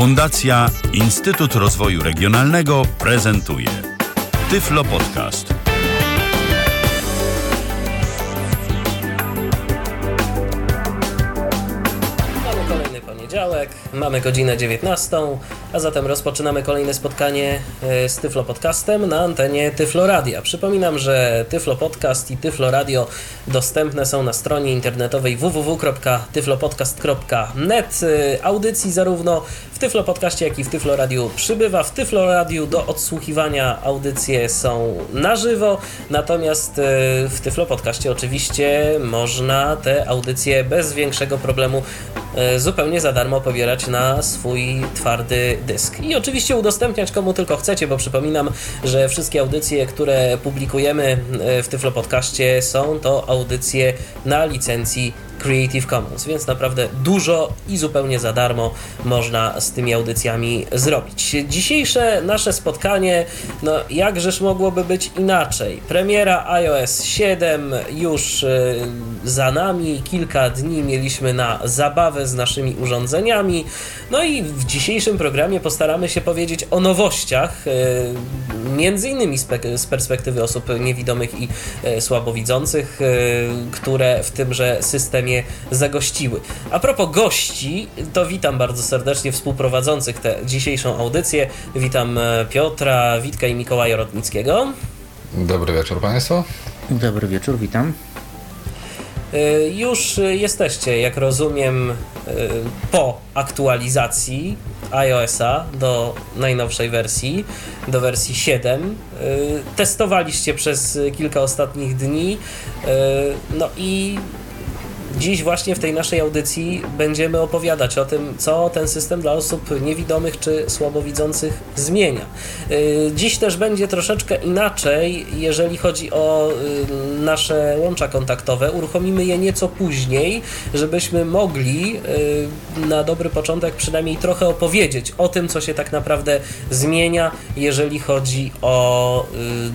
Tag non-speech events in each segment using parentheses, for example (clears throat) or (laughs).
Fundacja Instytut Rozwoju Regionalnego prezentuje Tyflo Podcast. Mamy kolejny poniedziałek, mamy godzinę 19, a zatem rozpoczynamy kolejne spotkanie e, z Tyflo Podcastem na antenie Tyflo Radia. Przypominam, że Tyflo Podcast i Tyflo Radio dostępne są na stronie internetowej www.tyflopodcast.net. E, Audycji zarówno Tyflo Podcaście, jak i w Tyflo Radiu przybywa. W Tyflo Radiu do odsłuchiwania audycje są na żywo, natomiast e, w Tyflo Podcaście oczywiście można te audycje bez większego problemu e, zupełnie za darmo pobierać na swój twardy dysk. I oczywiście udostępniać komu tylko chcecie, bo przypominam, że wszystkie audycje, które publikujemy e, w Tyflo Podcaście są to audycje na licencji Creative Commons, więc naprawdę dużo i zupełnie za darmo można z tymi audycjami zrobić. Dzisiejsze nasze spotkanie, no jakżeż mogłoby być inaczej? Premiera iOS 7 już y, za nami, kilka dni mieliśmy na zabawę z naszymi urządzeniami, no i w dzisiejszym programie postaramy się powiedzieć o nowościach, y, między innymi z, pe- z perspektywy osób niewidomych i y, słabowidzących, które w tymże systemie zagościły. A propos gości, to witam bardzo serdecznie współprowadzących tę dzisiejszą audycję. Witam e, Piotra, Witka i Mikołaja Rotnickiego. Dobry wieczór Państwu. Dobry wieczór, witam. E, Już jesteście, jak rozumiem, e, po aktualizacji iOS-a do najnowszej wersji, do wersji 7. E, Testowaliście przez kilka ostatnich dni, no i Dziś właśnie w tej naszej audycji będziemy opowiadać o tym, co ten system dla osób niewidomych czy słabowidzących zmienia. Yy, Dziś też będzie troszeczkę inaczej, jeżeli chodzi o yy, nasze łącza kontaktowe. Uruchomimy je nieco później, żebyśmy mogli yy, na dobry początek przynajmniej trochę opowiedzieć o tym, co się tak naprawdę zmienia, jeżeli chodzi o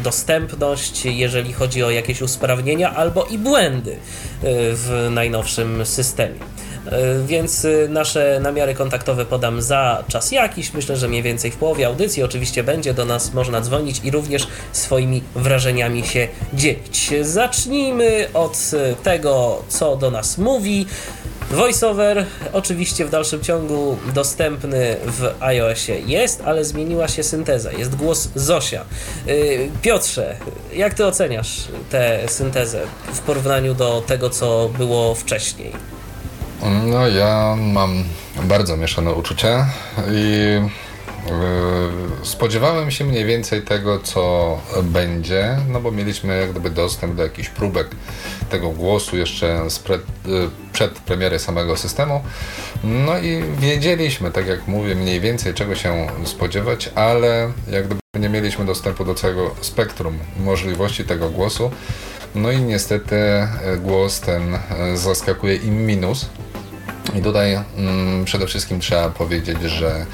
dostępność, jeżeli chodzi o jakieś usprawnienia albo i błędy w najnowszym systemie. Yy, Więc yy, nasze namiary kontaktowe podam za czas jakiś. Myślę, że mniej więcej w połowie audycji oczywiście będzie do nas można dzwonić i również swoimi wrażeniami się dzielić. Zacznijmy od yy, tego, co do nas mówi. VoiceOver oczywiście w dalszym ciągu dostępny w iOSie jest, ale zmieniła się synteza. Jest głos Zosia. Yy, Piotrze, jak ty oceniasz tę syntezę w porównaniu do tego, co było wcześniej? No ja mam bardzo mieszane uczucia i yy, spodziewałem się mniej więcej tego, co będzie, no bo mieliśmy jak gdyby dostęp do jakichś próbek tego głosu jeszcze yy, przed premiery samego systemu. No i wiedzieliśmy, tak jak mówię, mniej więcej czego się spodziewać, ale jak gdyby nie mieliśmy dostępu do całego spektrum możliwości tego głosu. No i niestety e, głos ten e, zaskakuje im minus. I tutaj mm, przede wszystkim trzeba powiedzieć, że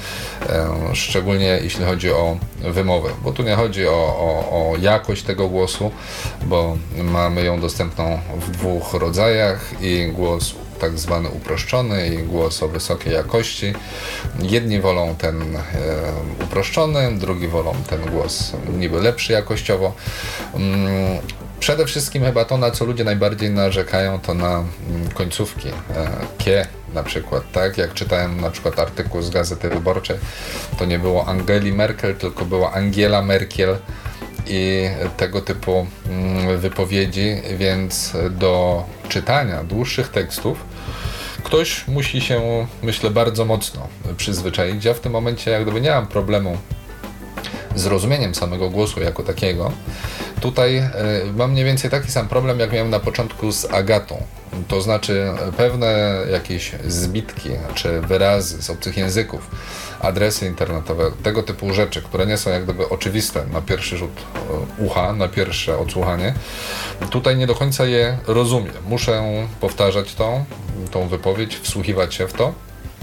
e, szczególnie jeśli chodzi o wymowę, bo tu nie chodzi o, o, o jakość tego głosu, bo mamy ją dostępną w dwóch rodzajach i głos tak zwany uproszczony i głos o wysokiej jakości. Jedni wolą ten e, uproszczony, drugi wolą ten głos niby lepszy jakościowo. Mm, Przede wszystkim chyba to, na co ludzie najbardziej narzekają, to na mm, końcówki. E, kie na przykład, tak? Jak czytałem na przykład artykuł z Gazety Wyborczej, to nie było Angeli Merkel, tylko była Angela Merkel i tego typu mm, wypowiedzi, więc do czytania dłuższych tekstów ktoś musi się, myślę, bardzo mocno przyzwyczaić. Ja w tym momencie jak gdyby nie mam problemu z rozumieniem samego głosu jako takiego. Tutaj y, mam mniej więcej taki sam problem, jak miałem na początku z Agatą. To znaczy e, pewne jakieś zbitki czy wyrazy z obcych języków, adresy internetowe, tego typu rzeczy, które nie są jak gdyby oczywiste na pierwszy rzut e, ucha, na pierwsze odsłuchanie. Tutaj nie do końca je rozumiem. Muszę powtarzać tą, tą wypowiedź, wsłuchiwać się w to.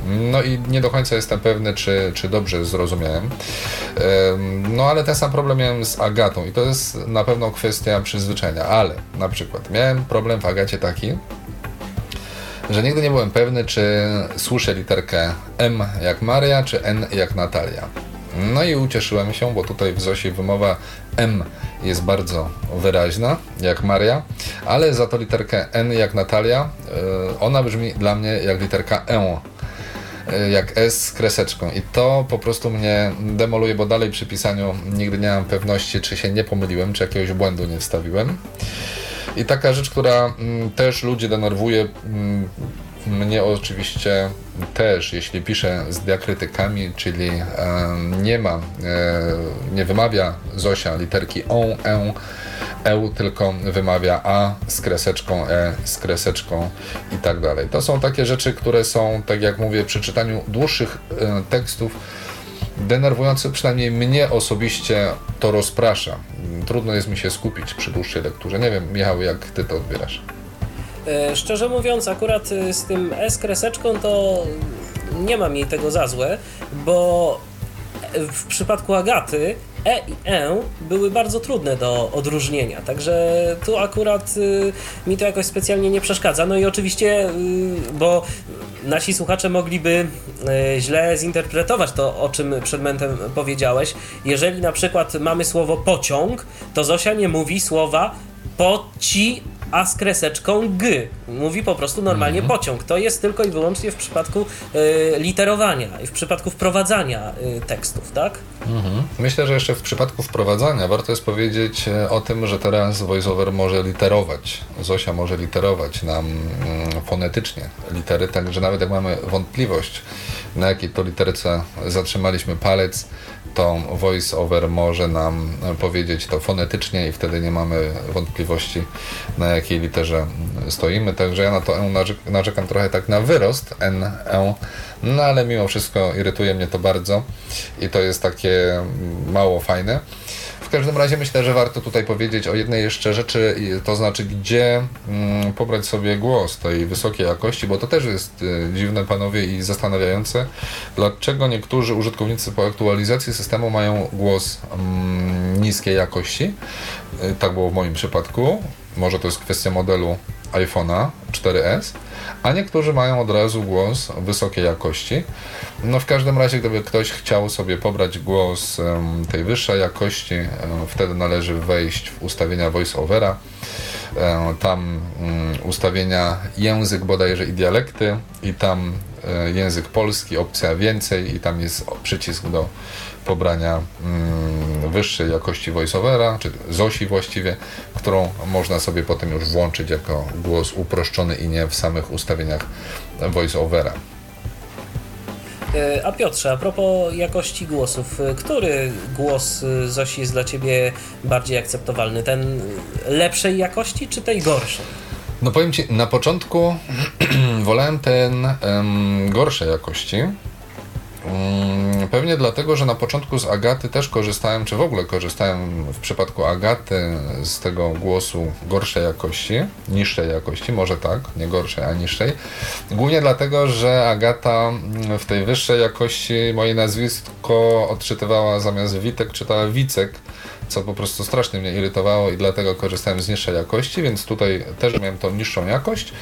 No i nie do końca jestem pewny, czy, czy dobrze zrozumiałem. Em, No ale ten sam problem miałem z Agatą i to jest na pewno kwestia przyzwyczajenia, ale na przykład miałem problem w Agacie taki, że nigdy nie byłem pewny, czy słyszę literkę M jak Maria, czy N jak Natalia. No i ucieszyłem się, bo tutaj w Zosi wymowa M jest bardzo wyraźna, jak Maria, ale za to literkę N jak Natalia, y, ona brzmi dla mnie jak literka E, jak S z kreseczką. I to po prostu mnie demoluje, bo dalej przy pisaniu nigdy nie mam pewności, czy się nie pomyliłem, czy jakiegoś błędu nie wstawiłem. I taka rzecz, która mm, też ludzi denerwuje, mm, mnie oczywiście też, jeśli piszę z diakrytykami, czyli nie ma, e, nie wymawia Zosia literki o, e, e, tylko wymawia a z kreseczką, e z kreseczką i tak dalej. To są takie rzeczy, które są, tak jak mówię, przy czytaniu dłuższych e, tekstów denerwujące, przynajmniej mnie osobiście to rozprasza. Trudno jest mi się skupić przy dłuższej lekturze. Nie wiem, Michał, jak ty to odbierasz? E, szczerze mówiąc, akurat z tym S kreseczką to nie mam jej tego za złe, bo w przypadku Agaty E i E były bardzo trudne do odróżnienia, także tu akurat y, mi to jakoś specjalnie nie przeszkadza. No i oczywiście, y, bo nasi słuchacze mogliby y, źle zinterpretować to, o czym przed momentem powiedziałeś. Jeżeli na przykład mamy słowo pociąg, to Zosia nie mówi słowa poci a z kreseczką g. Mówi po prostu normalnie Mhm. pociąg. To jest tylko i wyłącznie w przypadku y, literowania i w przypadku wprowadzania y, tekstów, tak? Myślę, że jeszcze w przypadku wprowadzania warto jest powiedzieć e, o tym, że teraz VoiceOver może literować. Zosia może literować nam mm, fonetycznie litery, także nawet jak mamy wątpliwość, na jakiej to literce zatrzymaliśmy palec, to VoiceOver może nam powiedzieć to fonetycznie i wtedy nie mamy wątpliwości, na jakiej literze stoimy. Także ja na to E narzek- narzekam trochę tak na wyrost, N, E, no ale mimo wszystko irytuje mnie to bardzo i to jest takie mało fajne. W każdym razie myślę, że warto tutaj powiedzieć o jednej jeszcze rzeczy, to znaczy gdzie mm, pobrać sobie głos tej wysokiej jakości, bo to też jest y, dziwne panowie i zastanawiające, dlaczego niektórzy użytkownicy po aktualizacji systemu mają głos mm, niskiej jakości. Y, tak było w moim przypadku. Może to jest kwestia modelu iPhone'a 4S, a niektórzy mają od razu głos wysokiej jakości. No w każdym razie, gdyby ktoś chciał sobie pobrać głos em, tej wyższej jakości, em, wtedy należy wejść w ustawienia voiceovera. Em, Tam mm, ustawienia język bodajże i dialekty i tam e, język polski, opcja więcej i tam jest przycisk do pobrania mm, wyższej jakości voiceovera, czy ZOSI właściwie, którą można sobie potem już włączyć jako głos uproszczony i nie w samych ustawieniach voiceovera. Y, A Piotrze, a propos jakości głosów, y, który głos y, Zosi jest dla Ciebie bardziej akceptowalny? Ten lepszej jakości czy tej gorszej? No powiem Ci, na początku (clears throat) wolałem ten em, gorszej jakości. Mm, Pewnie dlatego, że na początku z Agaty też korzystałem, czy w ogóle korzystałem w przypadku Agaty z tego głosu gorszej jakości, niższej jakości, może tak, nie gorszej, a niższej. Głównie dlatego, że Agata mm, w tej wyższej jakości moje nazwisko odczytywała zamiast Witek, czytała Wicek, co po prostu strasznie mnie irytowało i dlatego korzystałem z niższej jakości, więc tutaj też miałem tą niższą jakość.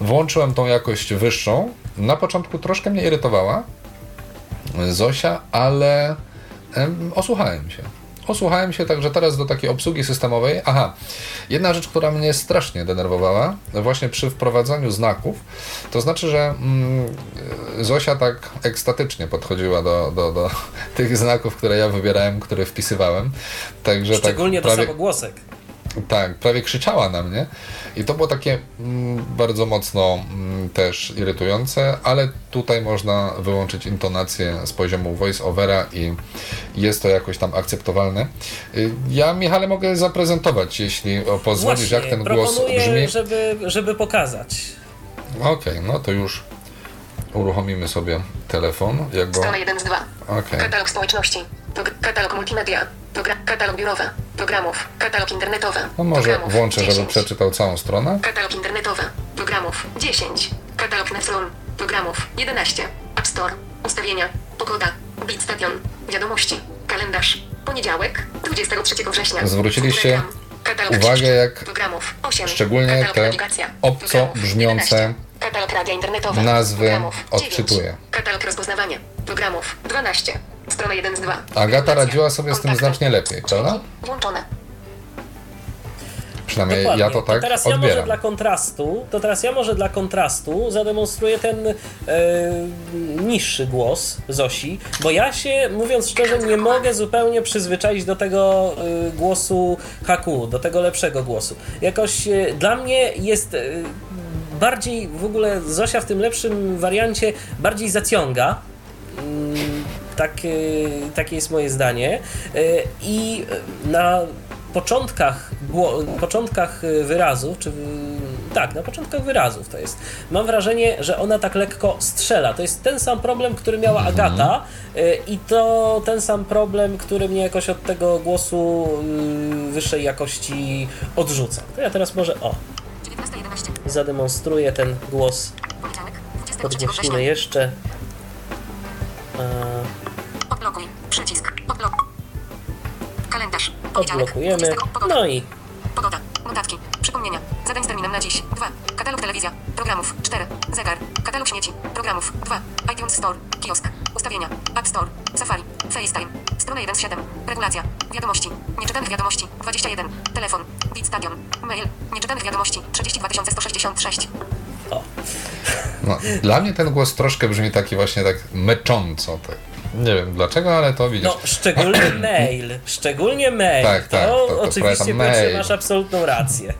Włączyłem tą jakość wyższą. Na początku troszkę mnie irytowała, Zosia, ale em, osłuchałem się. Osłuchałem się, także teraz do takiej obsługi systemowej. Aha, jedna rzecz, która mnie strasznie denerwowała, właśnie przy wprowadzaniu znaków, to znaczy, że mm, Zosia tak ekstatycznie podchodziła do, do, do (laughs) tych znaków, które ja wybierałem, które wpisywałem. Także Szczególnie tak do prawie, samogłosek. Tak, prawie krzyczała na mnie i to było takie mm, bardzo mocno mm, też irytujące, ale tutaj można wyłączyć intonację z poziomu voice-overa i jest to jakoś tam akceptowalne. Y, Ja, Michale, mogę zaprezentować, jeśli pozwolisz, Właśnie, jak ten głos brzmi. żeby, żeby pokazać. Okej, no to już uruchomimy sobie telefon. Jak go... Strona 1 z 2. Okej. Katalog społeczności. Katalog multimedia. Katalog biurowy. Programów. Katalog internetowy. No może Programów. włączę, żeby 10. przeczytał całą stronę. Katalog internetowy. Programów. 10. Katalog Nefron. Programów. 11. App Store. Ustawienia. Pogoda. Beat Station. Wiadomości. Kalendarz. Poniedziałek. 23 września. Zwróciliście uwagę, jak Programów. 8. Szczególnie te obco brzmiące 11. Katalog radia internetowe. Nazwy Programów. odczytuje. 9. Katalog rozpoznawania. Programów. 12. Strona 1 z 2. Agata radziła sobie z tym Kontakty. znacznie lepiej, prawda? Włączone. Przynajmniej Dokładnie. ja to tak teraz ja może odbieram. dla kontrastu, to teraz ja może dla kontrastu zademonstruję ten e, niższy głos Zosi, bo ja się, mówiąc szczerze, nie mogę zupełnie przyzwyczaić do tego e, głosu Haku, do tego lepszego głosu. Jakoś e, dla mnie jest e, bardziej, w ogóle Zosia w tym lepszym wariancie bardziej zaciąga. Mm, Tak, e, takie jest moje zdanie. E, I na początkach, początkach e, wyrazów, czy tak, na początkach wyrazów to jest. Mam wrażenie, że ona tak lekko strzela. To jest ten sam problem, który miała Agata e, i to ten sam problem, który mnie jakoś od tego głosu y, wyższej jakości odrzuca. To ja teraz może o, 19.11. zademonstruję ten głos. Poniedziałek. 23 Podnieśnimy września. jeszcze. E, Odblokuj. Przycisk. Odblokujemy. 20. Pogoda. No i Pogoda. Notatki. Przypomnienia. Zadań z terminem na dziś. 2. Katalog telewizja. Programów. 4. Zegar. Katalog śmieci. Programów. 2. iTunes Store. Kiosk. Ustawienia. App Store. Safari. FaceTime. Strona 1 z 7. Regulacja. Wiadomości. Nieczytanych wiadomości. 21. Telefon. Bit Stadion. Mail. Nieczytanych wiadomości. 32 166. o. No, dla mnie ten głos troszkę brzmi taki właśnie tak mecząco. Tak. Nie wiem dlaczego, ale to widzisz. No, szczególnie mail. Szczególnie mail. Tak, tak, To, to- to oczywiście mail. masz absolutną rację.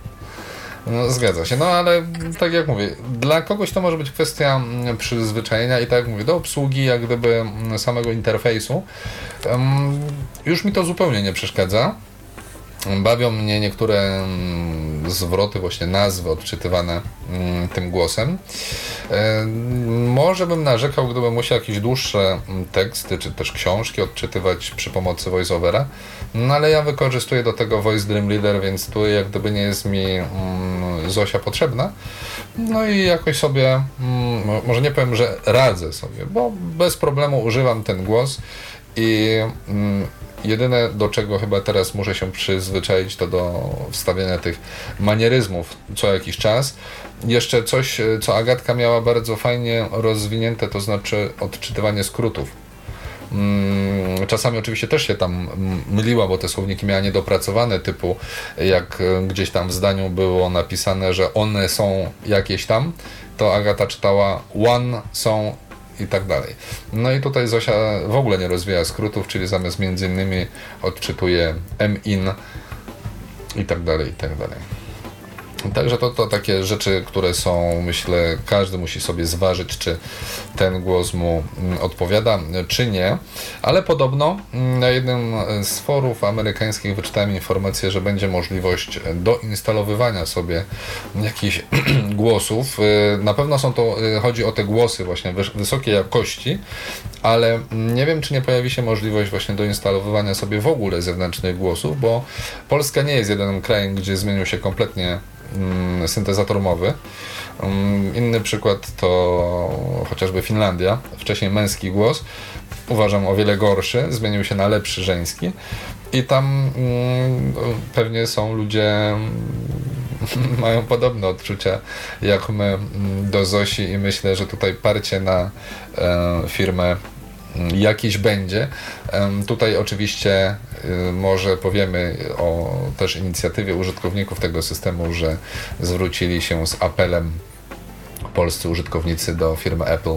No, zgadza się, no ale tak jak mówię, dla kogoś to może być kwestia mm, przyzwyczajenia i tak jak mówię, do obsługi jak gdyby mm, samego interfejsu. Em, już mi to zupełnie nie przeszkadza. Bawią mnie niektóre mm, zwroty, właśnie nazwy odczytywane mm, tym głosem. E, Może bym narzekał, gdybym musiał jakieś dłuższe mm, teksty, czy też książki odczytywać przy pomocy voiceovera, no ale ja wykorzystuję do tego Voice Dream Leader, więc tu jak gdyby nie jest mi Zosia potrzebna. No i jakoś sobie, mo- może nie powiem, że radzę sobie, bo bez problemu używam ten głos i jedyne do czego chyba teraz muszę się przyzwyczaić to do wstawiania tych manieryzmów co jakiś czas. Jeszcze coś, e, co Agatka miała bardzo fajnie rozwinięte, to znaczy odczytywanie skrótów. Mm, Czasami oczywiście też się tam myliła, bo te słowniki miała niedopracowane, typu jak e, gdzieś tam w zdaniu było napisane, że one są jakieś tam, to Agata czytała one są i tak dalej. No i tutaj Zosia w ogóle nie rozwija skrótów, czyli zamiast między innymi odczytuje m-in i tak dalej, i tak dalej. Także to, to takie rzeczy, które są, myślę, każdy musi sobie zważyć, czy ten głos mu mm, odpowiada, czy nie. Ale podobno mm, na jednym z forów amerykańskich wyczytałem informację, że będzie możliwość doinstalowywania sobie jakichś (clears throat) głosów. Y, Na pewno są to, y, chodzi o te głosy właśnie wys- wysokiej jakości, ale nie wiem, czy nie pojawi się możliwość właśnie doinstalowywania sobie w ogóle zewnętrznych głosów, bo Polska nie jest jedynym krajem, gdzie zmienił się kompletnie syntezator mowy. Mm, Inny przykład to chociażby Finlandia. Wcześniej męski głos, uważam o wiele gorszy, zmienił się na lepszy żeński. I tam mm, pewnie są ludzie, mm, (laughs) mają podobne odczucia jak my mm, do Zosi i myślę, że tutaj parcie na e, firmę jakiś będzie. Tutaj oczywiście y, może powiemy o też inicjatywie użytkowników tego systemu, że zwrócili się z apelem polscy użytkownicy do firmy Apple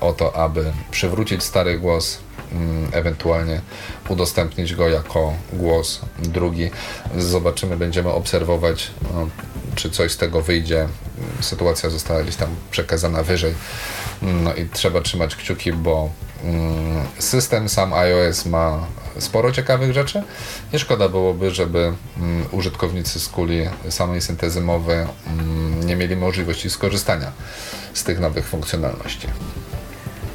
o to, aby przywrócić stary głos, mm, ewentualnie udostępnić go jako głos drugi. Zobaczymy, będziemy obserwować, no, czy coś z tego wyjdzie. Sytuacja została gdzieś tam przekazana wyżej. No i trzeba trzymać kciuki, bo system sam iOS ma sporo ciekawych rzeczy i szkoda byłoby, żeby mm, użytkownicy z kuli samej syntezy mowy mm, nie mieli możliwości skorzystania z tych nowych funkcjonalności.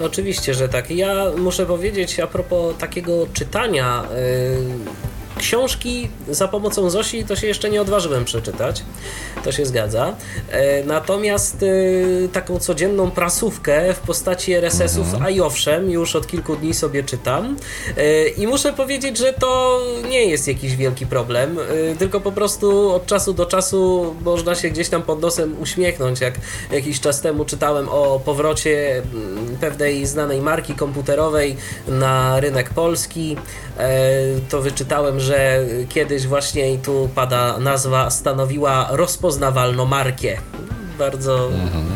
Oczywiście, że tak. Ja muszę powiedzieć a propos takiego czytania, y, książki za pomocą Zosi to się jeszcze nie odważyłem przeczytać. To się zgadza. E, natomiast e, taką codzienną prasówkę w postaci RSS-ów, Mhm. a i owszem, już od kilku dni sobie czytam. E, I muszę powiedzieć, że to nie jest jakiś wielki problem, tylko po prostu od czasu do czasu można się gdzieś tam pod nosem uśmiechnąć. Jak jakiś czas temu czytałem o powrocie mm, pewnej znanej marki komputerowej na rynek polski, to wyczytałem, że kiedyś właśnie i tu pada nazwa, stanowiła rozpoznawalną markę. Bardzo,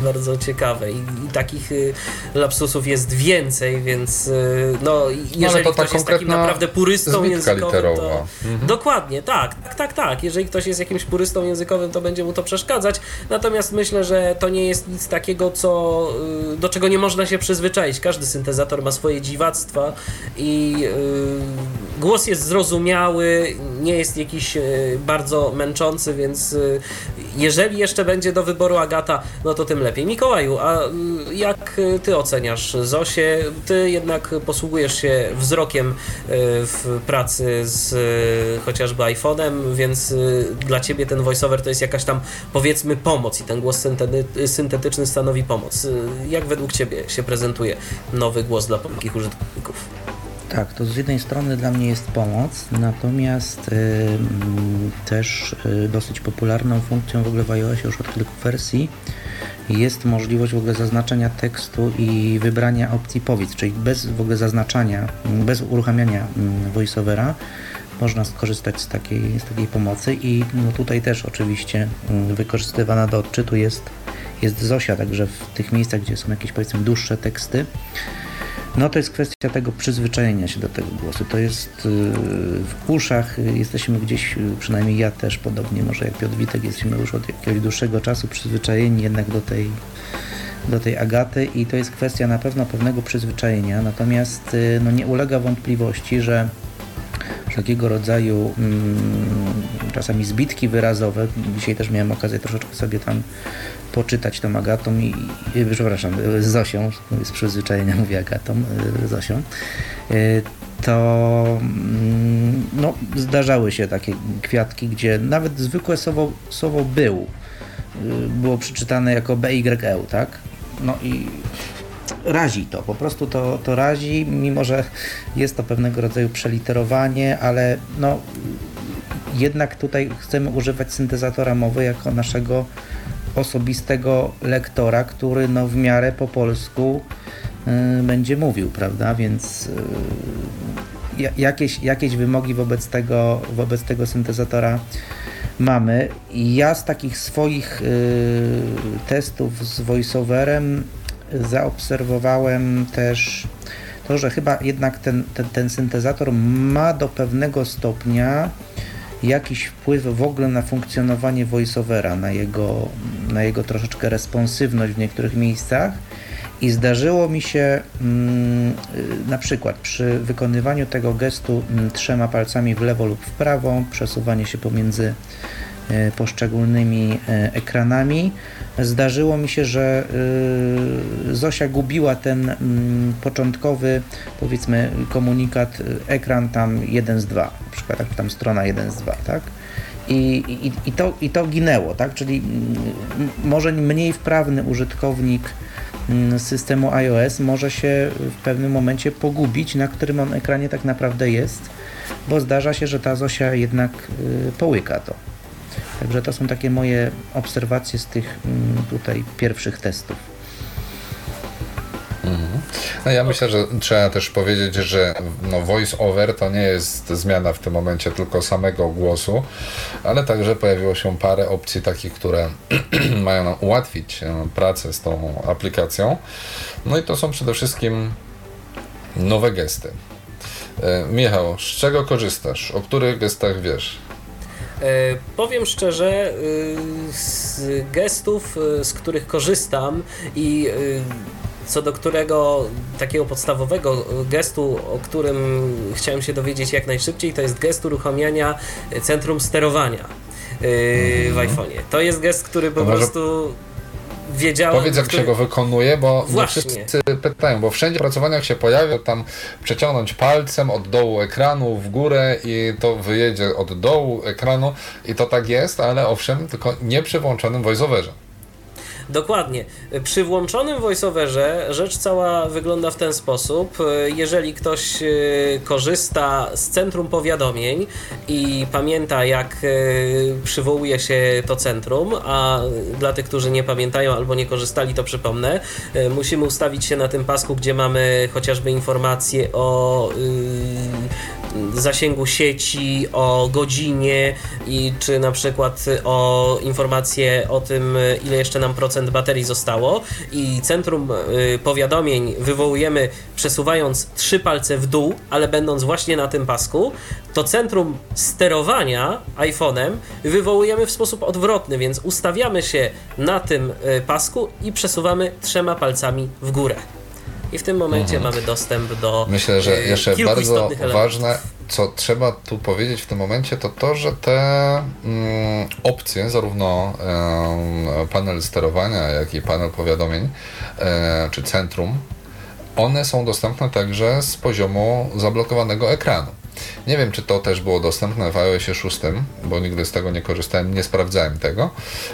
bardzo ciekawe I, i takich y, lapsusów jest więcej, więc y, no i jeżeli ta ktoś jest takim naprawdę purystą językowym, to literowa. dokładnie, tak, tak, tak, tak. Jeżeli ktoś jest jakimś purystą językowym, to będzie mu to przeszkadzać. Natomiast myślę, że to nie jest nic takiego, co, y, do czego nie można się przyzwyczaić. Każdy syntezator ma swoje dziwactwa i głos jest zrozumiały, nie jest jakiś bardzo męczący, więc jeżeli jeszcze będzie do wyboru Agata, no to tym lepiej. Mikołaju, a y, jak ty oceniasz Zosię? Ty jednak posługujesz się wzrokiem y, w pracy z y, chociażby iPhone'em, więc y, dla ciebie ten voiceover to jest jakaś tam powiedzmy pomoc i ten głos syntety- syntetyczny stanowi pomoc. Jak według ciebie się prezentuje nowy głos dla polskich użytkowników? Tak, to z jednej strony dla mnie jest pomoc, natomiast y, też y, dosyć popularną funkcją w ogóle w iOSie już od kilku wersji jest możliwość w ogóle zaznaczenia tekstu i wybrania opcji powiedz, czyli bez w ogóle zaznaczania, bez uruchamiania mm, voiceovera można skorzystać z takiej, z takiej pomocy i no tutaj też oczywiście mm, wykorzystywana do odczytu jest, jest Zosia, także w tych miejscach, gdzie są jakieś powiedzmy dłuższe teksty, no to jest kwestia tego przyzwyczajenia się do tego głosu. To jest yy, w uszach, jesteśmy gdzieś, yy, przynajmniej ja też podobnie, może jak Piotr Witek, jesteśmy już od jakiegoś dłuższego czasu przyzwyczajeni jednak do tej, do tej Agaty i to jest kwestia na pewno pewnego przyzwyczajenia, natomiast yy, no nie ulega wątpliwości, że wszelkiego rodzaju mm, czasami zbitki wyrazowe. Dzisiaj też miałem okazję troszeczkę sobie tam poczytać tą Agatą i, i przepraszam, Zosią, z przyzwyczajenia mówię Agatą, y, Zosią, y, to mm, no, zdarzały się takie kwiatki, gdzie nawet zwykłe słowo, słowo był y, było przeczytane jako BYE, tak? No i razi to, po prostu to, to razi, mimo że jest to pewnego rodzaju przeliterowanie, ale no jednak tutaj chcemy używać syntezatora mowy jako naszego osobistego lektora, który no w miarę po polsku y, będzie mówił, prawda? Więc y, ja- jakieś, jakieś wymogi wobec tego, wobec tego syntezatora mamy. Ja z takich swoich y, testów z voiceoverem zaobserwowałem też to, że chyba jednak ten, ten, ten syntezator ma do pewnego stopnia jakiś wpływ w ogóle na funkcjonowanie voiceovera, na jego, na jego troszeczkę responsywność w niektórych miejscach. I zdarzyło mi się mm, y, na przykład przy wykonywaniu tego gestu mm, trzema palcami w lewo lub w prawo, przesuwanie się pomiędzy poszczególnymi y, ekranami, zdarzyło mi się, że y, Zosia gubiła ten mm, początkowy, powiedzmy, komunikat, ekran tam 1 z 2, na przykład tam strona 1 z 2, tak? I, i, i, to, I to ginęło, tak? Czyli mm, może mniej wprawny użytkownik mm, systemu iOS może się w pewnym momencie pogubić, na którym on ekranie tak naprawdę jest, bo zdarza się, że ta Zosia jednak połyka to. Także to są takie moje obserwacje z tych mm, tutaj pierwszych testów. No ja myślę, że trzeba też powiedzieć, że no voice over to nie jest zmiana w tym momencie tylko samego głosu, ale także pojawiło się parę opcji takich, które (clears throat) mają nam ułatwić e, pracę z tą aplikacją. No i to są przede wszystkim nowe gesty. E, Michał, z czego korzystasz? O których gestach wiesz? E, powiem szczerze, y, z gestów, y, z których korzystam i co do którego takiego podstawowego gestu, o którym chciałem się dowiedzieć jak najszybciej, to jest gest uruchamiania centrum sterowania w iPhone'ie. To jest gest, który po prostu wiedziałem... Powiedz, jak który- się go wykonuje, bo Właśnie. wszyscy pytają, bo wszędzie w pracowaniach się pojawia tam przeciągnąć palcem od dołu ekranu w górę i to wyjedzie od dołu ekranu i to tak jest, ale owszem, tylko nie przy włączonym voiceoverze. Dokładnie. Przy włączonym voiceoverze rzecz cała wygląda w ten sposób. Jeżeli ktoś e, korzysta z centrum powiadomień i pamięta, jak e, przywołuje się to centrum, a dla tych, którzy nie pamiętają albo nie korzystali, to przypomnę, e, musimy ustawić się na tym pasku, gdzie mamy chociażby informacje o zasięgu sieci, o godzinie i czy na przykład o informacje o tym, ile jeszcze nam procent baterii zostało i centrum y, powiadomień wywołujemy przesuwając trzy palce w dół, ale będąc właśnie na tym pasku, to centrum sterowania iPhone'em wywołujemy w sposób odwrotny, więc ustawiamy się na tym y, pasku i przesuwamy trzema palcami w górę. I w tym momencie mamy dostęp do Mhm. Myślę, że y, jeszcze bardzo ważne, co trzeba tu powiedzieć w tym momencie, to to, że te mm, opcje, zarówno panel sterowania, jak i panel powiadomień, e, czy centrum, one są dostępne także z poziomu zablokowanego ekranu. Nie wiem, czy to też było dostępne w iOSie 6, bo nigdy z tego nie korzystałem, nie sprawdzałem tego.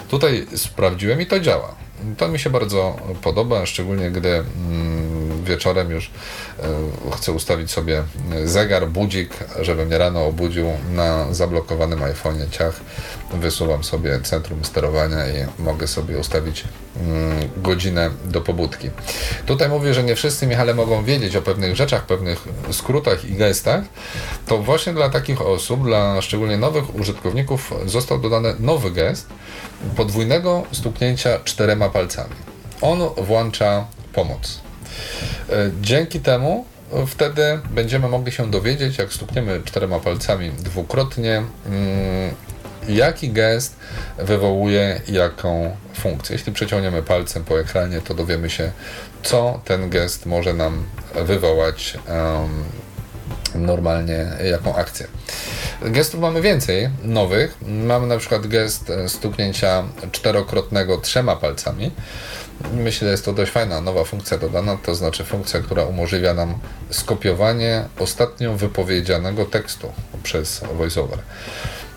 Tutaj sprawdziłem i to działa. To mi się bardzo podoba, szczególnie gdy mm, wieczorem już e, chcę ustawić sobie zegar, budzik, żeby mnie rano obudził na zablokowanym iPhone'ie ciach. Wysuwam sobie centrum sterowania i mogę sobie ustawić mm, godzinę do pobudki. Tutaj mówię, że nie wszyscy, Michale, mogą wiedzieć o pewnych rzeczach, pewnych skrótach i gestach. To właśnie dla takich osób, dla szczególnie nowych użytkowników został dodany nowy gest podwójnego stuknięcia czterema palcami. On włącza pomoc. E, Dzięki temu wtedy będziemy mogli się dowiedzieć, jak stukniemy czterema palcami dwukrotnie, mm, jaki gest wywołuje jaką funkcję. Jeśli przeciągniemy palcem po ekranie, to dowiemy się, co ten gest może nam wywołać normalnie, jaką akcję. Gestów mamy więcej nowych. Mamy na przykład gest e, stuknięcia czterokrotnego trzema palcami. Myślę, że jest to dość fajna nowa funkcja dodana, to znaczy funkcja, która umożliwia nam skopiowanie ostatnio wypowiedzianego tekstu przez VoiceOver.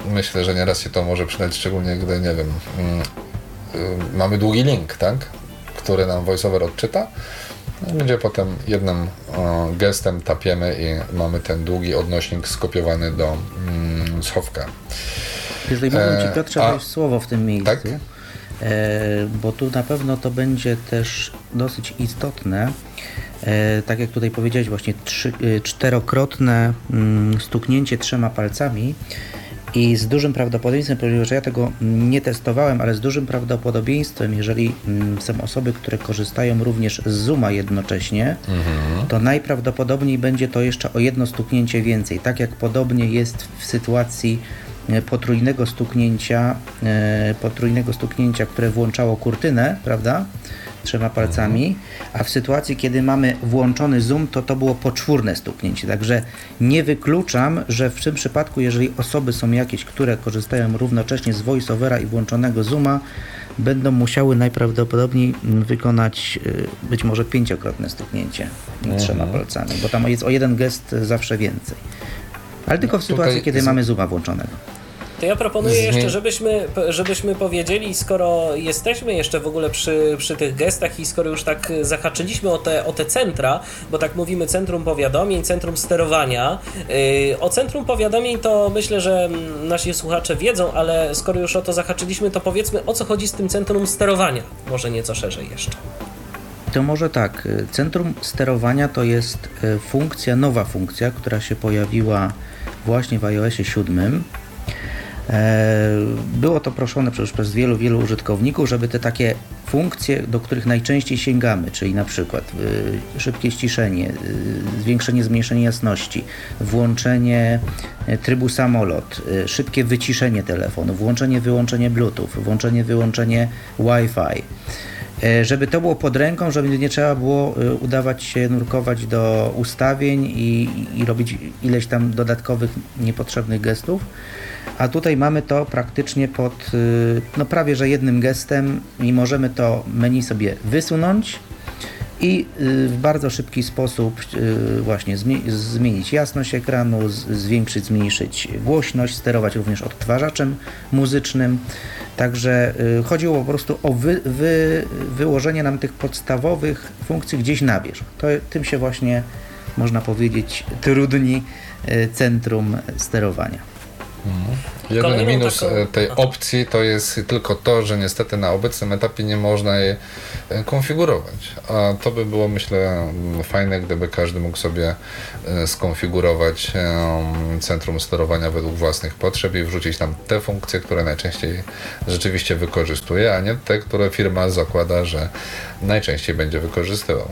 Myślę, że nieraz się to może przydać, szczególnie gdy, nie wiem, mm, y, mamy długi link, tak, który nam VoiceOver odczyta. Będzie potem jednym o, gestem tapiemy i mamy ten długi odnośnik skopiowany do mm, schowka. Jeżeli Ci E, Piotrze a- wejść słowo w tym miejscu, Tak? e, bo tu na pewno to będzie też dosyć istotne. E, tak jak tutaj powiedziałeś, właśnie trzy, e, czterokrotne mm, stuknięcie trzema palcami i z dużym prawdopodobieństwem, ponieważ ja tego nie testowałem, ale z dużym prawdopodobieństwem, jeżeli mm, są osoby, które korzystają również z Zooma jednocześnie, to najprawdopodobniej będzie to jeszcze o jedno stuknięcie więcej. Tak jak podobnie jest w sytuacji e, potrójnego stuknięcia, e, potrójnego stuknięcia, które włączało kurtynę, prawda? Trzema palcami, a w sytuacji, kiedy mamy włączony zoom, to to było poczwórne stuknięcie. Także nie wykluczam, że w tym przypadku, jeżeli osoby są jakieś, które korzystają równocześnie z voiceovera i włączonego zooma, będą musiały najprawdopodobniej wykonać y, być może pięciokrotne stuknięcie trzema palcami, bo tam jest o jeden gest zawsze więcej. Ale tylko w tutaj sytuacji, kiedy z- mamy zooma włączonego. To ja proponuję Zmie- jeszcze, żebyśmy, żebyśmy powiedzieli, skoro jesteśmy jeszcze w ogóle przy, przy tych gestach i skoro już tak zahaczyliśmy o te, o te centra, bo tak mówimy centrum powiadomień, centrum sterowania. Yy, o centrum powiadomień to myślę, że nasi słuchacze wiedzą, ale skoro już o to zahaczyliśmy, to powiedzmy o co chodzi z tym centrum sterowania. Może nieco szerzej jeszcze. To może tak. Centrum sterowania to jest y, funkcja, nowa funkcja, która się pojawiła właśnie w iOSie 7. E, Było to proszone przecież przez wielu, wielu użytkowników, żeby te takie funkcje, do których najczęściej sięgamy, czyli na przykład y, szybkie ściszenie, y, zwiększenie, zmniejszenie jasności, włączenie y, trybu samolot, y, szybkie wyciszenie telefonu, włączenie, wyłączenie Bluetooth, włączenie, wyłączenie Wi-Fi. E, żeby to było pod ręką, żeby nie trzeba było e, udawać się nurkować do ustawień i, i robić ileś tam dodatkowych niepotrzebnych gestów. A tutaj mamy to praktycznie pod e, no prawie że jednym gestem i możemy to menu sobie wysunąć i w bardzo szybki sposób właśnie zmienić jasność ekranu, zwiększyć, zmniejszyć głośność, sterować również odtwarzaczem muzycznym. Także y, chodziło po prostu o wy, wy, wyłożenie nam tych podstawowych funkcji gdzieś na wierzch. To, tym się właśnie, można powiedzieć, trudni y, centrum sterowania. Mhm. Jeden minus taką... E, tej opcji to jest tylko to, że niestety na obecnym etapie nie można jej e, konfigurować. A to by było, myślę, fajne, gdyby każdy mógł sobie e, skonfigurować centrum sterowania według własnych potrzeb i wrzucić tam te funkcje, które najczęściej rzeczywiście wykorzystuje, a nie te, które firma zakłada, że najczęściej będzie wykorzystywał.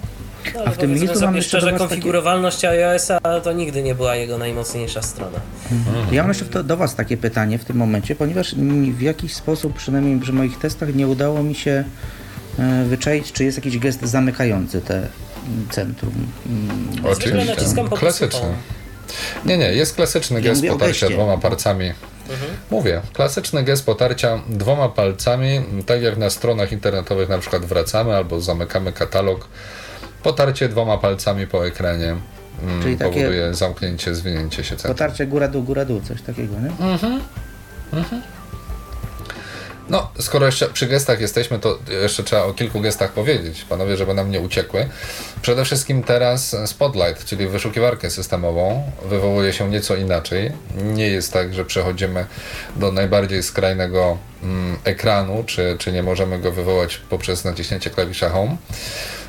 No, a w tym miejscu mamy szczerze, konfigurowalność takie... iOS-a to nigdy nie była jego najmocniejsza strona. Mhm. Ja mam jeszcze to, do Was takie pytanie w tym momencie, ponieważ w jakiś sposób, przynajmniej przy moich testach, nie udało mi się e, wyczaić, czy jest jakiś gest zamykający te centrum. Oczywiście, klasyczny. Nie, nie, jest klasyczny ja gest potarcia dwoma palcami. Mhm. Mówię, klasyczny gest potarcia dwoma palcami, tak jak na stronach internetowych na przykład wracamy albo zamykamy katalog Potarcie dwoma palcami po ekranie mm, Czyli powoduje zamknięcie, zwinięcie się centrum. Potarcie góra-dół, góra-dół, coś takiego, nie? Mhm. mhm. No, skoro jeszcze przy gestach jesteśmy, to jeszcze trzeba o kilku gestach powiedzieć, panowie, żeby nam nie uciekły. Przede wszystkim teraz Spotlight, czyli wyszukiwarkę systemową, wywołuje się nieco inaczej. Nie jest tak, że przechodzimy do najbardziej skrajnego mm, ekranu, czy, czy nie możemy go wywołać poprzez naciśnięcie klawisza Home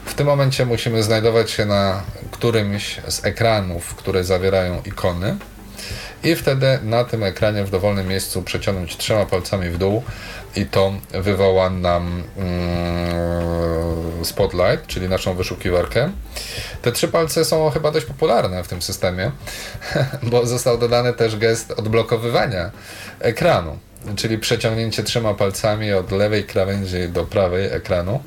w tym momencie musimy znajdować się na którymś z ekranów, które zawierają ikony. I wtedy na tym ekranie w dowolnym miejscu przeciągnąć trzema palcami w dół. I to wywoła nam mm, Spotlight, czyli naszą wyszukiwarkę. Te trzy palce są chyba dość popularne w tym systemie, (laughs) bo został dodany też gest odblokowywania ekranu czyli przeciągnięcie trzema palcami od lewej krawędzi do prawej ekranu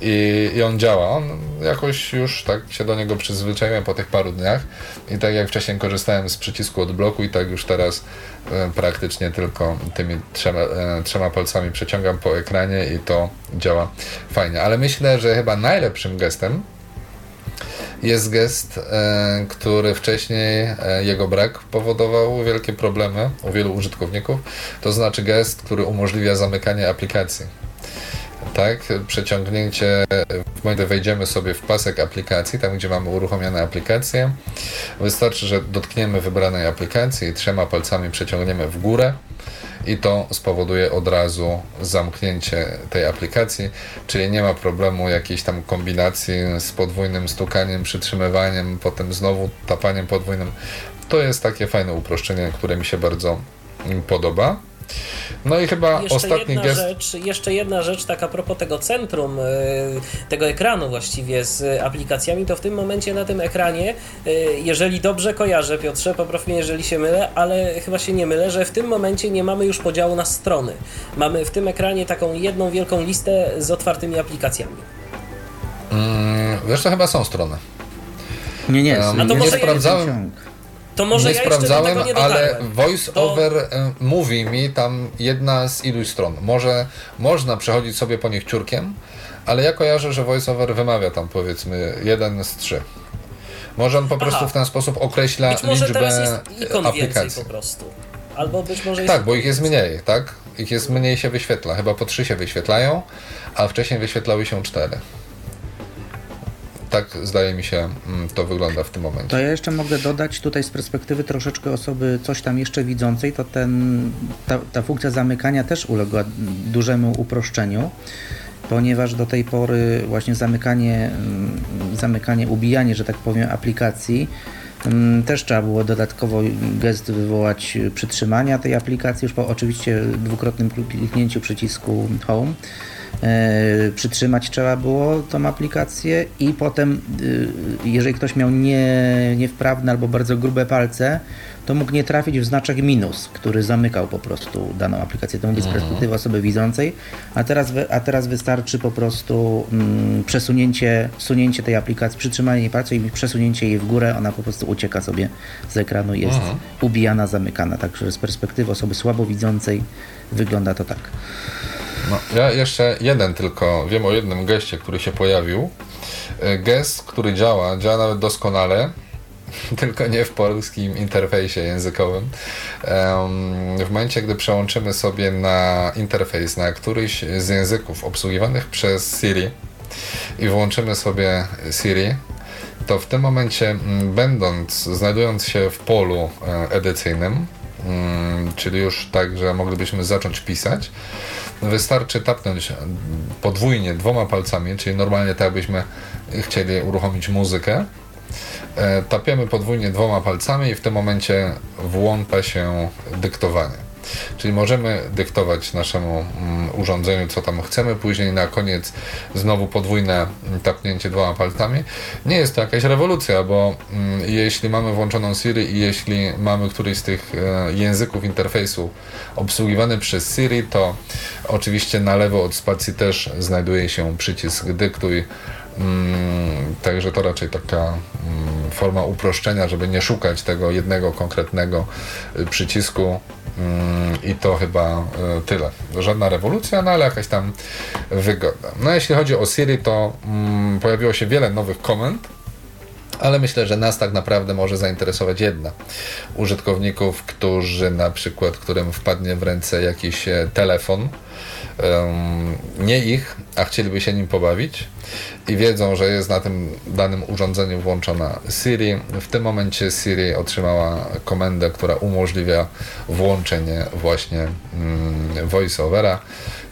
i, i on działa. On jakoś już tak się do niego przyzwyczaiłem po tych paru dniach i tak jak wcześniej korzystałem z przycisku od bloku i tak już teraz e, praktycznie tylko tymi trzema, e, trzema palcami przeciągam po ekranie i to działa fajnie. Ale myślę, że chyba najlepszym gestem jest gest, e, który wcześniej e, jego brak powodował wielkie problemy u wielu użytkowników. To znaczy gest, który umożliwia zamykanie aplikacji. Tak, przeciągnięcie, w momencie wejdziemy sobie w pasek aplikacji, tam gdzie mamy uruchomione aplikacje, wystarczy, że dotkniemy wybranej aplikacji i trzema palcami przeciągniemy w górę i to spowoduje od razu zamknięcie tej aplikacji, czyli nie ma problemu jakiejś tam kombinacji z podwójnym stukaniem, przytrzymywaniem, potem znowu tapaniem podwójnym. To jest takie fajne uproszczenie, które mi się bardzo podoba. No i chyba jeszcze ostatni jedna gest. Rzecz, jeszcze jedna rzecz, tak a propos tego centrum, y, tego ekranu właściwie z aplikacjami, to w tym momencie na tym ekranie, y, jeżeli dobrze kojarzę, Piotrze, popraw mnie, jeżeli się mylę, ale chyba się nie mylę, że w tym momencie nie mamy już podziału na strony. Mamy w tym ekranie taką jedną wielką listę z otwartymi aplikacjami. Mm, wiesz, to chyba są strony. Nie, nie, um, nie sprawdzałem. To może nie ja sprawdzałem, nie ale voice to... over mówi mi tam jedna z iluś stron. Może można przechodzić sobie po nich ciurkiem, ale ja kojarzę, że voice over wymawia tam powiedzmy jeden z trzy. Może on po Aha. prostu w ten sposób określa być może liczbę teraz jest ikon aplikacji. po prostu. Albo być może Tak, bo ich jest mniej, tak? Ich jest mniej się wyświetla. Chyba po trzy się wyświetlają, a wcześniej wyświetlały się cztery tak zdaje mi się mm, to wygląda w tym momencie. To ja jeszcze mogę dodać tutaj z perspektywy troszeczkę osoby coś tam jeszcze widzącej, to ten, ta, ta funkcja zamykania też uległa dużemu uproszczeniu ponieważ do tej pory właśnie zamykanie, mm, zamykanie, ubijanie, że tak powiem, aplikacji mm, też trzeba było dodatkowo gest wywołać przytrzymania tej aplikacji, już po oczywiście dwukrotnym kliknięciu przycisku Home przytrzymać trzeba było tą aplikację i potem, e, jeżeli ktoś miał nie, niewprawne albo bardzo grube palce, to mógł nie trafić w znaczek minus, który zamykał po prostu daną aplikację. To mówię z perspektywy osoby widzącej, a teraz, a teraz wystarczy po prostu mm, przesunięcie sunięcie tej aplikacji, przytrzymanie jej palca i przesunięcie jej w górę, ona po prostu ucieka sobie z ekranu i jest ubijana, zamykana. Także z perspektywy osoby słabowidzącej wygląda to tak. No, ja jeszcze jeden tylko, wiem o jednym geście, który się pojawił. E, Gest, który działa, działa nawet doskonale, (laughs) tylko nie w polskim interfejsie językowym. W momencie, gdy przełączymy sobie na interfejs, na któryś z języków obsługiwanych przez Siri i włączymy sobie Siri, to w tym momencie, będąc, znajdując się w polu e, edycyjnym, czyli już tak, że moglibyśmy zacząć pisać, wystarczy tapnąć mm, podwójnie dwoma palcami, czyli normalnie tak jakbyśmy chcieli uruchomić muzykę. E, Tapiemy podwójnie dwoma palcami i w tym momencie włącza się dyktowanie. Czyli możemy dyktować naszemu mm, urządzeniu, co tam chcemy, później na koniec znowu podwójne tapnięcie dwoma palcami. Nie jest to jakaś rewolucja, bo mm, jeśli mamy włączoną Siri i jeśli mamy któryś z tych e, języków interfejsu obsługiwany przez Siri, to oczywiście na lewo od spacji też znajduje się przycisk dyktuj. Mm, Także to raczej taka forma uproszczenia, żeby nie szukać tego jednego konkretnego y, przycisku. Mm, I to chyba y, tyle. Żadna rewolucja, no ale jakaś tam wygoda. No jeśli chodzi o Siri, to mm, pojawiło się wiele nowych komend, ale myślę, że nas tak naprawdę może zainteresować jedna. Użytkowników, którzy na przykład, którym wpadnie w ręce jakiś e, telefon, nie ich, a chcieliby się nim pobawić i wiedzą, że jest na tym danym urządzeniu włączona Siri. W tym momencie Siri otrzymała komendę, która umożliwia włączenie właśnie mm, voiceovera,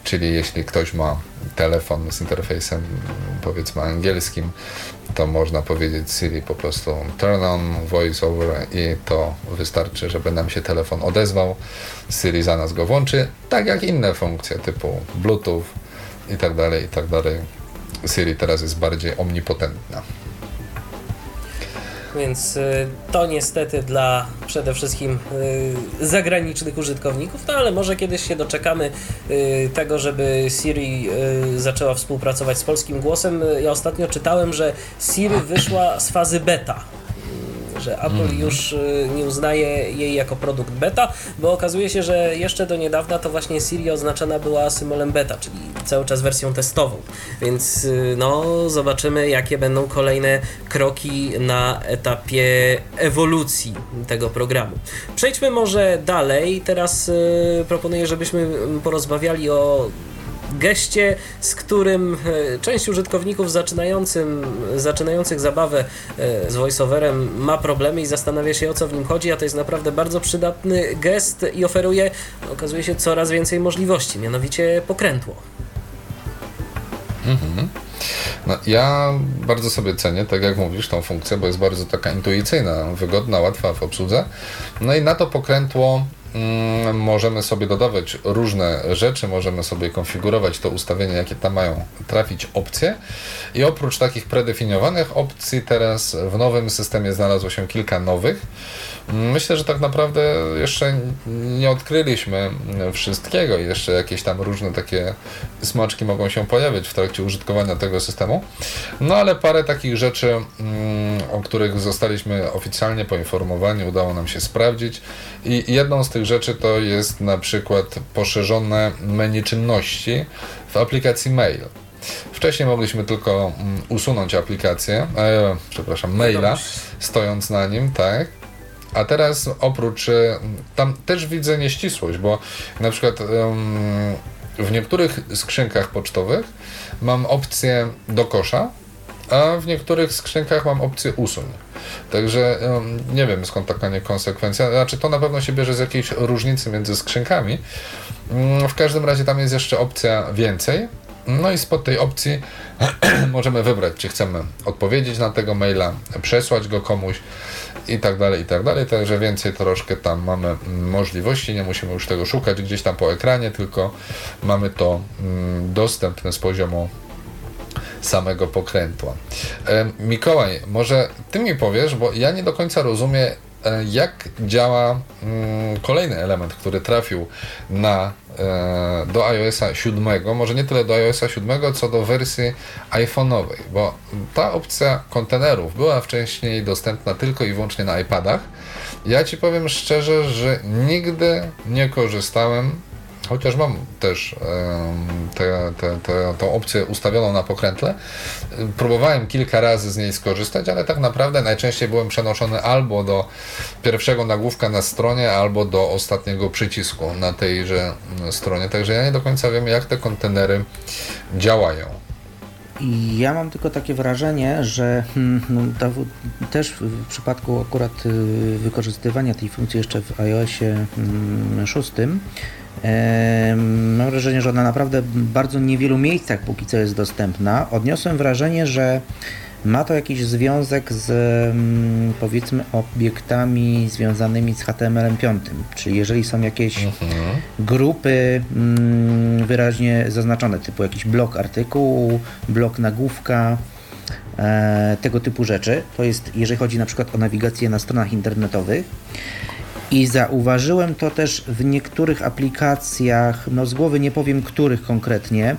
czyli jeśli ktoś ma telefon z interfejsem powiedzmy angielskim, to można powiedzieć Siri po prostu turn on voiceover i to wystarczy, żeby nam się telefon odezwał. Siri za nas go włączy, tak jak inne funkcje typu Bluetooth i tak dalej, i tak dalej. Siri teraz jest bardziej omnipotentna. Więc y, to niestety dla przede wszystkim y, zagranicznych użytkowników, no ale może kiedyś się doczekamy y, tego, żeby Siri zaczęła współpracować z polskim głosem. Ja ostatnio czytałem, że Siri wyszła z fazy beta. Że Apple już y, nie uznaje jej jako produkt beta, bo okazuje się, że jeszcze do niedawna to właśnie Siri oznaczona była symbolem beta, czyli cały czas wersją testową. Więc y, no, zobaczymy, jakie będą kolejne kroki na etapie ewolucji tego programu. Przejdźmy może dalej. Teraz y, proponuję, żebyśmy mm, porozmawiali o geście, z którym e, część użytkowników zaczynającym, zaczynających zabawę e, z voiceoverem ma problemy i zastanawia się o co w nim chodzi, a to jest naprawdę bardzo przydatny gest i oferuje, okazuje się, coraz więcej możliwości, mianowicie pokrętło. No, ja bardzo sobie cenię, tak jak mówisz, tą funkcję, bo jest bardzo taka intuicyjna, wygodna, łatwa w obsłudze. No i na to pokrętło możemy sobie dodawać różne rzeczy, możemy sobie konfigurować to ustawienie, jakie tam mają trafić opcje. I oprócz takich predefiniowanych opcji, teraz w nowym systemie znalazło się kilka nowych. Myślę, że tak naprawdę jeszcze nie odkryliśmy wszystkiego i jeszcze jakieś tam różne takie smaczki mogą się pojawić w trakcie użytkowania tego systemu. No ale parę takich rzeczy, mm, o których zostaliśmy oficjalnie poinformowani, udało nam się sprawdzić i jedną z tych rzeczy to jest na przykład poszerzone menu czynności w aplikacji Mail. Wcześniej mogliśmy tylko mm, usunąć aplikację, e, przepraszam, maila, stojąc na nim, tak. A teraz oprócz, e, tam też widzę nieścisłość, bo na przykład w niektórych skrzynkach pocztowych mam opcję do kosza, a w niektórych skrzynkach mam opcję usuń. Także nie wiem skąd taka niekonsekwencja. Znaczy to na pewno się bierze z jakiejś różnicy między skrzynkami. W każdym razie tam jest jeszcze opcja więcej. No i spod tej opcji (clears throat) możemy wybrać, czy chcemy odpowiedzieć na tego maila, przesłać go komuś i tak dalej, i tak dalej. Także więcej troszkę tam mamy możliwości, nie musimy już tego szukać gdzieś tam po ekranie, tylko mamy to mm, dostępne z poziomu samego pokrętła. E, Mikołaj, może ty mi powiesz, bo ja nie do końca rozumiem, jak działa mm, kolejny element, który trafił na, e, do iOSa 7, może nie tyle do iOSa 7, co do wersji iPhone'owej, bo ta opcja kontenerów była wcześniej dostępna tylko i wyłącznie na iPadach. Ja ci powiem szczerze, że nigdy nie korzystałem chociaż mam też te, te, tą opcję ustawioną na pokrętle. Próbowałem kilka razy z niej skorzystać, ale tak naprawdę najczęściej byłem przenoszony albo do pierwszego nagłówka na stronie, albo do ostatniego przycisku na tejże stronie. Także ja nie do końca wiem, jak te kontenery działają. Ja mam tylko takie wrażenie, że hmm, no, też w przypadku akurat y, wykorzystywania tej funkcji jeszcze w iOSie 6 hmm, Mam wrażenie, że ona naprawdę w bardzo niewielu miejscach póki co jest dostępna. Odniosłem wrażenie, że ma to jakiś związek z powiedzmy obiektami związanymi z HTML5. Czyli jeżeli są jakieś mhm. grupy mm, wyraźnie zaznaczone, typu jakiś blok artykułu, blok nagłówka, e, tego typu rzeczy, to jest jeżeli chodzi na przykład o nawigację na stronach internetowych, i zauważyłem to też w niektórych aplikacjach, no z głowy nie powiem których konkretnie,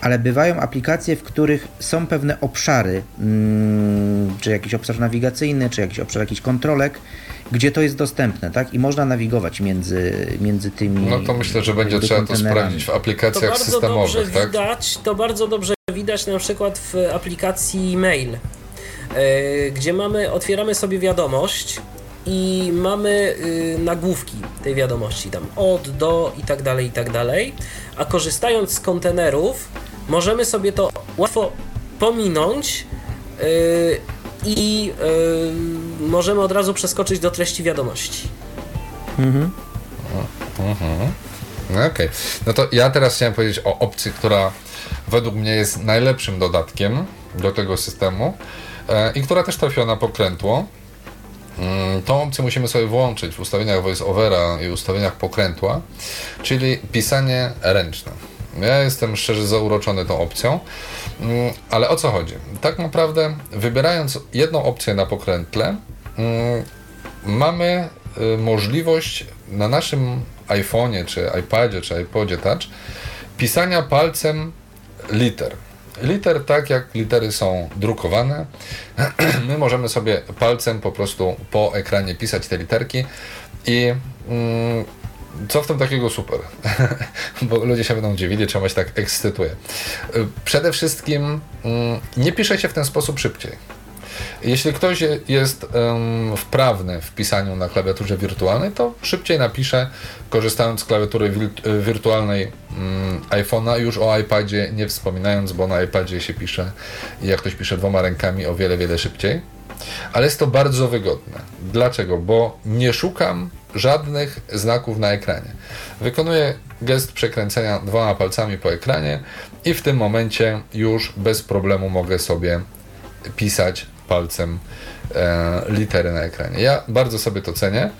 ale bywają aplikacje, w których są pewne obszary, hmm, czy jakiś obszar nawigacyjny, czy jakiś obszar jakiś kontrolek, gdzie to jest dostępne, tak? I można nawigować między, między tymi. No to myślę, że będzie trzeba to sprawdzić w aplikacjach to bardzo systemowych. Dobrze tak? widać, to bardzo dobrze widać na przykład w aplikacji mail, yy, gdzie mamy, otwieramy sobie wiadomość i mamy y, nagłówki tej wiadomości, tam od, do i tak dalej, i tak dalej. A korzystając z kontenerów, możemy sobie to łatwo pominąć y, i y, możemy od razu przeskoczyć do treści wiadomości. Mhm. Mhm. No okej. Okay. No to ja teraz chciałem powiedzieć o opcji, która według mnie jest najlepszym dodatkiem do tego systemu e, i która też trafiła na pokrętło. Mm, tą opcję musimy sobie włączyć w ustawieniach voiceovera i ustawieniach pokrętła, czyli pisanie ręczne. Ja jestem szczerze zauroczony tą opcją, mm, ale o co chodzi? Tak naprawdę, wybierając jedną opcję na pokrętle, mm, mamy y, możliwość na naszym iPhone'ie, czy iPadzie, czy iPodzie Touch pisania palcem liter liter tak jak litery są drukowane. (clears throat) My możemy sobie palcem po prostu po ekranie pisać te literki i mm, co w tym takiego super? (laughs) Bo ludzie się będą dziwili, czemu się tak ekscytuje. Przede wszystkim mm, nie pisze się w ten sposób szybciej. Jeśli ktoś jest um, wprawny w pisaniu na klawiaturze wirtualnej, to szybciej napisze, korzystając z klawiatury wirtualnej um, iPhone'a, już o iPadzie nie wspominając, bo na iPadzie się pisze, jak ktoś pisze dwoma rękami, o wiele, wiele szybciej. Ale jest to bardzo wygodne. Dlaczego? Bo nie szukam żadnych znaków na ekranie. Wykonuję gest przekręcenia dwoma palcami po ekranie i w tym momencie już bez problemu mogę sobie pisać palcem e, litery na ekranie. Ja bardzo sobie to cenię.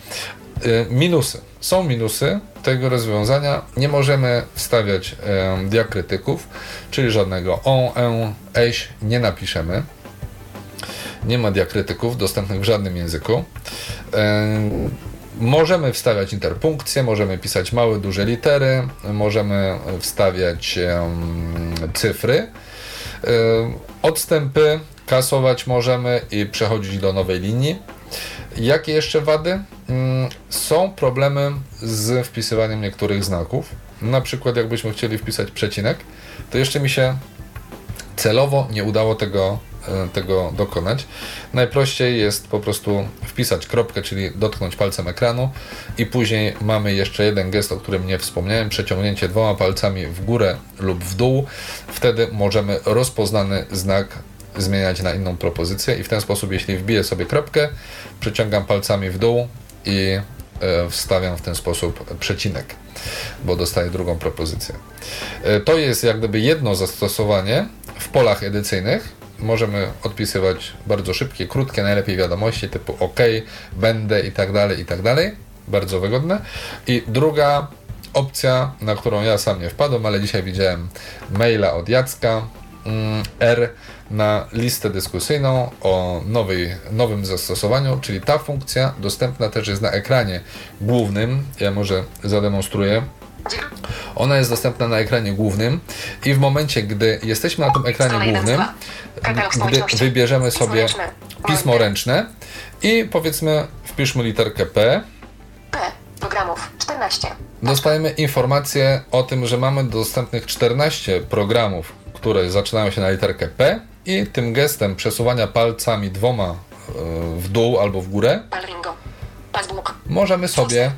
E, minusy. Są minusy tego rozwiązania. Nie możemy wstawiać e, diakrytyków, czyli żadnego on, en, eś nie napiszemy. Nie ma diakrytyków dostępnych w żadnym języku. E, możemy wstawiać interpunkcje, możemy pisać małe, duże litery, możemy wstawiać cyfry. E, odstępy kasować możemy i przechodzić do nowej linii. Jakie jeszcze wady? Mm, są problemy z wpisywaniem niektórych znaków. Na przykład jakbyśmy chcieli wpisać przecinek, to jeszcze mi się celowo nie udało tego, e, tego dokonać. Najprościej jest po prostu wpisać kropkę, czyli dotknąć palcem ekranu i później mamy jeszcze jeden gest, o którym nie wspomniałem, przeciągnięcie dwoma palcami w górę lub w dół. Wtedy możemy rozpoznany znak zmieniać na inną propozycję i w ten sposób, jeśli wbiję sobie kropkę, przeciągam palcami w dół i e, wstawiam w ten sposób przecinek, bo dostaję drugą propozycję. E, to jest jak gdyby jedno zastosowanie w polach edycyjnych. Możemy odpisywać bardzo szybkie, krótkie, najlepiej wiadomości typu OK, będę i tak dalej, i tak dalej. Bardzo wygodne. I druga opcja, na którą ja sam nie wpadłem, ale dzisiaj widziałem maila od Jacka mm, R na listę dyskusyjną o nowej, nowym zastosowaniu, czyli ta funkcja dostępna też jest na ekranie głównym. Ja może zademonstruję. Ona jest dostępna na ekranie głównym i w momencie, gdy jesteśmy na tym ekranie głównym, gdy wybierzemy sobie pismo ręczne i powiedzmy wpiszmy literkę P, P. Programów 14. dostajemy informację o tym, że mamy dostępnych 14 programów, które zaczynają się na literkę P i tym gestem przesuwania palcami dwoma e, w dół albo w górę możemy sobie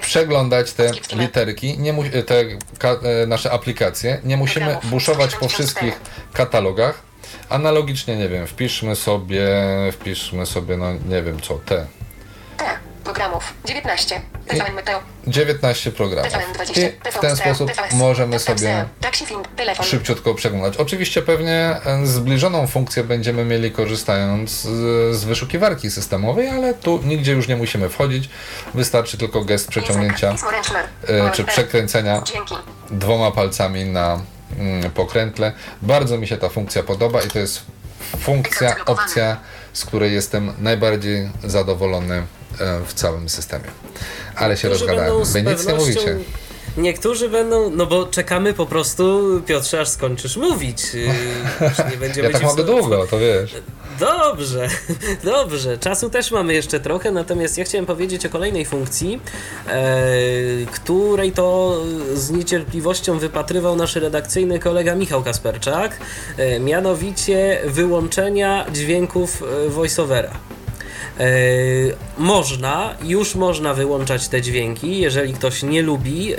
przeglądać te literki, nie mu- te e, nasze aplikacje. Nie musimy buszować po 174. wszystkich katalogach. Analogicznie, nie wiem, wpiszmy sobie, wpiszmy sobie, no nie wiem co, te. Programów 19. TVN Meteo. 19 programów. TVN 20. I w ten sposób możemy sobie szybciutko przeglądać. Oczywiście pewnie e, zbliżoną funkcję będziemy mieli korzystając z, wyszukiwarki systemowej, ale tu nigdzie już nie musimy wchodzić. Wystarczy tylko gest przeciągnięcia e, czy przekręcenia dwoma palcami na mm, pokrętle. Bardzo mi się ta funkcja podoba i to jest funkcja, opcja, z której jestem najbardziej zadowolony w całym systemie. Ale się rozgadałem. Wy nic nie mówicie. Niektórzy będą, no bo czekamy po prostu, Piotrze, aż skończysz mówić. Yy, już nie będziemy (laughs) Ja tak mogę długo, to wiesz. Dobrze, (laughs) dobrze. Czasu też mamy jeszcze trochę, natomiast ja chciałem powiedzieć o kolejnej funkcji, e, której to z niecierpliwością wypatrywał nasz redakcyjny kolega Michał Kasperczak, e, mianowicie wyłączenia dźwięków e, voiceovera. E, można, już można wyłączać te dźwięki, jeżeli ktoś nie lubi e,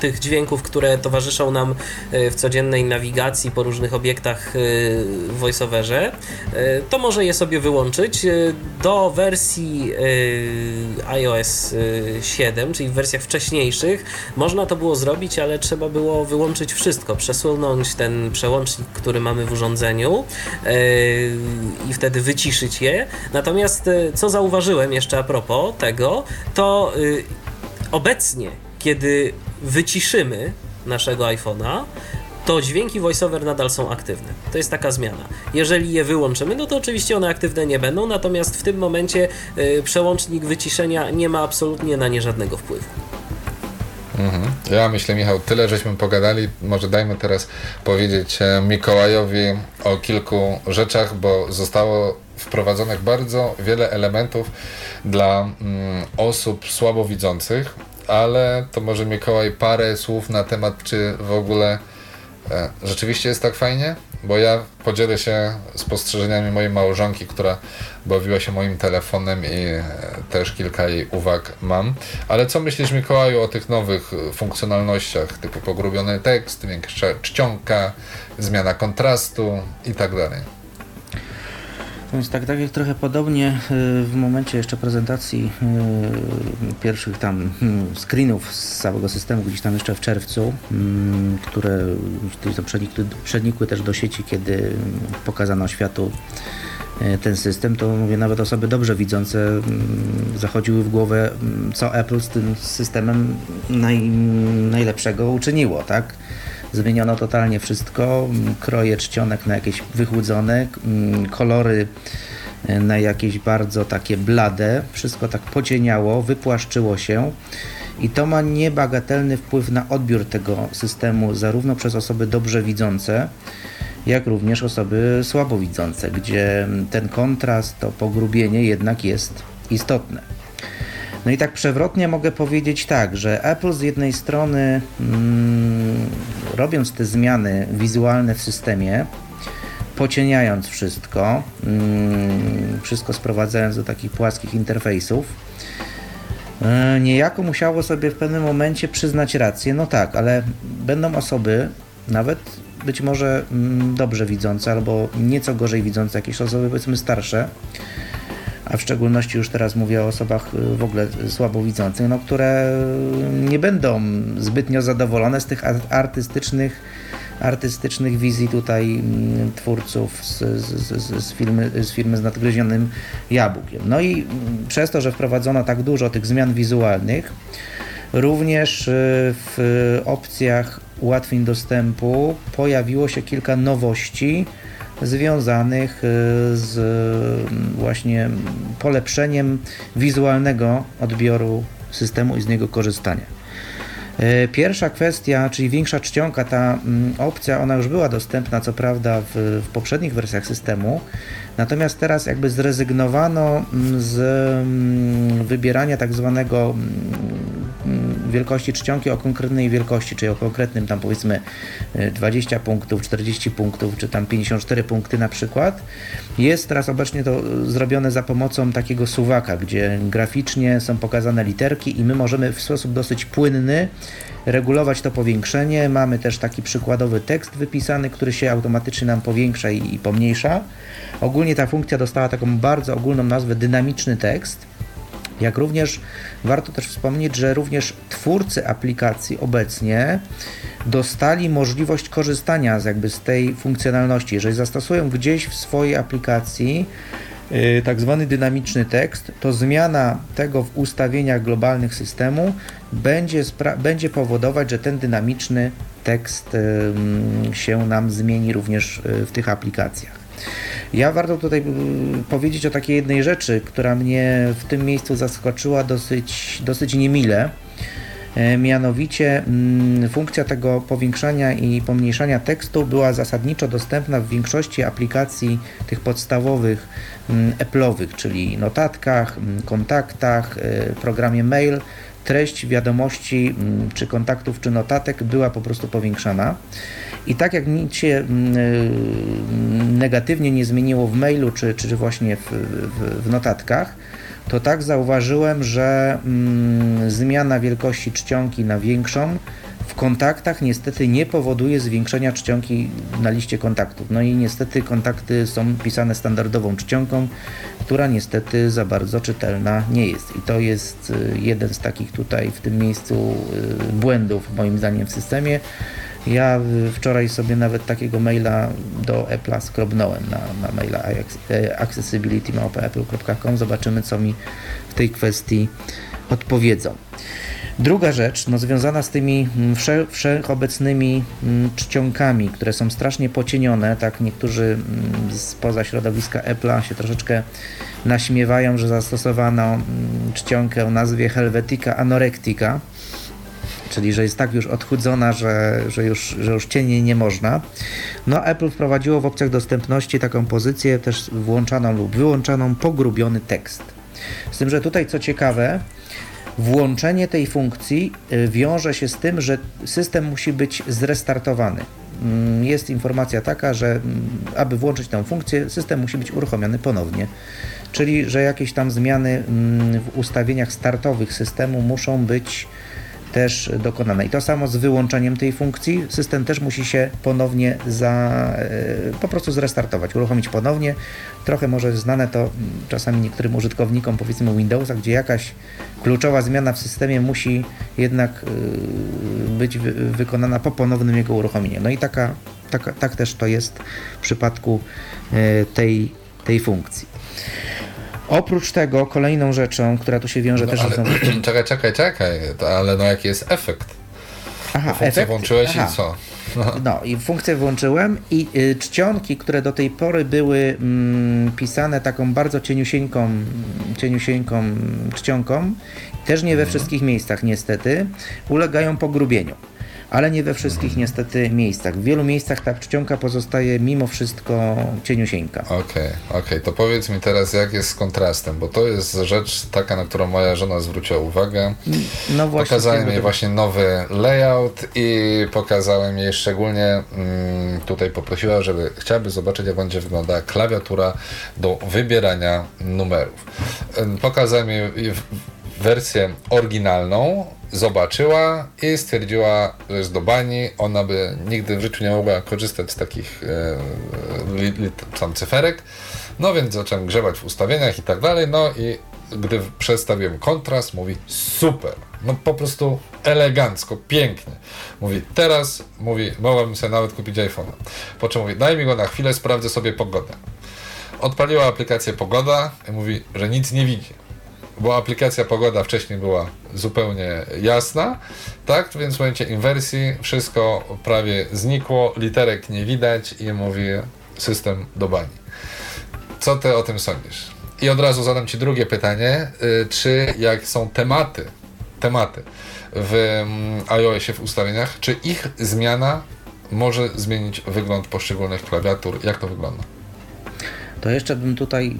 tych dźwięków, które towarzyszą nam e, w codziennej nawigacji po różnych obiektach w voiceoverze, to może je sobie wyłączyć. Do wersji iOS e, 7, czyli w wersjach wcześniejszych, można to było zrobić, ale trzeba było wyłączyć wszystko, przesunąć ten przełącznik, który mamy w urządzeniu i wtedy wyciszyć je. Natomiast e, co zauważyłem jeszcze a propos tego, to y, obecnie, kiedy wyciszymy naszego iPhone'a, to dźwięki voiceover nadal są aktywne. To jest taka zmiana. Jeżeli je wyłączymy, no to oczywiście one aktywne nie będą, natomiast w tym momencie y, przełącznik wyciszenia nie ma absolutnie na nie żadnego wpływu. Mhm. Ja myślę, Michał, tyle żeśmy pogadali. Może dajmy teraz powiedzieć e, Mikołajowi o kilku rzeczach, bo zostało wprowadzonych bardzo wiele elementów dla mm, osób słabowidzących, ale to może Mikołaj parę słów na temat, czy w ogóle e, rzeczywiście jest tak fajnie? Bo ja podzielę się spostrzeżeniami mojej małżonki, która bawiła się moim telefonem i e, też kilka jej uwag mam. Ale co myślisz, Mikołaju, o tych nowych e, funkcjonalnościach, typu pogrubiony tekst, większa czcionka, zmiana kontrastu i tak dalej? Więc tak, tak jak trochę podobnie y, w momencie jeszcze prezentacji y, pierwszych tam hmm, screenów z całego systemu gdzieś tam jeszcze w czerwcu, które przenikły, przenikły też do sieci, kiedy pokazano światu y, ten system, to mówię, nawet osoby dobrze widzące zachodziły w głowę, co Apple z tym systemem naj, najlepszego uczyniło, tak? Zmieniono totalnie wszystko, m, kroje czcionek na jakieś wychłudzone, m, kolory e, na jakieś bardzo takie blade, wszystko tak pocieniało, wypłaszczyło się. I to ma niebagatelny wpływ na odbiór tego systemu zarówno przez osoby dobrze widzące, jak również osoby słabowidzące, gdzie ten kontrast, to pogrubienie jednak jest istotne. No i tak przewrotnie mogę powiedzieć tak, że Apple z jednej strony mm, robiąc te zmiany wizualne w systemie, pocieniając wszystko, mm, wszystko sprowadzając do takich płaskich interfejsów, e, niejako musiało sobie w pewnym momencie przyznać rację. No tak, ale będą osoby, nawet być może mm, dobrze widzące, albo nieco gorzej widzące, jakieś osoby powiedzmy starsze, a w szczególności już teraz mówię o osobach y, w ogóle słabowidzących, no, które nie będą zbytnio zadowolone z tych ar- artystycznych artystycznych wizji tutaj mm, twórców z, z, z, z, firmy, z firmy z nadgryzionym jabłkiem. No i mm, przez to, że wprowadzono tak dużo tych zmian wizualnych, również y, w opcjach ułatwień dostępu pojawiło się kilka nowości związanych y, z mm, właśnie polepszeniem wizualnego odbioru systemu i z niego korzystania. E, Pierwsza kwestia, czyli większa czcionka, ta mm, opcja, ona już była dostępna co prawda w, w poprzednich wersjach systemu, natomiast teraz jakby zrezygnowano mm, z wybierania tak zwanego wielkości czcionki o konkretnej wielkości, czyli o konkretnym tam powiedzmy e, 20 punktów, 40 punktów, czy tam 54 punkty na przykład. Jest teraz obecnie to e, zrobione za pomocą takiego suwaka, gdzie graficznie są pokazane literki i my możemy w sposób dosyć płynny regulować to powiększenie. Mamy też taki przykładowy tekst wypisany, który się automatycznie nam powiększa i pomniejsza. Ogólnie ta funkcja dostała taką bardzo ogólną nazwę dynamiczny tekst. Jak również warto też wspomnieć, że również twórcy aplikacji obecnie dostali możliwość korzystania z jakby z tej funkcjonalności. Jeżeli zastosują gdzieś w swojej aplikacji yy, tak zwany dynamiczny tekst, to zmiana tego w ustawieniach globalnych systemu będzie, będzie powodować, że ten dynamiczny tekst yy, się nam zmieni również yy, w tych aplikacjach. Ja warto tutaj y, powiedzieć o takiej jednej rzeczy, która mnie w tym miejscu zaskoczyła dosyć, dosyć niemile. E, Mianowicie mm, funkcja tego powiększania i pomniejszania tekstu była zasadniczo dostępna w większości aplikacji tych podstawowych mm, Apple'owych, czyli notatkach, mm, kontaktach, e, programie mail. Treść wiadomości, mm, czy kontaktów, czy notatek była po prostu powiększana. I tak jak nic się mm, y, negatywnie nie zmieniło w mailu, czy, czy właśnie w, w, w notatkach, to tak zauważyłem, że mm, zmiana wielkości czcionki na większą w kontaktach niestety nie powoduje zwiększenia czcionki na liście kontaktów. No i niestety kontakty są pisane standardową czcionką, która niestety za bardzo czytelna nie jest. I to jest y, jeden z takich tutaj w tym miejscu y, błędów moim zdaniem w systemie. Ja y, wczoraj sobie nawet takiego maila do Apple'a skrobnąłem na, na maila accessibility.apple.com. Zobaczymy, co mi w tej kwestii odpowiedzą. Druga rzecz, no, związana z tymi mm, wsze, wszechobecnymi mm, czcionkami, które są strasznie pocienione, tak niektórzy mm, spoza środowiska Apple'a się troszeczkę naśmiewają, że zastosowano mm, czcionkę o nazwie Helvetica Anorectica, czyli że jest tak już odchudzona, że, że, już, że już cienie nie można. No Apple wprowadziło w opcjach dostępności taką pozycję też włączaną lub wyłączaną pogrubiony tekst. Z tym, że tutaj co ciekawe, włączenie tej funkcji y, wiąże się z tym, że system musi być zrestartowany. Mm, Jest informacja taka, że mm, aby włączyć tę funkcję, system musi być uruchomiony ponownie. Czyli, że jakieś tam zmiany mm, w ustawieniach startowych systemu muszą być też dokonane. I to samo z wyłączeniem tej funkcji. System też musi się ponownie za, e, po prostu zrestartować, uruchomić ponownie. Trochę może znane to mm, czasami niektórym użytkownikom, powiedzmy Windowsa, gdzie jakaś kluczowa zmiana w systemie musi jednak y, być wy, wykonana po ponownym jego uruchomieniu. No i taka, taka, tak też to jest w przypadku e, tej, tej funkcji. Oprócz tego kolejną rzeczą, która tu się wiąże No, też ale, z (clears throat) czekaj, czekaj, czekaj, ale no jaki jest efekt? Aha, Funkcję efekt- włączyłeś aha. i co? No. No i funkcję włączyłem i y, czcionki, które do tej pory były mm, pisane taką bardzo cieniusieńką, cieniusieńką czcionką, też nie we wszystkich miejscach niestety, ulegają pogrubieniu. Ale nie we wszystkich niestety miejscach. W wielu miejscach ta czcionka pozostaje mimo wszystko cieniusieńka. Okej, okej, to powiedz mi teraz jak jest z kontrastem, bo to jest rzecz taka, na którą moja żona zwróciła uwagę. No właśnie. Pokazałem jej właśnie nowy layout i pokazałem jej szczególnie, mm, tutaj poprosiła, żeby chciałaby zobaczyć jak będzie wyglądała klawiatura do wybierania numerów. Pokazałem jej wersję oryginalną, zobaczyła i stwierdziła, że jest do bani, ona by nigdy w życiu nie mogła korzystać z takich e, li, li, tam cyferek, No więc zacząłem grzebać w ustawieniach i tak dalej, no i gdy przestawiłem kontrast, mówi super, no po prostu elegancko, pięknie. Mówi, teraz, mówi, mogłabym sobie nawet kupić iPhone'a. Po czym mówi, daj mi go na chwilę, sprawdzę sobie pogodę. Odpaliła aplikację Pogoda i mówi, że nic nie widzi. Bo aplikacja Pogoda wcześniej była zupełnie jasna, tak? Więc w momencie inwersji wszystko prawie znikło, literek nie widać i mówi system do bani. Co ty o tym sądzisz? I od razu zadam ci drugie pytanie, y, czy jak są tematy, tematy w mm, iOSie w ustawieniach, czy ich zmiana może zmienić wygląd poszczególnych klawiatur? Jak to wygląda? To jeszcze bym tutaj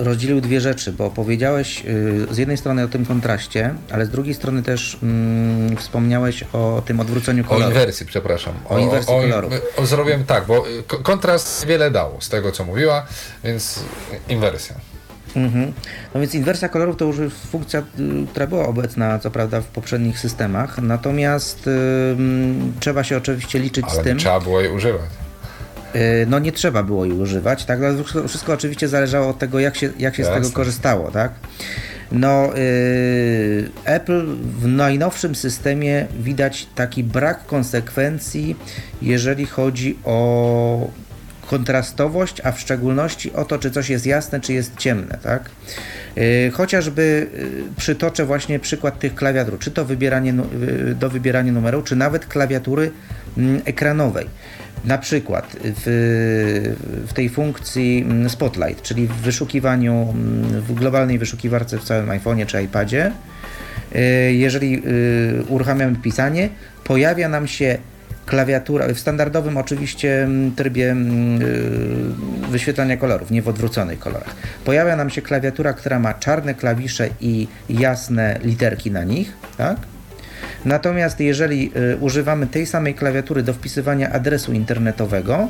y, rozdzielił dwie rzeczy, bo powiedziałeś y, z jednej strony o tym kontraście, ale z drugiej strony też mm, wspomniałeś o tym odwróceniu O koloru. inwersji, przepraszam. O inwersji o, kolorów. O, zrobiłem tak, bo y, ko- kontrast wiele dał z tego, co mówiła, więc inwersja. Mhm. No więc inwersja kolorów to już funkcja, która była obecna co prawda w poprzednich systemach, natomiast y, trzeba się oczywiście liczyć Ale z tym. trzeba było jej używać. Y, No nie trzeba było jej używać, tak? Ale wszystko, wszystko oczywiście zależało od tego, jak się, jak się z tego korzystało, tak? No, y, Apple w najnowszym systemie widać taki brak konsekwencji, jeżeli chodzi o kontrastowość, a w szczególności o to, czy coś jest jasne, czy jest ciemne, tak? Y, Chociażby y, przytoczę właśnie przykład tych klawiatur, czy to wybieranie, do wybierania numeru, czy nawet klawiatury mm, ekranowej. Na przykład w, w tej funkcji mm, Spotlight, czyli w wyszukiwaniu, mm, w globalnej wyszukiwarce w całym iPhone'ie czy iPadzie, y, jeżeli y, uruchamiamy pisanie, pojawia nam się klawiatura, w standardowym oczywiście mm, trybie y, wyświetlania kolorów, nie w odwróconych kolorach. Pojawia nam się klawiatura, która ma czarne klawisze i jasne literki na nich, tak? Natomiast jeżeli y, używamy tej samej klawiatury do wpisywania adresu internetowego,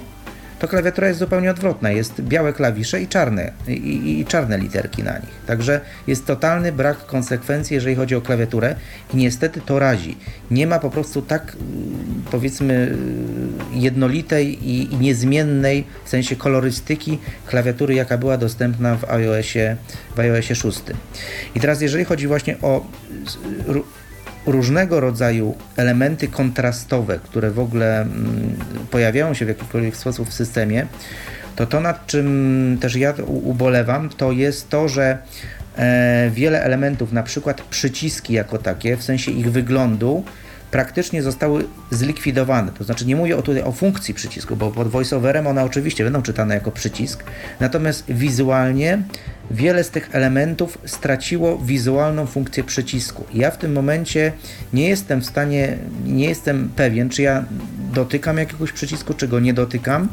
to klawiatura jest zupełnie odwrotna. Jest białe klawisze i czarne, i, i, i czarne literki na nich. Także jest totalny brak konsekwencji, jeżeli chodzi o klawiaturę i niestety to razi. Nie ma po prostu tak, y, powiedzmy, y, jednolitej i, i niezmiennej w sensie kolorystyki klawiatury, jaka była dostępna w iOSie, w iOSie 6. I teraz jeżeli chodzi właśnie o różnego rodzaju elementy kontrastowe, które w ogóle mm, pojawiają się w jakikolwiek sposób w systemie, to to nad czym też ja ubolewam, to jest to, że e, wiele elementów, na przykład przyciski jako takie, w sensie ich wyglądu, praktycznie zostały zlikwidowane. To znaczy nie mówię tutaj o funkcji przycisku, bo pod voiceoverem one oczywiście będą czytane jako przycisk, natomiast wizualnie wiele z tych elementów straciło wizualną funkcję przycisku. Ja w tym momencie nie jestem w stanie, nie jestem pewien, czy ja dotykam jakiegoś przycisku, czy go nie dotykam.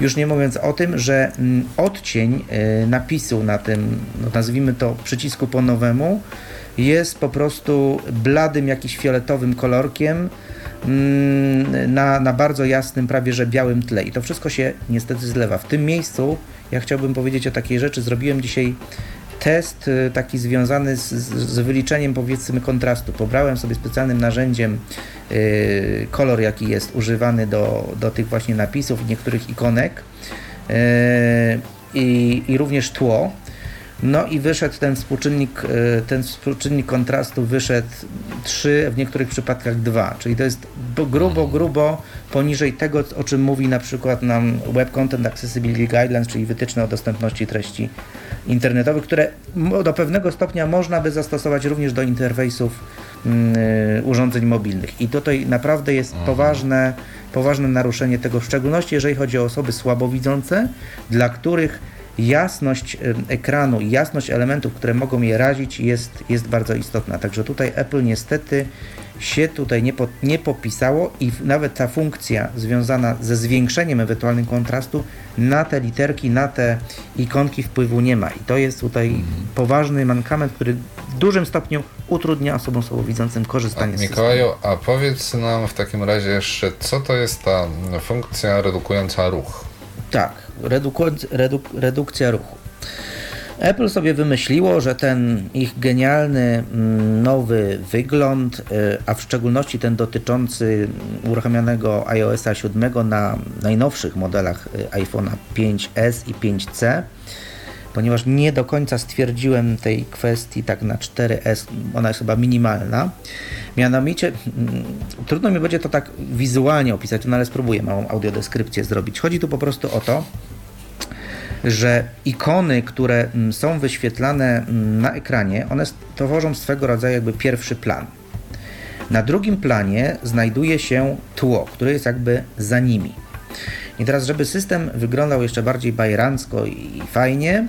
Już nie mówiąc o tym, że mm, odcień y, napisu na tym, no nazwijmy to przycisku po nowemu, jest po prostu bladym, jakiś fioletowym kolorkiem mm, na, na bardzo jasnym, prawie że białym tle. I to wszystko się niestety zlewa. W tym miejscu ja chciałbym powiedzieć o takiej rzeczy. Zrobiłem dzisiaj test y, taki związany z, z, wyliczeniem powiedzmy kontrastu. Pobrałem sobie specjalnym narzędziem y, kolor, jaki jest używany do, do tych właśnie napisów i niektórych ikonek y, i, i również tło. No i wyszedł ten współczynnik, y, ten współczynnik kontrastu wyszedł 3, w niektórych przypadkach 2, czyli to jest bo- grubo, grubo poniżej tego, o czym mówi na przykład nam Web Content Accessibility Guidelines, czyli wytyczne o dostępności treści internetowych, które do pewnego stopnia można by zastosować również do interfejsów mm, y, urządzeń mobilnych. I tutaj naprawdę jest poważne, poważne naruszenie tego, w szczególności jeżeli chodzi o osoby słabowidzące, dla których jasność ekranu i jasność elementów, które mogą je razić jest, jest bardzo istotna. Także tutaj Apple niestety się tutaj nie, po, nie popisało i nawet ta funkcja związana ze zwiększeniem ewentualnym kontrastu na te literki, na te ikonki wpływu nie ma. I to jest tutaj poważny mankament, który w dużym stopniu utrudnia osobom słabowidzącym A, korzystanie z systemu. Mikołaju, a powiedz nam w takim razie jeszcze, co to jest ta funkcja redukująca ruch? Tak, reduk, redukcja ruchu. Apple sobie wymyśliło, że ten ich genialny mm, nowy wygląd, y, a w szczególności ten dotyczący uruchomionego iOSa 7 na najnowszych modelach y, iPhone'a 5S i 5C, ponieważ nie do końca stwierdziłem tej kwestii tak na 4S, ona jest chyba minimalna. Mianowicie, mm, trudno mi będzie to tak wizualnie opisać, no ale spróbuję małą audiodeskrypcję zrobić. Chodzi tu po prostu o to, że ikony, które mm, są wyświetlane mm, na ekranie, one tworzą swego rodzaju jakby pierwszy plan. Na drugim planie znajduje się tło, które jest jakby za nimi. I teraz, żeby system wyglądał jeszcze bardziej bajerancko i fajnie,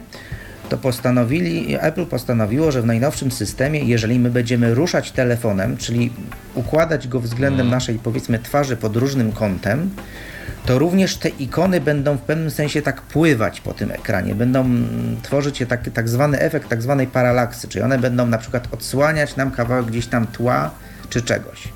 to postanowili, Apple postanowiło, że w najnowszym systemie, jeżeli my będziemy ruszać telefonem, czyli układać go względem naszej powiedzmy twarzy pod różnym kątem, to również te ikony będą w pewnym sensie tak pływać po tym ekranie, będą mm, tworzyć się tak, tak zwany efekt tak zwanej paralaksy, czyli one będą na przykład odsłaniać nam kawałek gdzieś tam tła czy czegoś.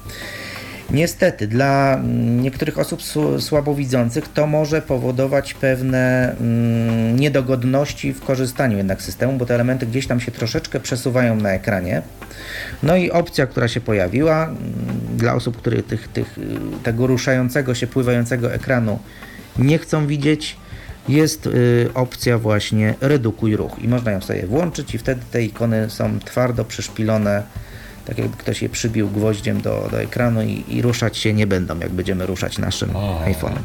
Niestety, dla mm, niektórych osób słabowidzących to może powodować pewne mm, niedogodności w korzystaniu jednak z systemu, bo te elementy gdzieś tam się troszeczkę przesuwają na ekranie. No i opcja, która się pojawiła mm, dla osób, które tych, tych, y, tego ruszającego się, pływającego ekranu nie chcą widzieć, jest y, opcja właśnie redukuj ruch i można ją sobie włączyć i wtedy te ikony są twardo przyszpilone tak jakby ktoś je przybił gwoździem do, do ekranu i, i ruszać się nie będą, jak będziemy ruszać naszym iPhone'em.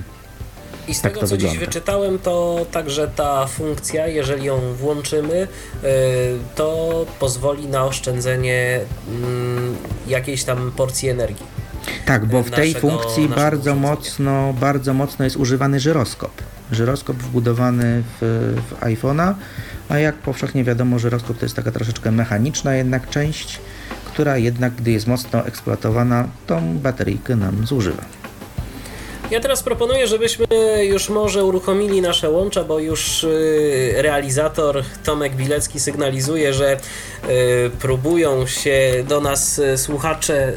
I z tak tego, co wygląda. dziś wyczytałem, to także ta funkcja, jeżeli ją włączymy, y, to pozwoli na oszczędzenie mm, jakiejś tam porcji energii. Tak, bo w tej funkcji bardzo mocno, bardzo mocno jest używany żyroskop. Żyroskop wbudowany w, w iPhone'a, a jak powszechnie wiadomo, żyroskop to jest taka troszeczkę mechaniczna jednak część, która jednak, gdy jest mocno eksploatowana, tą bateryjkę nam zużywa. Ja teraz proponuję, żebyśmy już może uruchomili nasze łącza, bo już y, realizator Tomek Bilecki sygnalizuje, że y, próbują się do nas y, słuchacze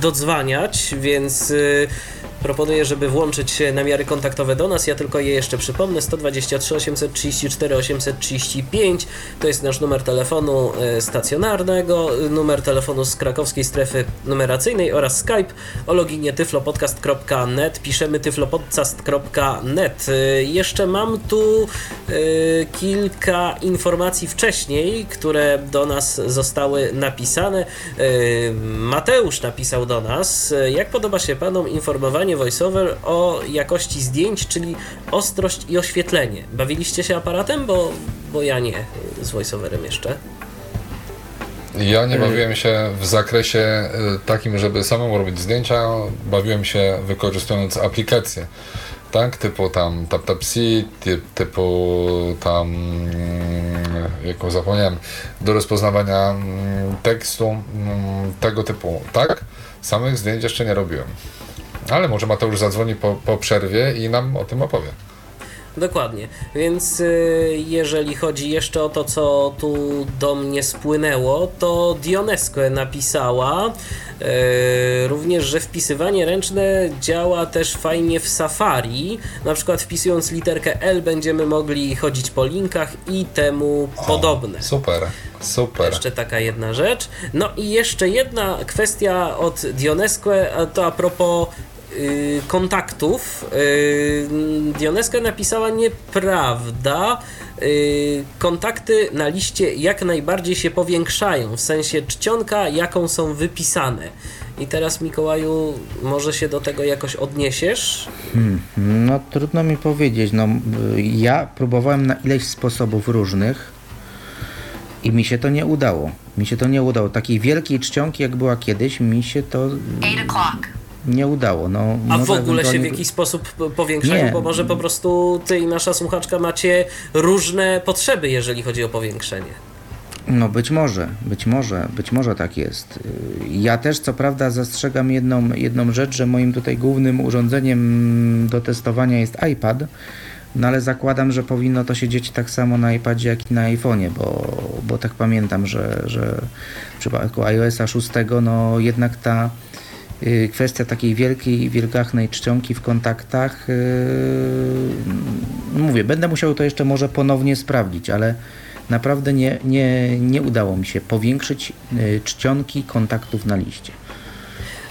dodzwaniać, więc Proponuję, żeby włączyć namiary kontaktowe do nas. Ja tylko je jeszcze przypomnę. 123 834 835 to jest nasz numer telefonu e, stacjonarnego, numer telefonu z krakowskiej strefy numeracyjnej oraz Skype o loginie tyflopodcast.net. Piszemy tyflopodcast.net. E, jeszcze mam tu e, kilka informacji wcześniej, które do nas zostały napisane. Mateusz napisał do nas, jak podoba się panom informowanie voiceover o jakości zdjęć, czyli ostrość i oświetlenie. Bawiliście się aparatem? Bo, bo ja nie z voiceoverem jeszcze. Ja nie bawiłem się w zakresie y, takim, żeby samemu robić zdjęcia. Bawiłem się wykorzystując aplikacje, tak? Typu tam TapTapC, typu tam, mm, jaką zapomniałem, do rozpoznawania mm, tekstu, mm, tego typu, tak? Samych zdjęć jeszcze nie robiłem. Ale może Mateusz zadzwoni po, po przerwie i nam o tym opowie. Dokładnie. Więc y, jeżeli chodzi jeszcze o to, co tu do mnie spłynęło, to Dionesque napisała y, również, że wpisywanie ręczne działa też fajnie w Safari. Na przykład wpisując literkę L będziemy mogli chodzić po linkach i temu o, podobne. Super. Super. Jeszcze taka jedna rzecz. No i jeszcze jedna kwestia od Dionesque, to a propos kontaktów y, Dioneska napisała nieprawda. Y, kontakty na liście jak najbardziej się powiększają, w sensie czcionka, jaką są wypisane. I teraz, Mikołaju, może się do tego jakoś odniesiesz? Hmm, no, trudno mi powiedzieć. No, ja próbowałem na ileś sposobów różnych i mi się to nie udało. Mi się to nie udało. Takiej wielkiej czcionki, jak była kiedyś, mi się to. 8 o'clock nie udało. No, A w ogóle się w jakiś sposób powiększają? Nie. Bo może po prostu ty i nasza słuchaczka macie różne potrzeby, jeżeli chodzi o powiększenie. No być może, być może, być może tak jest. Ja też co prawda zastrzegam jedną, jedną rzecz, że moim tutaj głównym urządzeniem do testowania jest iPad, no ale zakładam, że powinno to się dzieć tak samo na iPadzie, jak i na iPhone'ie, bo, bo tak pamiętam, że, że w przypadku iOSa 6 no jednak ta kwestia takiej wielkiej, wielgachnej czcionki w kontaktach. Y, mówię, będę musiał to jeszcze może ponownie sprawdzić, ale naprawdę nie, nie, nie udało mi się powiększyć y, czcionki kontaktów na liście.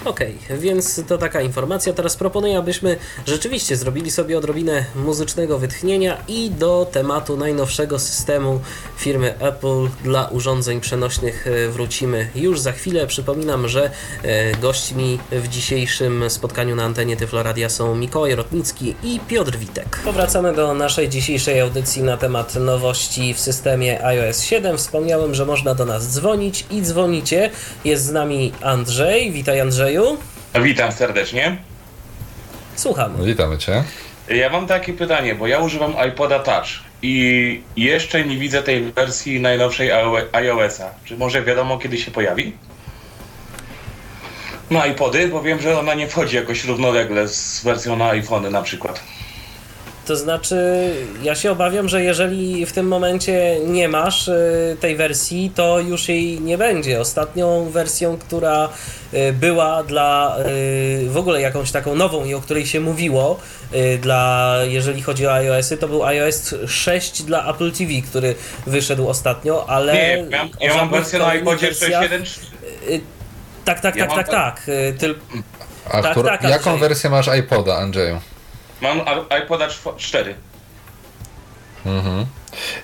Okej, więc to taka informacja. Teraz proponuję, abyśmy rzeczywiście zrobili sobie odrobinę muzycznego wytchnienia i do tematu najnowszego systemu firmy Apple dla urządzeń przenośnych e, wrócimy już za chwilę. Przypominam, że e, gośćmi w dzisiejszym spotkaniu na antenie Tyfloradia są Mikołaj Rotnicki i Piotr Witek. Powracamy do naszej dzisiejszej audycji na temat nowości w systemie iOS 7. Wspomniałem, że można do nas dzwonić i dzwonicie. Jest z nami Andrzej. Witaj Andrzeju. Witam serdecznie. Słuchamy. Witamy Cię. Ja mam takie pytanie, bo ja używam iPoda Touch i jeszcze nie widzę tej wersji najnowszej iOS-a. Czy może wiadomo, kiedy się pojawi? Na iPody, bo wiem, że ona nie wchodzi jakoś równolegle z wersją na iPhony na przykład. To znaczy, ja się obawiam, że jeżeli w tym momencie nie masz y, tej wersji, to już jej nie będzie. Ostatnią wersją, która y, była dla y, w ogóle jakąś taką nową i o której się mówiło, dla, jeżeli chodzi o iOS-y, to był iOS 6 dla Apple TV, który wyszedł ostatnio, ale. Nie, ja, ja mam wersję na iPodzie wersjach- 6.1. y, Tak, tak, Ja tak, tak, tak- tak. y, Tyl, A Tak, tak, jaką Andrzej. wersję masz iPoda, Andrzeju? Mam iPoda 4.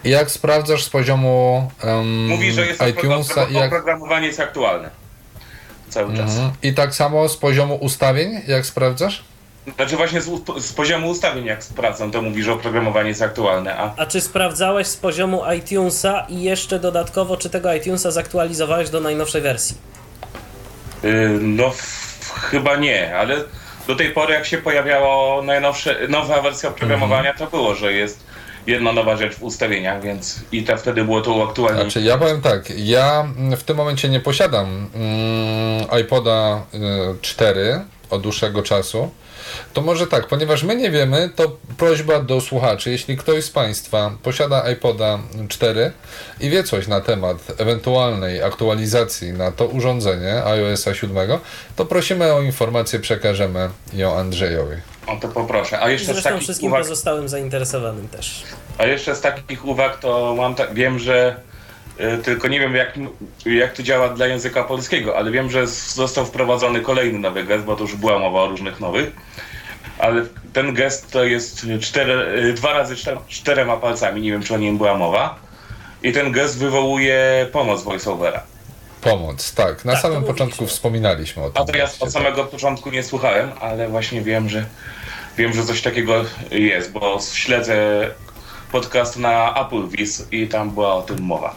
I jak sprawdzasz z poziomu um, Mówi, że jest iTunesa i jak... oprogramowanie jest aktualne. Cały czas. Mhm. I tak samo z poziomu ustawień, jak sprawdzasz? Znaczy właśnie z, z poziomu ustawień jak sprawdzam, to mówi, że oprogramowanie jest aktualne, a A czy sprawdzałeś z poziomu iTunesa i jeszcze dodatkowo, czy tego iTunesa zaktualizowałeś do najnowszej wersji? Yy, No, f- chyba nie, ale do tej pory, jak się pojawiało najnowsze, nowa wersja oprogramowania, to było, że jest jedna nowa rzecz w ustawieniach, więc i to wtedy było to uaktualnione. Znaczy, ja powiem tak, ja mm, w tym momencie nie posiadam mm, iPoda y, 4 od dłuższego czasu. To może tak, ponieważ my nie wiemy, to prośba do słuchaczy, jeśli ktoś z Państwa posiada iPoda 4 i wie coś na temat ewentualnej aktualizacji na to urządzenie iOS 7, to prosimy o informację, przekażemy ją Andrzejowi. O to poproszę. A jeszcze z Zresztą takich wszystkim uwag, pozostałym zainteresowanym też. a jeszcze z takich uwag to mam tak, wiem, że tylko nie wiem jak, jak to działa dla języka polskiego, ale wiem, że został wprowadzony kolejny nowy gest, bo to już była mowa o różnych nowych. Ale ten gest to jest cztery, y, dwa razy czter, czterema palcami, nie wiem czy o nim była mowa. I ten gest wywołuje pomoc voiceovera. Pomoc, tak. Na Tak, samym mówiliśmy. początku wspominaliśmy o tym. A to ja od samego początku nie słuchałem, ale właśnie wiem, że wiem, że coś takiego jest, bo śledzę podcast na Apple Viz i tam była o tym mowa.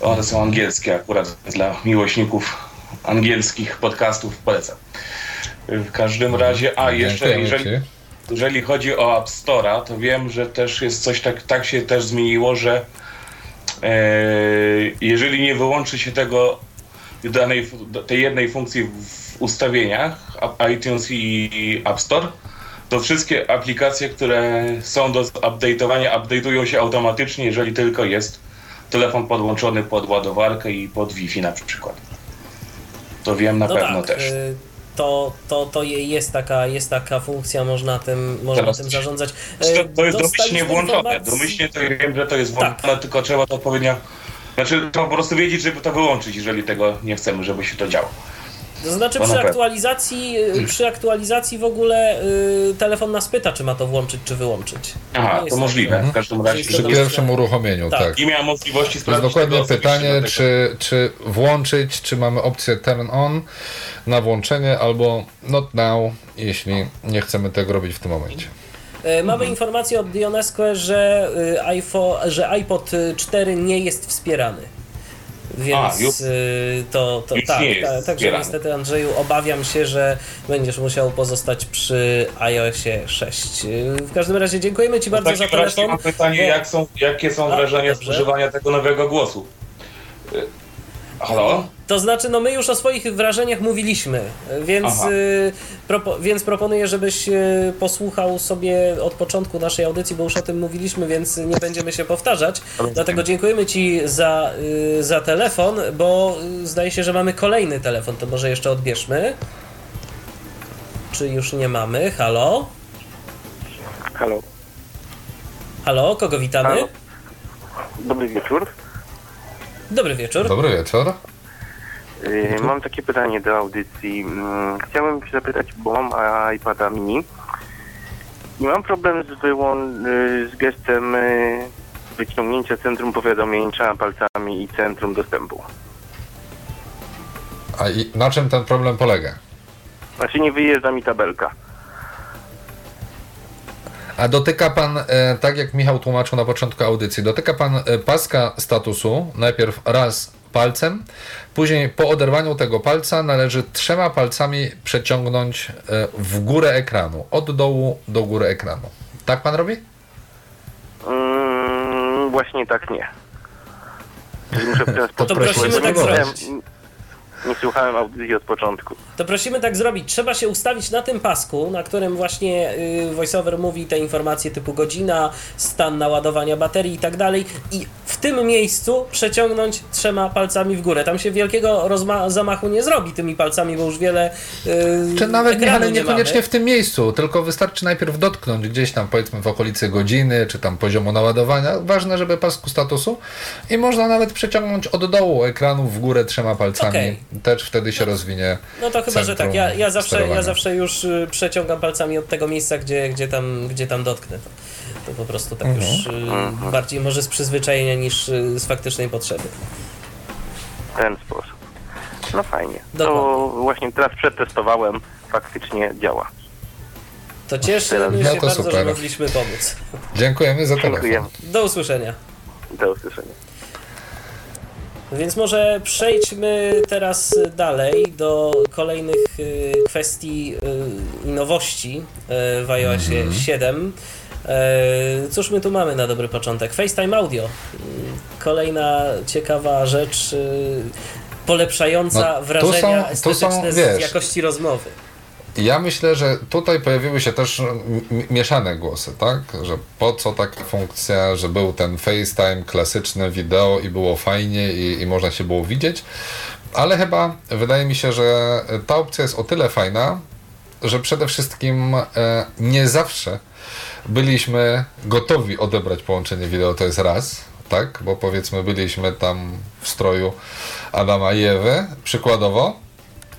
One są angielskie akurat dla miłośników angielskich podcastów polecam. W każdym razie, a jeszcze jeżeli, jeżeli chodzi o App Store'a, to wiem, że też jest coś tak, tak się też zmieniło, że e, jeżeli nie wyłączy się tego danej, tej jednej funkcji w ustawieniach iTunes i App Store, to wszystkie aplikacje, które są do update'owania, update'ują się automatycznie, jeżeli tylko jest telefon podłączony pod ładowarkę i pod Wi-Fi na przykład. To wiem na No pewno tak, też. y, to, to, to je- jest, taka, jest taka funkcja, można tym, można Teraz- tym zarządzać. To, Y, to jest domyślnie włączone. informację- Domyślnie to wiem, że to jest Tak. włączone, tylko trzeba to odpowiednio. Znaczy, to po prostu wiedzieć, żeby to wyłączyć, jeżeli tego nie chcemy, żeby się to działo. To znaczy przy aktualizacji, y, przy aktualizacji w ogóle y, telefon nas pyta, czy ma to włączyć, czy wyłączyć. Aha, Nie to możliwe. W każdym razie. Przy pierwszym uruchomieniu, Tak. tak. Nie miałem możliwości To jest sprawdzić. dokładnie pytanie, czy, czy włączyć, czy mamy opcję turn on na włączenie, albo not now, jeśli nie chcemy tego robić w tym momencie. Y, Mamy informację od Dionesque, że, y, iPhone, że iPod 4 nie jest wspierany. Więc A, już- y, to, to już tak, tak, także niestety Andrzeju obawiam się, że będziesz musiał pozostać przy iOSie 6. Y, W każdym razie dziękujemy Ci bardzo za takim razie telefon. mam pytanie, bo- jak są, jakie są A, wrażenia z używania tego nowego głosu? Halo? To znaczy, no my już o swoich wrażeniach mówiliśmy, więc, y, propo, więc proponuję, żebyś y, posłuchał sobie od początku naszej audycji, bo już o tym mówiliśmy, więc nie będziemy się powtarzać. Dlatego dziękujemy Ci za, y, za telefon, bo y, zdaje się, że mamy kolejny telefon, to może jeszcze odbierzmy. Czy już nie mamy? Halo? Halo. Halo, kogo witamy? Halo. Dobry wieczór. Dobry wieczór. Dobry wieczór. Y, Mam takie pytanie do audycji. Mm, Chciałem się zapytać, bo mam iPada mini i mam problem z, wyłą- y, z gestem y, wyciągnięcia centrum powiadomienia palcami i centrum dostępu. A i na czym ten problem polega? Znaczy nie wyjeżdża mi tabelka. A dotyka pan, e, tak jak Michał tłumaczył na początku audycji, dotyka pan e, paska statusu najpierw raz palcem, później po oderwaniu tego palca należy trzema palcami przeciągnąć e, w górę ekranu, od dołu do góry ekranu. Tak pan robi? Mm, właśnie tak nie. Czyli muszę w ten sposób... To prosimy tak zrobić. Nie słuchałem audycji od początku. To prosimy tak zrobić. Trzeba się ustawić na tym pasku, na którym właśnie y, voiceover mówi te informacje typu godzina, stan naładowania baterii i tak dalej. I w tym miejscu przeciągnąć trzema palcami w górę. Tam się wielkiego zamachu nie zrobi tymi palcami, bo już wiele. y, Czy nawet nie, ale niekoniecznie mamy. w tym miejscu, tylko wystarczy najpierw dotknąć gdzieś tam powiedzmy w okolicy godziny, czy tam poziomu naładowania. Ważne, żeby pasku statusu i można nawet przeciągnąć od dołu ekranu w górę trzema palcami. Okej. Też wtedy się rozwinie. No to chyba, że tak. Ja, ja, zawsze, ja zawsze już y, przeciągam palcami od tego miejsca, gdzie, gdzie, tam, gdzie tam dotknę. To, to po prostu tak Mhm. już y, bardziej może z przyzwyczajenia niż y, z faktycznej potrzeby. W ten sposób. No fajnie. To Dokładnie. właśnie teraz przetestowałem. Faktycznie działa. To cieszy No mnie to się bardzo, że super. mogliśmy pomóc. Dziękujemy za Dziękuję. telefon. Do usłyszenia. Do usłyszenia. Więc może przejdźmy teraz dalej do kolejnych y, kwestii y, i nowości y, w iOSie 7. E, Cóż my tu mamy na dobry początek? FaceTime Audio. Mm, Kolejna ciekawa rzecz polepszająca No, wrażenia są- estetyczne są, z jakości rozmowy. Ja myślę, że tutaj pojawiły się też m- mieszane głosy, tak? Że po co taka funkcja, że był ten FaceTime, klasyczne wideo i było fajnie i, i można się było widzieć, ale chyba wydaje mi się, że ta opcja jest o tyle fajna, że przede wszystkim e, nie zawsze byliśmy gotowi odebrać połączenie wideo, to jest raz, tak? Bo powiedzmy byliśmy tam w stroju Adama i Ewy, przykładowo,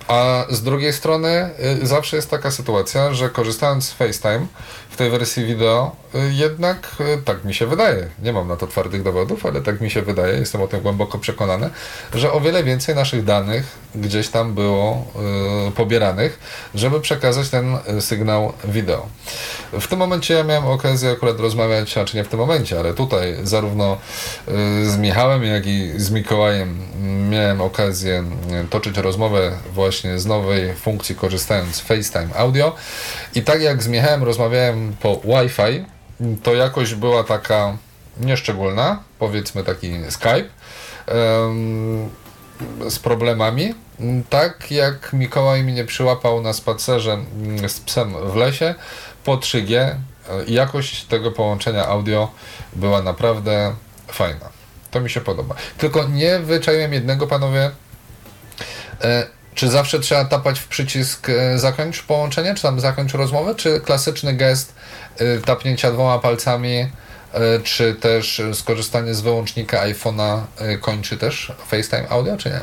a z drugiej strony y, zawsze jest taka sytuacja, że korzystając z FaceTime w tej wersji wideo, jednak y, tak mi się wydaje, nie mam na to twardych dowodów, ale tak mi się wydaje, jestem o tym głęboko przekonany, że o wiele więcej naszych danych gdzieś tam było y, pobieranych, żeby przekazać ten y, sygnał wideo. W tym momencie ja miałem okazję akurat rozmawiać, a czy nie w tym momencie, ale tutaj zarówno y, z Michałem, jak i z Mikołajem miałem okazję y, toczyć rozmowę właśnie z nowej funkcji korzystając z FaceTime Audio i tak jak z Michałem rozmawiałem po Wi-Fi, to jakość była taka nieszczególna, powiedzmy taki Skype, z problemami. Tak jak Mikołaj mnie przyłapał na spacerze mm, z psem w lesie po 3G, e, jakość tego połączenia audio była naprawdę fajna. To mi się podoba. Tylko nie wyczaiłem jednego, panowie. Czy zawsze trzeba tapać w przycisk e, zakończ połączenie, czy tam zakończ rozmowę, czy klasyczny gest e, tapnięcia dwoma palcami, e, czy też skorzystanie z wyłącznika iPhone'a kończy też FaceTime audio, czy nie?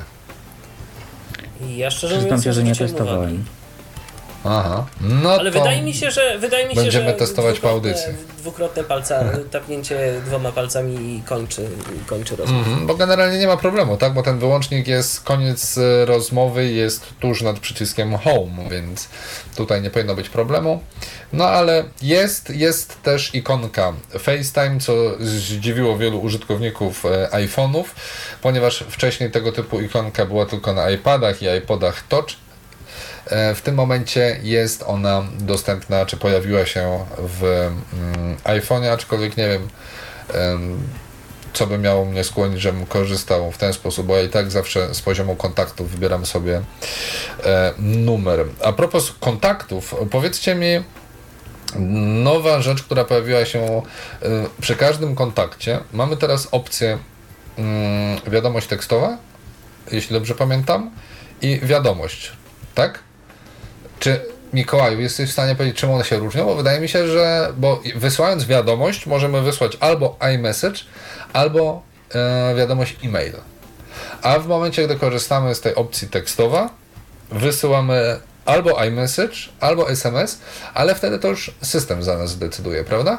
I ja szczerze Przyznam mówiąc się, że nie zwróciłem uwagi. Aha. No Ale to... wydaje mi się, że wydaje mi się, Będziemy że testować po audycji. Dwukrotne palca, tapnięcie dwoma palcami i kończy, kończy rozmowę. Mhm, bo generalnie nie ma problemu, tak? Bo ten wyłącznik jest, koniec e, rozmowy jest tuż nad przyciskiem Home, więc tutaj nie powinno być problemu. No ale jest, jest też ikonka FaceTime, co zdziwiło wielu użytkowników e, iPhone'ów, ponieważ wcześniej tego typu ikonka była tylko na iPadach i iPodach Touch. E, W tym momencie jest ona dostępna, czy pojawiła się w mm, iPhone'ie, aczkolwiek nie wiem, em, co by miało mnie skłonić, żebym korzystał w ten sposób, bo ja i tak zawsze z poziomu kontaktów wybieram sobie e, numer. A propos kontaktów, powiedzcie mi, nowa rzecz, która pojawiła się e, przy każdym kontakcie. Mamy teraz opcję mm, wiadomość tekstowa, jeśli dobrze pamiętam, i wiadomość, tak? Czy Mikołaju, jesteś w stanie powiedzieć, czym one się różnią? Bo wydaje mi się, że bo wysyłając wiadomość, możemy wysłać albo iMessage, albo e, wiadomość e-mail. A w momencie, gdy korzystamy z tej opcji tekstowa, wysyłamy albo iMessage, albo SMS, ale wtedy to już system za nas decyduje, prawda?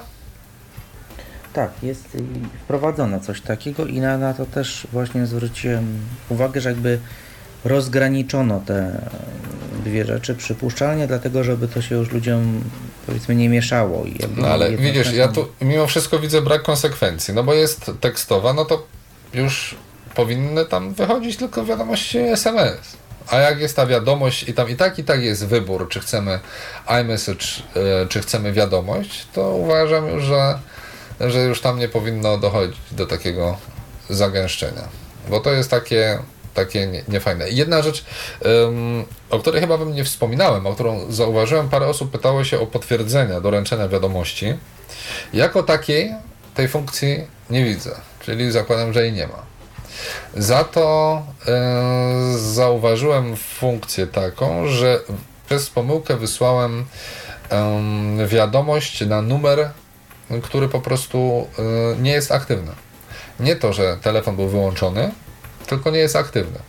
Tak, jest wprowadzone coś takiego i na, na to też właśnie zwróciłem uwagę, że jakby rozgraniczono te dwie rzeczy przypuszczalnie, dlatego żeby to się już ludziom powiedzmy nie mieszało. I No ale widzisz, ja tu mimo wszystko widzę brak konsekwencji, no bo jest tekstowa, no to już powinny tam wychodzić tylko wiadomości SMS. A jak jest ta wiadomość i tam i tak i tak jest wybór, czy chcemy iMessage, e, czy chcemy wiadomość, to uważam już, że, że już tam nie powinno dochodzić do takiego zagęszczenia. Bo to jest takie, takie nie- niefajne. Jedna rzecz, ym, o której chyba wam nie wspominałem, o którą zauważyłem, parę osób pytało się o potwierdzenia doręczenia wiadomości. Jako takiej tej funkcji nie widzę, czyli zakładam, że jej nie ma. Za to e, zauważyłem funkcję taką, że przez pomyłkę wysłałem em, wiadomość na numer, który po prostu e, nie jest aktywny. Nie to, że telefon był wyłączony, tylko nie jest aktywny.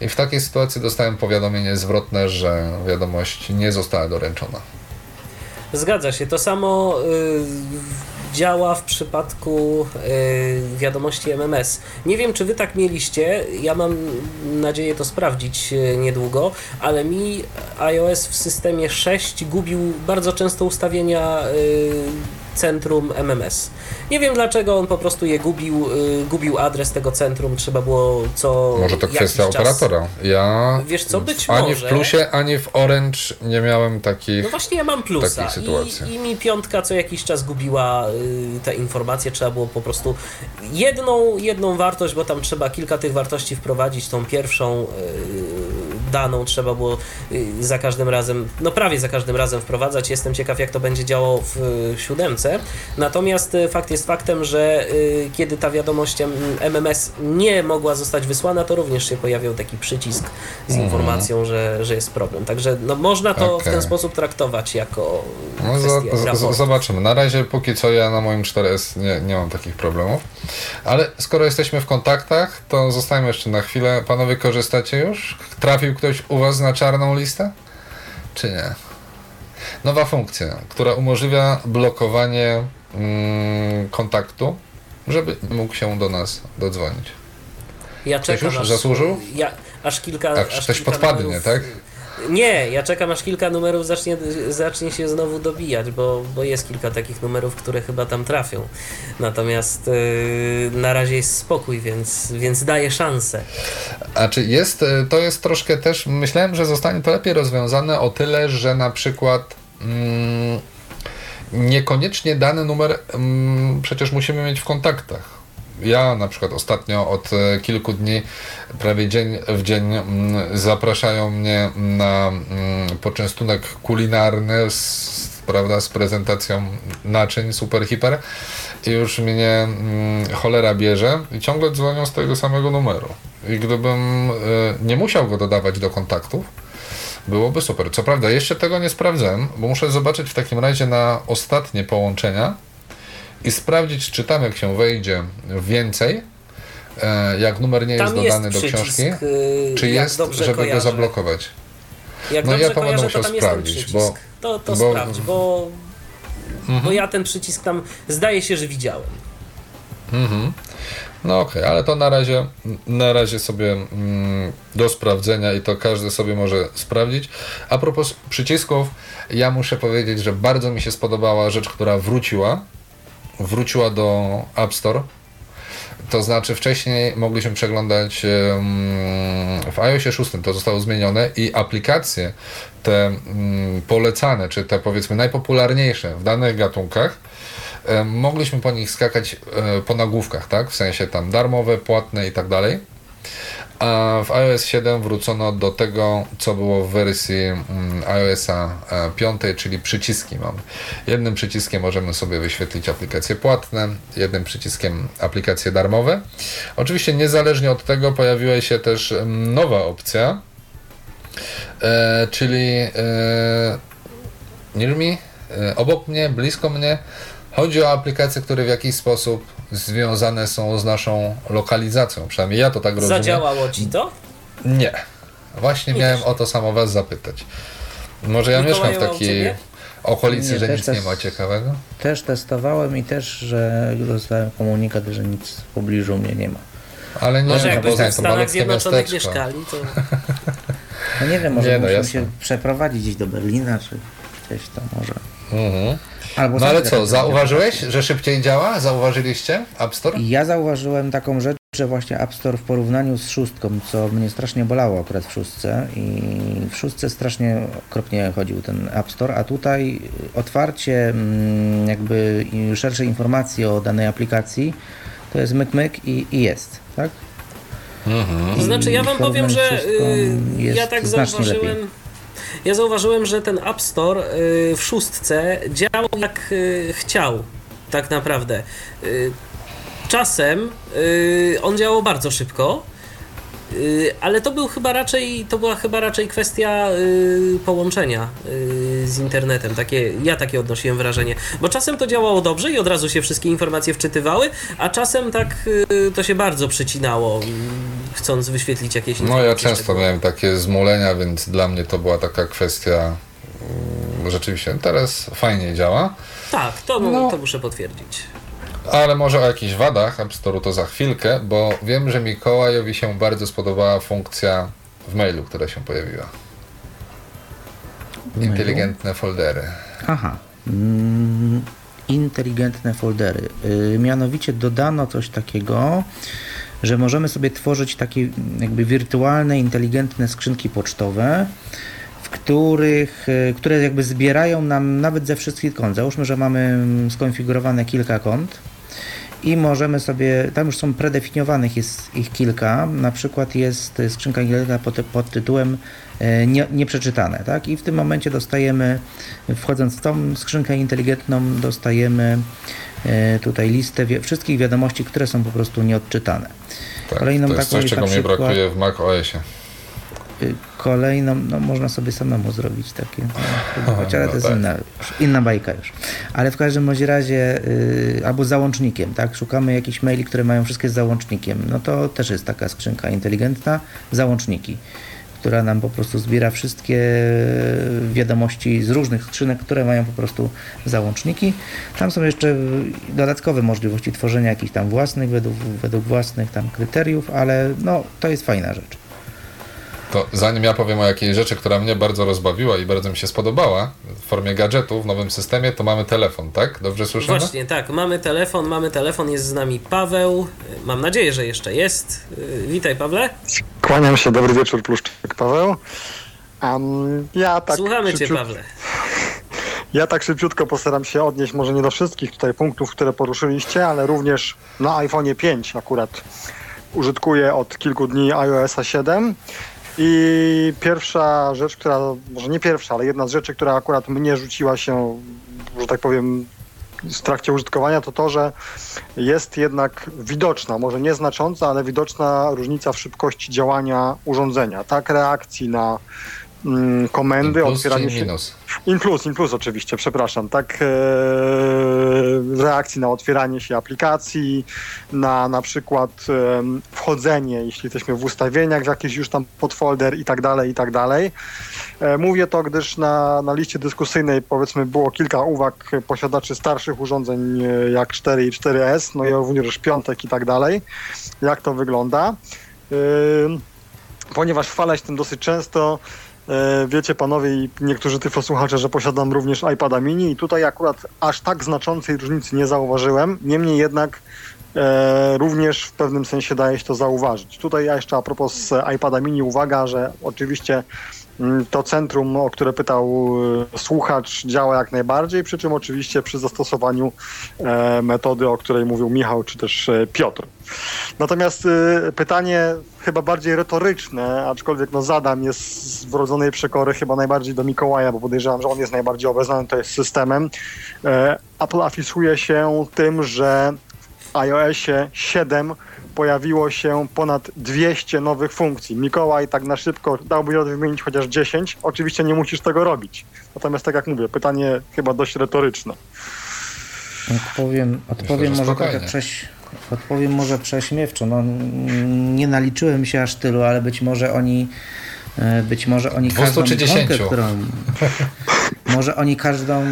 I w takiej sytuacji dostałem powiadomienie zwrotne, że wiadomość nie została doręczona. Zgadza się. To samo y, działa w przypadku y, wiadomości MMS. Nie wiem, czy wy tak mieliście. Ja mam nadzieję to sprawdzić y, niedługo, ale mi iOS w systemie 6 gubił bardzo często ustawienia y, centrum MMS. Nie wiem dlaczego on po prostu je gubił, y, gubił adres tego centrum, trzeba było co Może to kwestia czas... operatora. Ja Wiesz co, być ani może. w plusie, ani w orange nie miałem takich. No właśnie ja mam plusa. I, i mi piątka co jakiś czas gubiła y, te informacje, trzeba było po prostu jedną, jedną wartość, bo tam trzeba kilka tych wartości wprowadzić, tą pierwszą y, daną trzeba było y, za każdym razem, no prawie za każdym razem wprowadzać. Jestem ciekaw jak to będzie działało w y, siódemce. Natomiast y, fakt jest faktem, że kiedy ta wiadomość MMS nie mogła zostać wysłana, to również się pojawiał taki przycisk z informacją, że, że jest problem. Także no, można to w Okej. ten sposób traktować jako No, za, z, zobaczymy. Na razie póki co ja na moim 4S nie, nie mam takich problemów. Ale skoro jesteśmy w kontaktach, to zostajemy jeszcze na chwilę. Panowie korzystacie już? Trafił ktoś u was na czarną listę? Czy nie? Nowa funkcja, która umożliwia blokowanie mm, kontaktu, żeby mógł się do nas dodzwonić. Ja czekam już aż, zasłużył? Ja, aż kilka. Tak, aż ktoś kilka podpadnie, numerów- tak? Nie, ja czekam aż kilka numerów zacznie, zacznie się znowu dobijać, bo, bo jest kilka takich numerów, które chyba tam trafią. Natomiast yy, na razie jest spokój, więc, więc daję szansę. A czy jest, e, to jest troszkę też, myślałem, że zostanie to lepiej rozwiązane o tyle, że na przykład mm, niekoniecznie dany numer mm, przecież musimy mieć w kontaktach. Ja na przykład ostatnio od e, kilku dni, prawie dzień w dzień mm, zapraszają mnie na mm, poczęstunek kulinarny z, prawda, z prezentacją naczyń super hiper i już mnie mm, cholera bierze i ciągle dzwonią z tego samego numeru. I gdybym e, nie musiał go dodawać do kontaktów, byłoby super. Co prawda, jeszcze tego nie sprawdzałem, bo muszę zobaczyć w takim razie na ostatnie połączenia i sprawdzić, czy tam jak się wejdzie więcej, e, jak numer nie jest dodany do książki, yy, czy jest, żeby kojarzę. go zablokować. Jak No ja to będę kojarzę, to musiał ten sprawdzić, bo- to to bo- sprawdź, bo, Mhm. bo ja ten przycisk tam zdaje się, że widziałem. Mhm. No okej, ale to na razie, na razie sobie mm, do sprawdzenia i to każdy sobie może sprawdzić. A propos przycisków, ja muszę powiedzieć, że bardzo mi się spodobała rzecz, która wróciła. Wróciła do App Store. To znaczy wcześniej mogliśmy przeglądać w iOSie 6 to zostało zmienione i aplikacje te polecane, czy te powiedzmy najpopularniejsze w danych gatunkach, mogliśmy po nich skakać e, po nagłówkach, tak? W sensie tam darmowe, płatne i tak dalej. A w iOS 7 wrócono do tego, co było w wersji mm, iOSa 5, czyli przyciski mamy. Jednym przyciskiem możemy sobie wyświetlić aplikacje płatne, jednym przyciskiem aplikacje darmowe. Oczywiście niezależnie od tego pojawiła się też mm, nowa opcja, E, czyli e, near me, e, obok mnie, blisko mnie. Chodzi o aplikacje, które w jakiś sposób związane są z naszą lokalizacją. Przynajmniej ja to tak rozumiem. Zadziałało ci to? Nie. Właśnie Mi miałem też o to samo was zapytać. Może ja Mikołaju, mieszkam w takiej okolicy, Nie, że nic nie ma ciekawego. Też testowałem i też, że dostałem komunikat, że nic w pobliżu mnie nie ma. Ale nie, Może no, jakbyśmy Poznań w Stanach Zjednoczonych miasteczko. mieszkali, to... No nie wiem, (laughs) może Nie, no musimy jasne. się przeprowadzić gdzieś do Berlina, czy gdzieś to może. Mhm. Albo No ale co, zauważyłeś, że szybciej działa? Zauważyliście App Store? Ja zauważyłem taką rzecz, że właśnie App Store w porównaniu z szóstką, co mnie strasznie bolało akurat w szóstce i w szóstce strasznie okropnie chodził ten App Store, a tutaj otwarcie mm, jakby i szersze informacje o danej aplikacji to jest myk myk i, i jest, tak? To znaczy, ja wam powiem, że y, jest ja tak zauważyłem. lepiej. Ja zauważyłem, że ten App Store y, w szóstce działał jak y, chciał, tak naprawdę. Y, Czasem on działał bardzo szybko, ale to był chyba raczej, to była chyba raczej kwestia y, połączenia y, z internetem. Takie, ja takie odnosiłem wrażenie. Bo czasem to działało dobrze i od razu się wszystkie informacje wczytywały, a czasem tak y, to się bardzo przycinało, y, chcąc wyświetlić jakieś No informacje. ja często miałem takie zmulenia, więc dla mnie to była taka kwestia rzeczywiście teraz fajnie działa, Tak, to, No. to muszę potwierdzić. Ale może o jakichś wadach App Store'u to za chwilkę, bo wiem, że Mikołajowi się bardzo spodobała funkcja w mailu, która się pojawiła. Inteligentne foldery. Aha. Mm, inteligentne foldery. Y, mianowicie dodano coś takiego, że możemy sobie tworzyć takie jakby wirtualne, inteligentne skrzynki pocztowe, w których, y, które jakby zbierają nam nawet ze wszystkich kont. Załóżmy, że mamy mm, skonfigurowane kilka kont i możemy sobie, tam już są predefiniowanych, jest ich kilka, na przykład jest skrzynka inteligentna pod, pod tytułem e, nie, nieprzeczytane, tak? I w tym momencie dostajemy, wchodząc w tą skrzynkę inteligentną, dostajemy e, tutaj listę wie, wszystkich wiadomości, które są po prostu nieodczytane. Tak, Kolejną to jest taką coś, jest czego na mnie przykład- brakuje w Mac OSie. Y, Kolejną, no można sobie samemu zrobić takie, no, (laughs) ale no to jest tak. inna, inna bajka już. Ale w każdym bądź razie, y, albo załącznikiem, tak? Szukamy jakichś maili, które mają wszystkie z załącznikiem. No to też jest taka skrzynka inteligentna, załączniki, która nam po prostu zbiera wszystkie wiadomości z różnych skrzynek, które mają po prostu załączniki. Tam są jeszcze dodatkowe możliwości tworzenia jakichś tam własnych, według, według własnych tam kryteriów, ale no to jest fajna rzecz. To zanim ja powiem o jakiejś rzeczy, która mnie bardzo rozbawiła i bardzo mi się spodobała w formie gadżetu w nowym systemie, to mamy telefon, tak? Dobrze słyszymy? Właśnie, tak, mamy telefon, mamy telefon, jest z nami Paweł. Mam nadzieję, że jeszcze jest. Y, Witaj, Pawle. Kłaniam się, dobry wieczór, Pluszczyk Paweł. Um, ja tak Słuchamy Cię, Pawle. (laughs) Ja tak szybciutko postaram się odnieść może nie do wszystkich tutaj punktów, które poruszyliście, ale również na iPhone'ie 5 akurat użytkuję od kilku dni iOSa 7 i pierwsza rzecz, która, może nie pierwsza, ale jedna z rzeczy, która akurat mnie rzuciła się, że tak powiem, w trakcie użytkowania, to to, że jest jednak widoczna, może nieznacząca, ale widoczna różnica w szybkości działania urządzenia, tak, reakcji na mm, komendy, Plus otwieranie się... minus? In plus, in plus oczywiście, przepraszam, tak, e, reakcji na otwieranie się aplikacji, na na przykład em, wchodzenie, jeśli jesteśmy w ustawieniach w jakiś już tam podfolder i tak dalej, i tak dalej. E, Mówię to, gdyż na, na liście dyskusyjnej powiedzmy było kilka uwag posiadaczy starszych urządzeń e, jak 4 i 4S, no i również piątek i tak dalej. Jak to wygląda? Ym, Ponieważ chwalę się tym dosyć często, e, wiecie panowie i niektórzy tyflosłuchacze, że posiadam również iPada mini i tutaj akurat aż tak znaczącej różnicy nie zauważyłem, niemniej jednak e, również w pewnym sensie daje się to zauważyć. Tutaj ja jeszcze a propos e, iPada mini uwaga, że oczywiście to centrum, o które pytał e, słuchacz, działa jak najbardziej, przy czym oczywiście przy zastosowaniu e, metody, o której mówił Michał czy też e, Piotr. Natomiast pytanie chyba bardziej retoryczne, aczkolwiek no zadam, jest z wrodzonej przekory chyba najbardziej do Mikołaja, bo podejrzewam, że on jest najbardziej obeznany to jest systemem. Apple afisuje się tym, że iOSie 7 pojawiło się ponad 200 nowych funkcji. Mikołaj tak na szybko dałby wymienić chociaż 10. Oczywiście nie musisz tego robić. Natomiast tak jak mówię, pytanie chyba dość retoryczne. Odpowiem, odpowiem że może trochę prześ, odpowiem może prześmiewczo. No, nie naliczyłem się aż tylu, ale być może oni e, być może oni 200 każdą ikonkę, 10? którą (laughs) może oni każdą,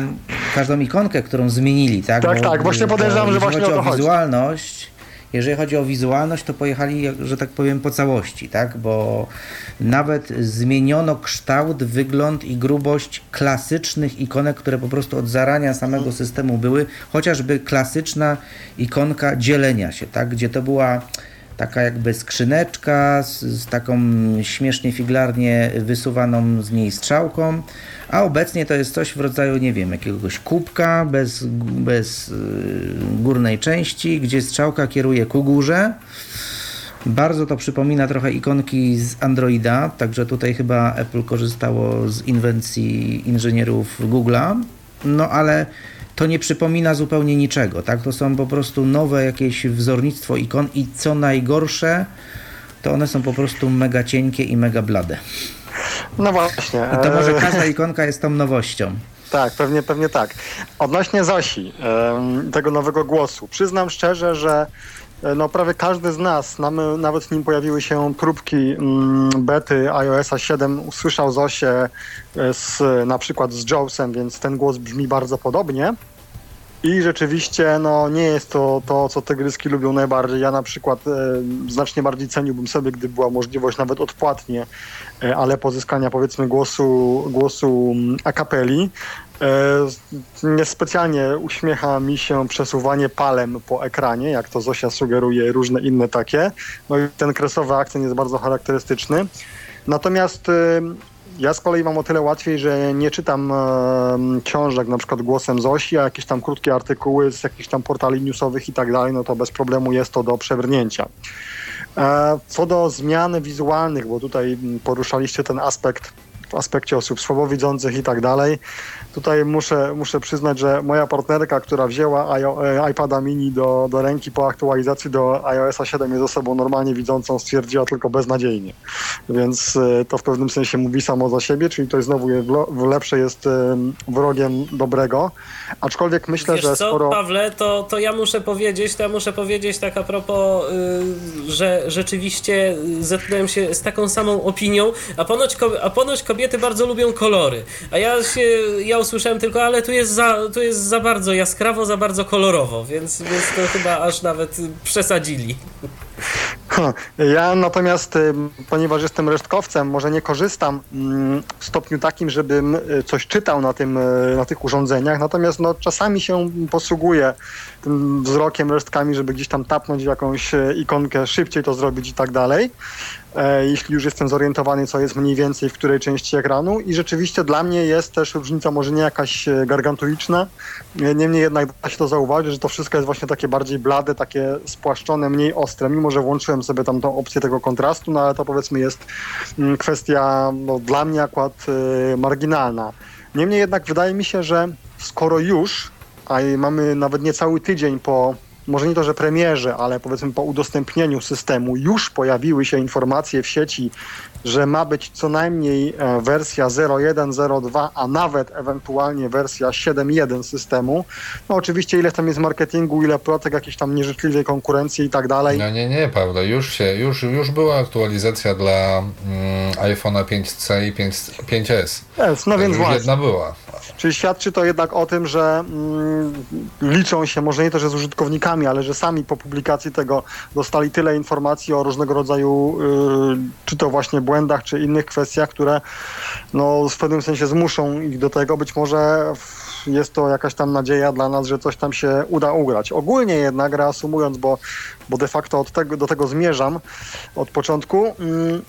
każdą ikonkę, którą zmienili, tak? Tak, tak, właśnie bo podejrzewam, że właśnie chodzi o o to chodzi. wizualność, jeżeli chodzi o wizualność, to pojechali, że tak powiem, po całości, tak? Bo nawet zmieniono kształt, wygląd i grubość klasycznych ikonek, które po prostu od zarania samego systemu były, chociażby klasyczna ikonka dzielenia się, tak? Gdzie to była taka jakby skrzyneczka z, z taką śmiesznie figlarnie wysuwaną z niej strzałką, a obecnie to jest coś w rodzaju, nie wiem, jakiegoś kubka bez, bez y, górnej części, gdzie strzałka kieruje ku górze. Bardzo to przypomina trochę ikonki z Androida, także tutaj chyba Apple korzystało z inwencji inżynierów Google'a, no ale to nie przypomina zupełnie niczego, tak? To są po prostu nowe jakieś wzornictwo ikon i co najgorsze, to one są po prostu mega cienkie i mega blade. No właśnie. I to może e, każda ikonka jest tą nowością. Tak, pewnie, pewnie tak. Odnośnie Zosi, tego nowego głosu, przyznam szczerze, że e, no, prawie każdy z nas, nawet nim pojawiły się próbki mm, bety iOS 7, usłyszał Zosię e, z, na przykład z Jawsem, więc ten głos brzmi bardzo podobnie. I rzeczywiście no, nie jest to to, co te gryski lubią najbardziej. Ja na przykład e, znacznie bardziej ceniłbym sobie, gdy była możliwość nawet odpłatnie, e, ale pozyskania powiedzmy głosu, głosu mm, a cappelli. E, Niespecjalnie uśmiecha mi się przesuwanie palem po ekranie, jak to Zosia sugeruje, różne inne takie. No i ten kresowy akcent jest bardzo charakterystyczny. Natomiast ja z kolei mam o tyle łatwiej, że nie czytam e, książek na przykład głosem Zosi, a jakieś tam krótkie artykuły z jakichś tam portali newsowych i tak dalej, no to bez problemu jest to do przebrnięcia. E, Co do zmian wizualnych, bo tutaj mm, poruszaliście ten aspekt w aspekcie osób słabowidzących i tak dalej. Tutaj muszę, muszę przyznać, że moja partnerka, która wzięła e, iPada mini do, do ręki po aktualizacji do iOS 7 jest osobą normalnie widzącą, stwierdziła tylko beznadziejnie. Więc e, to w pewnym sensie mówi samo za siebie, czyli to znowu je- w lo- w lepsze jest wrogiem dobrego. Aczkolwiek myślę, Wiesz że co, skoro... Pawle, to, to ja muszę powiedzieć, to ja muszę powiedzieć tak a propos, y, że rzeczywiście y, zetknąłem się z taką samą opinią, a ponoć, a ponoć kobiety bardzo lubią kolory. A ja się, ja usłyszałem tylko, ale tu jest za, tu jest za bardzo jaskrawo, za bardzo kolorowo, więc, więc to chyba aż nawet przesadzili. Ja natomiast, y, ponieważ jestem resztkowcem, może nie korzystam mm, w stopniu takim, żebym y, coś czytał na, tym, y, na tych urządzeniach, natomiast no, czasami się posługuję tym wzrokiem, resztkami, żeby gdzieś tam tapnąć w jakąś ikonkę, szybciej to zrobić i tak dalej. E, jeśli już jestem zorientowany, co jest mniej więcej w której części ekranu. I rzeczywiście dla mnie jest też różnica, może nie jakaś e, gargantuiczna, niemniej jednak da się to zauważyć, że to wszystko jest właśnie takie bardziej blade, takie spłaszczone, mniej ostre, mimo że włączyłem sobie tam tą opcję tego kontrastu, no ale to powiedzmy jest mm, kwestia no, dla mnie akurat e, marginalna. Niemniej jednak wydaje mi się, że skoro już, a mamy nawet niecały tydzień po może nie to, że premierze, ale powiedzmy po udostępnieniu systemu już pojawiły się informacje w sieci, że ma być co najmniej e, wersja 0.1.0.2, a nawet ewentualnie wersja 7.1 systemu. No oczywiście ile tam jest marketingu, ile plotek, jakiejś tam nieżyczliwej konkurencji i tak dalej. No nie, nie, Paweł, już się, już, już była aktualizacja dla mm, iPhone'a 5C i 5, 5S. Jest, no więc już właśnie. jedna była. Czyli świadczy to jednak o tym, że mm, liczą się, może nie to, że z użytkownikami, ale że sami po publikacji tego dostali tyle informacji o różnego rodzaju, y, czy to właśnie błędach, czy innych kwestiach, które no, w pewnym sensie zmuszą ich do tego. Być może jest to jakaś tam nadzieja dla nas, że coś tam się uda ugrać. Ogólnie jednak, reasumując, bo, bo de facto od tego, do tego zmierzam od początku, mm,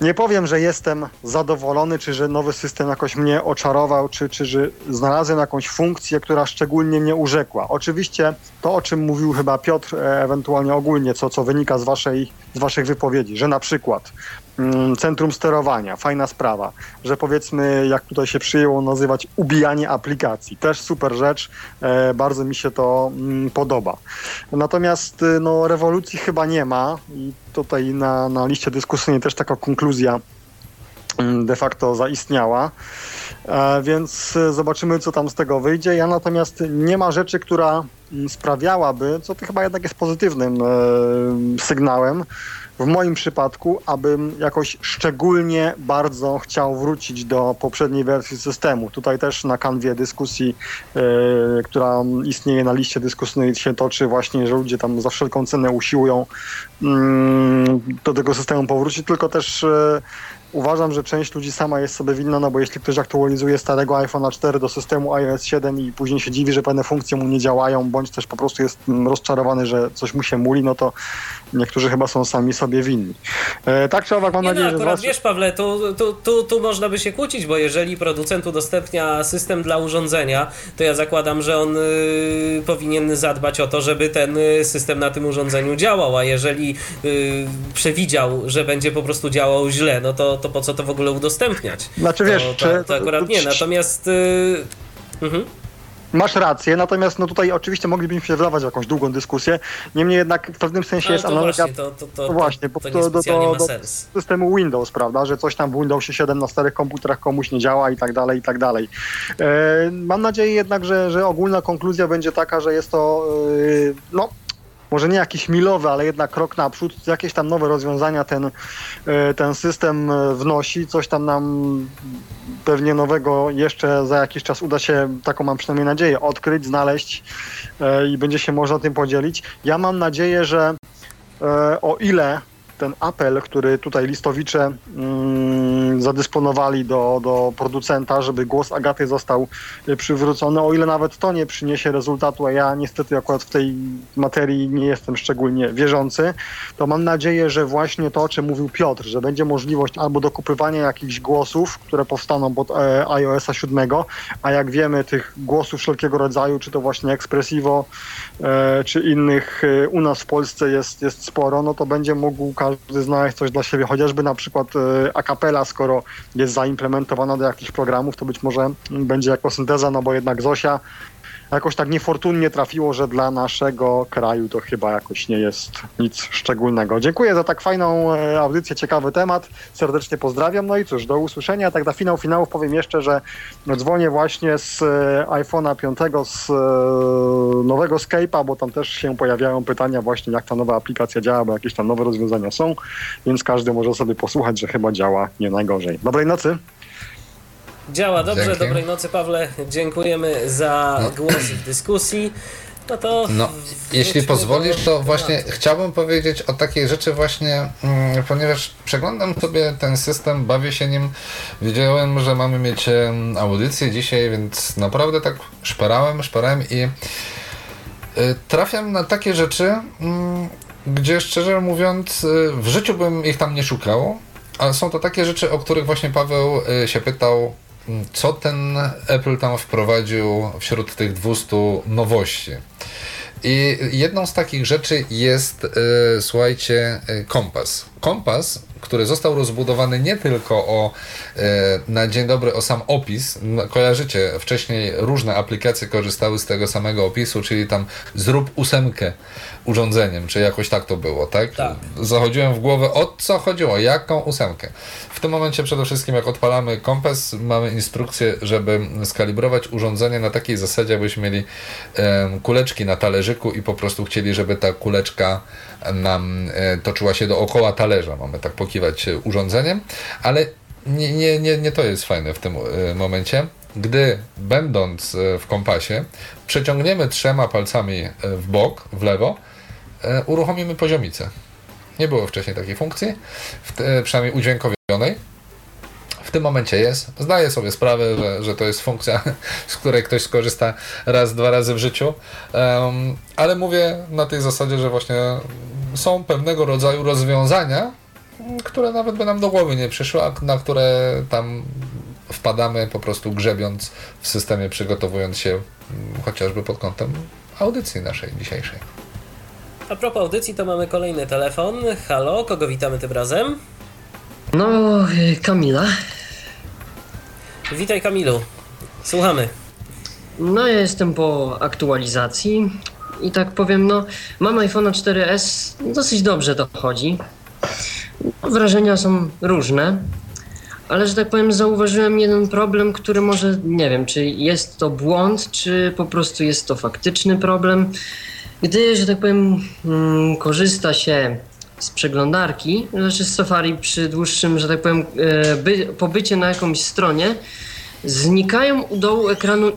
Nie powiem, że jestem zadowolony, czy że nowy system jakoś mnie oczarował, czy, czy że znalazłem jakąś funkcję, która szczególnie mnie urzekła. Oczywiście to, o czym mówił chyba Piotr, e, ewentualnie ogólnie, co, co wynika z, waszej, z waszych wypowiedzi, że na przykład centrum sterowania, fajna sprawa, że powiedzmy, jak tutaj się przyjęło nazywać, ubijanie aplikacji. Też super rzecz, e, bardzo mi się to mm, podoba. Natomiast y, no, rewolucji chyba nie ma i tutaj na, na liście dyskusyjnej też taka konkluzja mm, de facto zaistniała. E, Więc e, zobaczymy, co tam z tego wyjdzie. Ja natomiast nie ma rzeczy, która mm, sprawiałaby, co to chyba jednak jest pozytywnym e, sygnałem, w moim przypadku, abym jakoś szczególnie bardzo chciał wrócić do poprzedniej wersji systemu. Tutaj też na kanwie dyskusji, e, która istnieje na liście dyskusyjnej się toczy właśnie, że ludzie tam za wszelką cenę usiłują mm, do tego systemu powrócić, tylko też e, uważam, że część ludzi sama jest sobie winna, no bo jeśli ktoś aktualizuje starego iPhone'a 4 do systemu iOS 7 i później się dziwi, że pewne funkcje mu nie działają, bądź też po prostu jest mm, rozczarowany, że coś mu się muli, no to niektórzy chyba są sami sobie winni. E, tak czy owak, mam Nie no, nadzieję, że z akurat was... wiesz Pawle, tu, tu, tu, tu można by się kłócić, bo jeżeli producent udostępnia system dla urządzenia, to ja zakładam, że on y, powinien zadbać o to, żeby ten y, system na tym urządzeniu działał, a jeżeli y, przewidział, że będzie po prostu działał źle, no to, to po co to w ogóle udostępniać? Znaczy, wiesz, to, to, to akurat nie, natomiast... Y, mhm. Masz rację, natomiast no tutaj oczywiście moglibyśmy się wlawać w jakąś długą dyskusję. Niemniej jednak w pewnym sensie Ale jest to analogia właśnie, to, to, to, No właśnie, bo to, to, do, specjalnie do, systemu Windows, prawda, że coś tam w Windowsie 7 na starych komputerach komuś nie działa i tak dalej, i tak dalej. E, mam nadzieję jednak, że, że ogólna konkluzja będzie taka, że jest to, e, no, może nie jakiś milowy, ale jednak krok naprzód, jakieś tam nowe rozwiązania ten, e, ten system e, wnosi, coś tam nam pewnie nowego jeszcze za jakiś czas uda się, taką mam przynajmniej nadzieję, odkryć, znaleźć e, i będzie się można tym podzielić. Ja mam nadzieję, że o ile ten apel, który tutaj listowicze mm, zadysponowali do, do producenta, żeby głos Agaty został y, przywrócony, o ile nawet to nie przyniesie rezultatu, a ja niestety akurat w tej materii nie jestem szczególnie wierzący, to mam nadzieję, że właśnie to, o czym mówił Piotr, że będzie możliwość albo dokupywania jakichś głosów, które powstaną pod e, iOS-a 7, a jak wiemy, tych głosów wszelkiego rodzaju, czy to właśnie Expressivo, e, czy innych e, u nas w Polsce jest, jest sporo, no to będzie mógł każdy znaleźć coś dla siebie, chociażby na przykład e, a cappella, skoro jest zaimplementowana do jakichś programów, to być może będzie jako synteza, no bo jednak Zosia jakoś tak niefortunnie trafiło, że dla naszego kraju to chyba jakoś nie jest nic szczególnego. Dziękuję za tak fajną e, audycję, ciekawy temat. Serdecznie pozdrawiam. No i cóż, do usłyszenia. Tak na finał finałów powiem jeszcze, że dzwonię właśnie z e, iPhone'a 5, z e, nowego Skype'a, bo tam też się pojawiają pytania właśnie, jak ta nowa aplikacja działa, bo jakieś tam nowe rozwiązania są, więc każdy może sobie posłuchać, że chyba działa nie najgorzej. Dobrej nocy. Działa dobrze, Dzięki. dobrej nocy Pawle, dziękujemy za głos w dyskusji. No to No, jeśli pozwolisz, to właśnie chciałbym powiedzieć o takiej rzeczy właśnie, mm, ponieważ przeglądam sobie ten system, bawię się nim, wiedziałem, że mamy mieć audycję dzisiaj, więc naprawdę tak szperałem, szperałem i y, trafiam na takie rzeczy, mm, gdzie szczerze mówiąc y, w życiu bym ich tam nie szukał, ale są to takie rzeczy, o których właśnie Paweł y, się pytał, co ten Apple tam wprowadził wśród tych 200 nowości. I jedną z takich rzeczy jest, e, słuchajcie, e, kompas. Kompas, który został rozbudowany nie tylko o, e, na dzień dobry o sam opis. No, kojarzycie, wcześniej różne aplikacje korzystały z tego samego opisu, czyli tam zrób ósemkę urządzeniem, czy jakoś tak to było, tak? Tak. Zachodziłem w głowę, o co chodziło, jaką ósemkę. W tym momencie przede wszystkim jak odpalamy kompas, mamy instrukcję, żeby skalibrować urządzenie na takiej zasadzie, abyśmy mieli kuleczki na talerzyku i po prostu chcieli, żeby ta kuleczka nam e, toczyła się dookoła talerza. Mamy tak pokiwać e, urządzeniem, ale nie, nie, nie, nie to jest fajne w tym e, momencie. Gdy będąc w kompasie przeciągniemy trzema palcami w bok, w lewo, uruchomimy poziomicę. Nie było wcześniej takiej funkcji, przynajmniej udźwiękowionej. W tym momencie jest. Zdaję sobie sprawę, że, że to jest funkcja, (laughs) z której ktoś skorzysta raz, dwa razy w życiu, Em, ale mówię na tej zasadzie, że właśnie są pewnego rodzaju rozwiązania, które nawet by nam do głowy nie przyszły, a na które tam wpadamy po prostu grzebiąc w systemie, przygotowując się mm, chociażby pod kątem audycji naszej dzisiejszej. A propos audycji, to mamy kolejny telefon. Halo, kogo witamy tym razem? No, Kamila. Witaj Kamilu. Słuchamy. No, ja jestem po aktualizacji i tak powiem, no, mam iPhone'a 4S, dosyć dobrze to chodzi. Wrażenia są różne, ale że tak powiem, zauważyłem jeden problem, który może, nie wiem, czy jest to błąd, czy po prostu jest to faktyczny problem. Gdy, że tak powiem, mm, korzysta się z przeglądarki, znaczy z Safari przy dłuższym, że tak powiem, e, by, pobycie na jakąś stronie, znikają u dołu ekranu.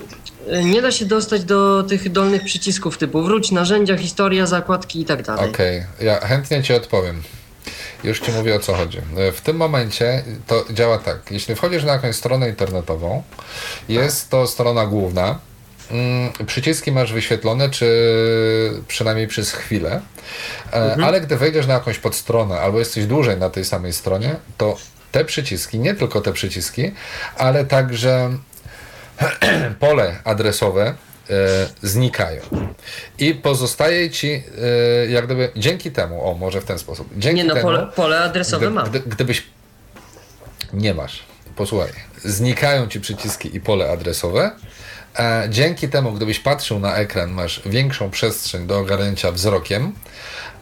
E, Nie da się dostać do tych dolnych przycisków typu wróć, narzędzia, historia, zakładki i tak dalej. Okej, ja chętnie Ci odpowiem. Już Ci mówię o co chodzi. W tym momencie to działa tak. Jeśli wchodzisz na jakąś stronę internetową, jest to strona główna. mm, Przyciski masz wyświetlone, czy przynajmniej przez chwilę, E, ale gdy wejdziesz na jakąś podstronę albo jesteś dłużej na tej samej stronie, to te przyciski, nie tylko te przyciski, ale także (clears throat) pole adresowe e, znikają. I pozostaje ci, e, jak gdyby, dzięki temu, o może w ten sposób, dzięki Nie no, temu, pole, pole adresowe gdy, mam. gdy, gdybyś nie masz, posłuchaj, znikają ci przyciski i pole adresowe. Dzięki temu, gdybyś patrzył na ekran, masz większą przestrzeń do ogarnięcia wzrokiem,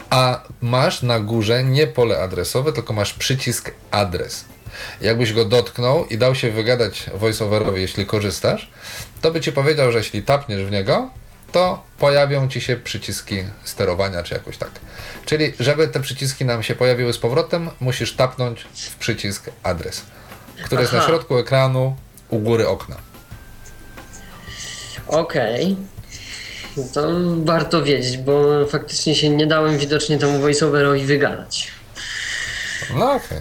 a masz na górze nie pole adresowe, tylko masz przycisk adres. Jakbyś go dotknął i dał się wygadać voiceoverowi, jeśli korzystasz, to by ci powiedział, że jeśli tapniesz w niego, to pojawią ci się przyciski sterowania, czy jakoś tak. Czyli, żeby te przyciski nam się pojawiły z powrotem, musisz tapnąć w przycisk adres, który jest na Aha. środku ekranu u góry okna. Okej. To warto wiedzieć, bo faktycznie się nie dałem widocznie temu voiceoverowi wygadać. No okej.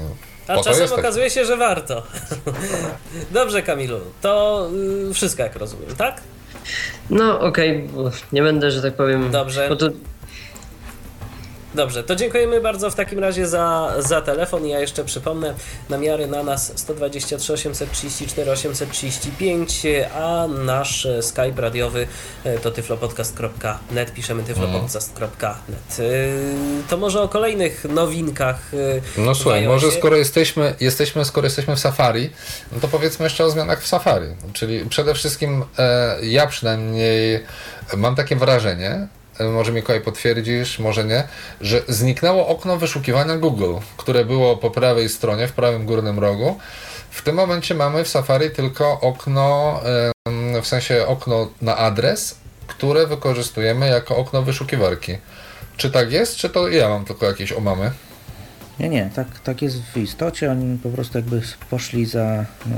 A Po czasem okazuje się, że warto. (laughs) Dobrze, Kamilu. To y, wszystko, jak rozumiem, tak? No okej, bo nie będę, że tak powiem. Dobrze. Bo to Dobrze, to dziękujemy bardzo w takim razie za, za telefon. Ja jeszcze przypomnę, namiary na nas 123 834 835, a nasz e, Skype radiowy e, to tyflopodcast.net, piszemy tyflopodcast.net. Y, To może o kolejnych nowinkach. y, No słuchaj, może skoro jesteśmy, jesteśmy, skoro jesteśmy w Safari, no to powiedzmy jeszcze o zmianach w Safari. Czyli przede wszystkim e, ja przynajmniej mam takie wrażenie, e, może Mikołaj potwierdzisz, może nie, że zniknęło okno wyszukiwania Google, które było po prawej stronie, w prawym górnym rogu. W tym momencie mamy w Safari tylko okno, w sensie okno na adres, które wykorzystujemy jako okno wyszukiwarki. Czy tak jest, czy to ja mam tylko jakieś omamy? Nie, nie, tak, tak jest w istocie. Oni po prostu jakby poszli za, no,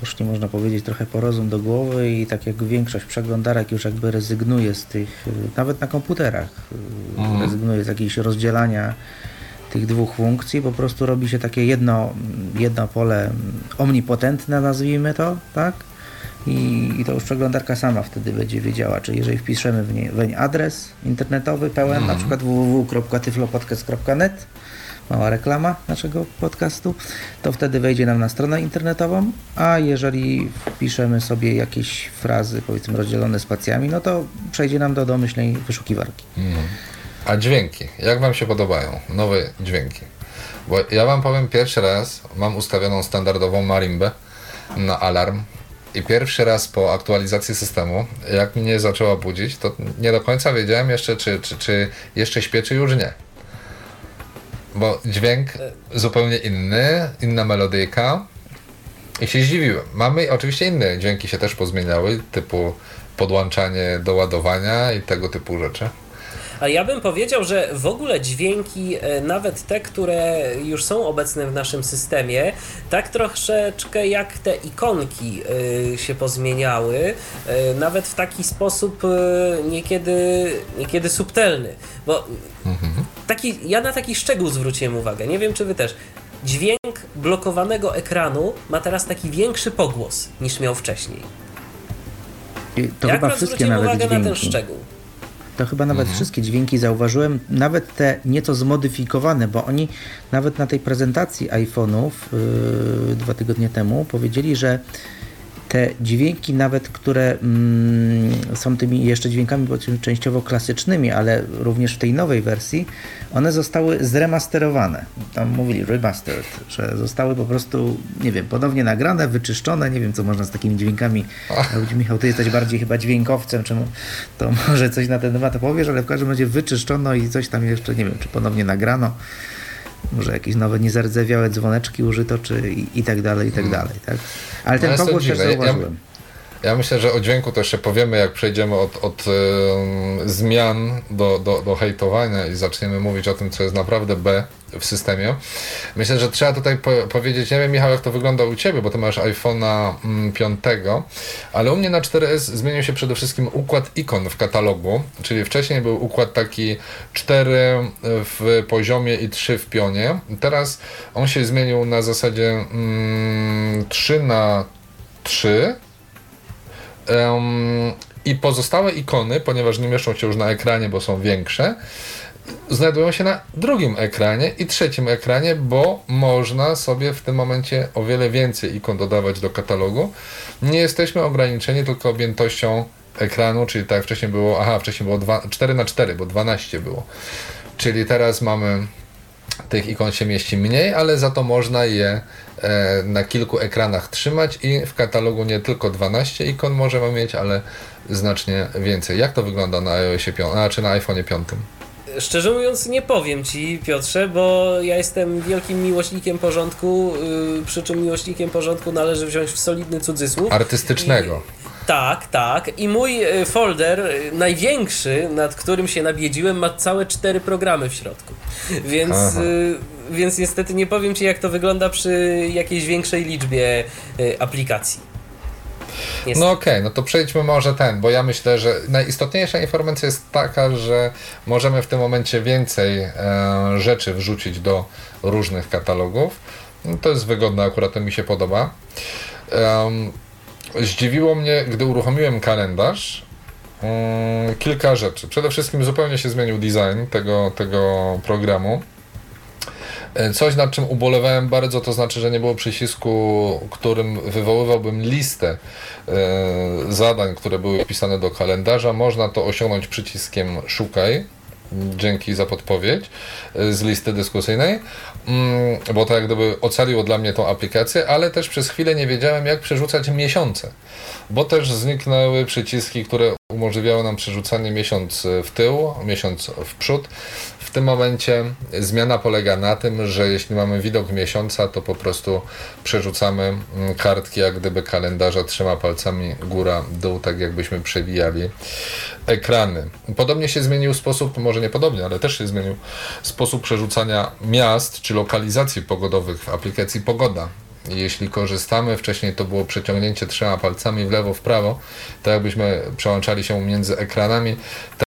poszli można powiedzieć trochę po rozum do głowy i tak jak większość przeglądarek już jakby rezygnuje z tych, y, nawet na komputerach, y, rezygnuje z jakiegoś rozdzielania tych dwóch funkcji, po prostu robi się takie jedno, jedno pole omnipotentne, nazwijmy to, tak? I, I to już przeglądarka sama wtedy będzie wiedziała, czy jeżeli wpiszemy w nie, weń adres internetowy pełen, na przykład www.tyflopodcast.net, mała reklama naszego podcastu, to wtedy wejdzie nam na stronę internetową, a jeżeli wpiszemy sobie jakieś frazy, powiedzmy rozdzielone spacjami, no to przejdzie nam do domyślnej wyszukiwarki. A dźwięki, jak Wam się podobają? Nowe dźwięki. Bo ja Wam powiem pierwszy raz, mam ustawioną standardową marimbę na alarm i pierwszy raz po aktualizacji systemu, jak mnie zaczęła budzić, to nie do końca wiedziałem jeszcze, czy, czy, czy jeszcze śpię, czy już nie. Bo dźwięk zupełnie inny, inna melodyjka i się zdziwiłem. Mamy oczywiście inne dźwięki się też pozmieniały, typu podłączanie do ładowania i tego typu rzeczy. A ja bym powiedział, że w ogóle dźwięki, e, nawet te, które już są obecne w naszym systemie, tak troszeczkę jak te ikonki e, się pozmieniały, e, nawet w taki sposób niekiedy, niekiedy subtelny. Bo taki, ja na taki szczegół zwróciłem uwagę, nie wiem czy wy też. Dźwięk blokowanego ekranu ma teraz taki większy pogłos niż miał wcześniej. I to Jak chyba wszystkie zwróciłem nawet uwagę na ten dźwięki. szczegół? To chyba nawet Mhm. wszystkie dźwięki zauważyłem, nawet te nieco zmodyfikowane, bo oni nawet na tej prezentacji iPhone'ów yy, dwa tygodnie temu powiedzieli, że te dźwięki nawet, które mm, są tymi jeszcze dźwiękami częściowo klasycznymi, ale również w tej nowej wersji, one zostały zremasterowane. Tam mówili remastered, że zostały po prostu, nie wiem, ponownie nagrane, wyczyszczone, nie wiem co można z takimi dźwiękami robić. Michał, ty jesteś bardziej chyba dźwiękowcem, czemu to (laughs) może coś na ten temat powiesz, ale w każdym razie wyczyszczono i coś tam jeszcze, nie wiem, czy ponownie nagrano. Może jakieś nowe niezardzewiałe dzwoneczki użyto, czy i, i tak dalej, i tak dalej, tak? Ale ten No jest to pogłos też dziwne. Ja- zauważyłem. Ja myślę, że o dźwięku to jeszcze powiemy, jak przejdziemy od, od em, zmian do, do, do hejtowania i zaczniemy mówić o tym, co jest naprawdę B w systemie. Myślę, że trzeba tutaj po, powiedzieć, nie wiem Michał, jak to wygląda u Ciebie, bo Ty masz iPhone'a mm, 5, ale u mnie na 4S zmienił się przede wszystkim układ ikon w katalogu, czyli wcześniej był układ taki 4 w poziomie i 3 w pionie. Teraz on się zmienił na zasadzie mm, 3 na 3 Em, I pozostałe ikony, ponieważ nie mieszczą się już na ekranie, bo są większe, znajdują się na drugim ekranie i trzecim ekranie, bo można sobie w tym momencie o wiele więcej ikon dodawać do katalogu. Nie jesteśmy ograniczeni tylko objętością ekranu, czyli tak jak wcześniej było, aha, wcześniej było 2, 4 na 4 bo 12 było. Czyli teraz mamy tych ikon się mieści mniej, ale za to można je e, na kilku ekranach trzymać i w katalogu nie tylko 12 ikon możemy mieć, ale znacznie więcej. Jak to wygląda na iOSie 5, a czy na iPhone'ie 5? Szczerze mówiąc, nie powiem ci, Piotrze, bo ja jestem wielkim miłośnikiem porządku, yy, przy czym miłośnikiem porządku należy wziąć w solidny cudzysłów. Artystycznego. Tak, tak. I mój y, folder, y, największy, nad którym się nabiedziłem, ma całe cztery programy w środku. Więc, y, więc niestety nie powiem ci, jak to wygląda przy jakiejś większej liczbie y, aplikacji. Niestety. No okej, no to przejdźmy może ten, bo ja myślę, że najistotniejsza informacja jest taka, że możemy w tym momencie więcej e, rzeczy wrzucić do różnych katalogów. No, to jest wygodne, akurat to mi się podoba. Em, zdziwiło mnie, gdy uruchomiłem kalendarz, mm, kilka rzeczy. Przede wszystkim zupełnie się zmienił design tego, tego programu. E, Coś, nad czym ubolewałem bardzo, to znaczy, że nie było przycisku, którym wywoływałbym listę e, zadań, które były wpisane do kalendarza. Można to osiągnąć przyciskiem szukaj. Dzięki za podpowiedź e, z listy dyskusyjnej, Mm, bo to jak gdyby ocaliło dla mnie tą aplikację, ale też przez chwilę nie wiedziałem, jak przerzucać miesiące, bo też zniknęły przyciski, które umożliwiały nam przerzucanie miesiąc w tył, miesiąc w przód. W tym momencie zmiana polega na tym, że jeśli mamy widok miesiąca, to po prostu przerzucamy mm, kartki, jak gdyby kalendarza trzema palcami góra, dół, tak jakbyśmy przewijali ekrany. Podobnie się zmienił sposób, może nie podobnie, ale też się zmienił sposób przerzucania miast czy lokalizacji pogodowych w aplikacji Pogoda. Jeśli korzystamy, wcześniej to było przeciągnięcie trzema palcami w lewo, w prawo, tak jakbyśmy przełączali się między ekranami.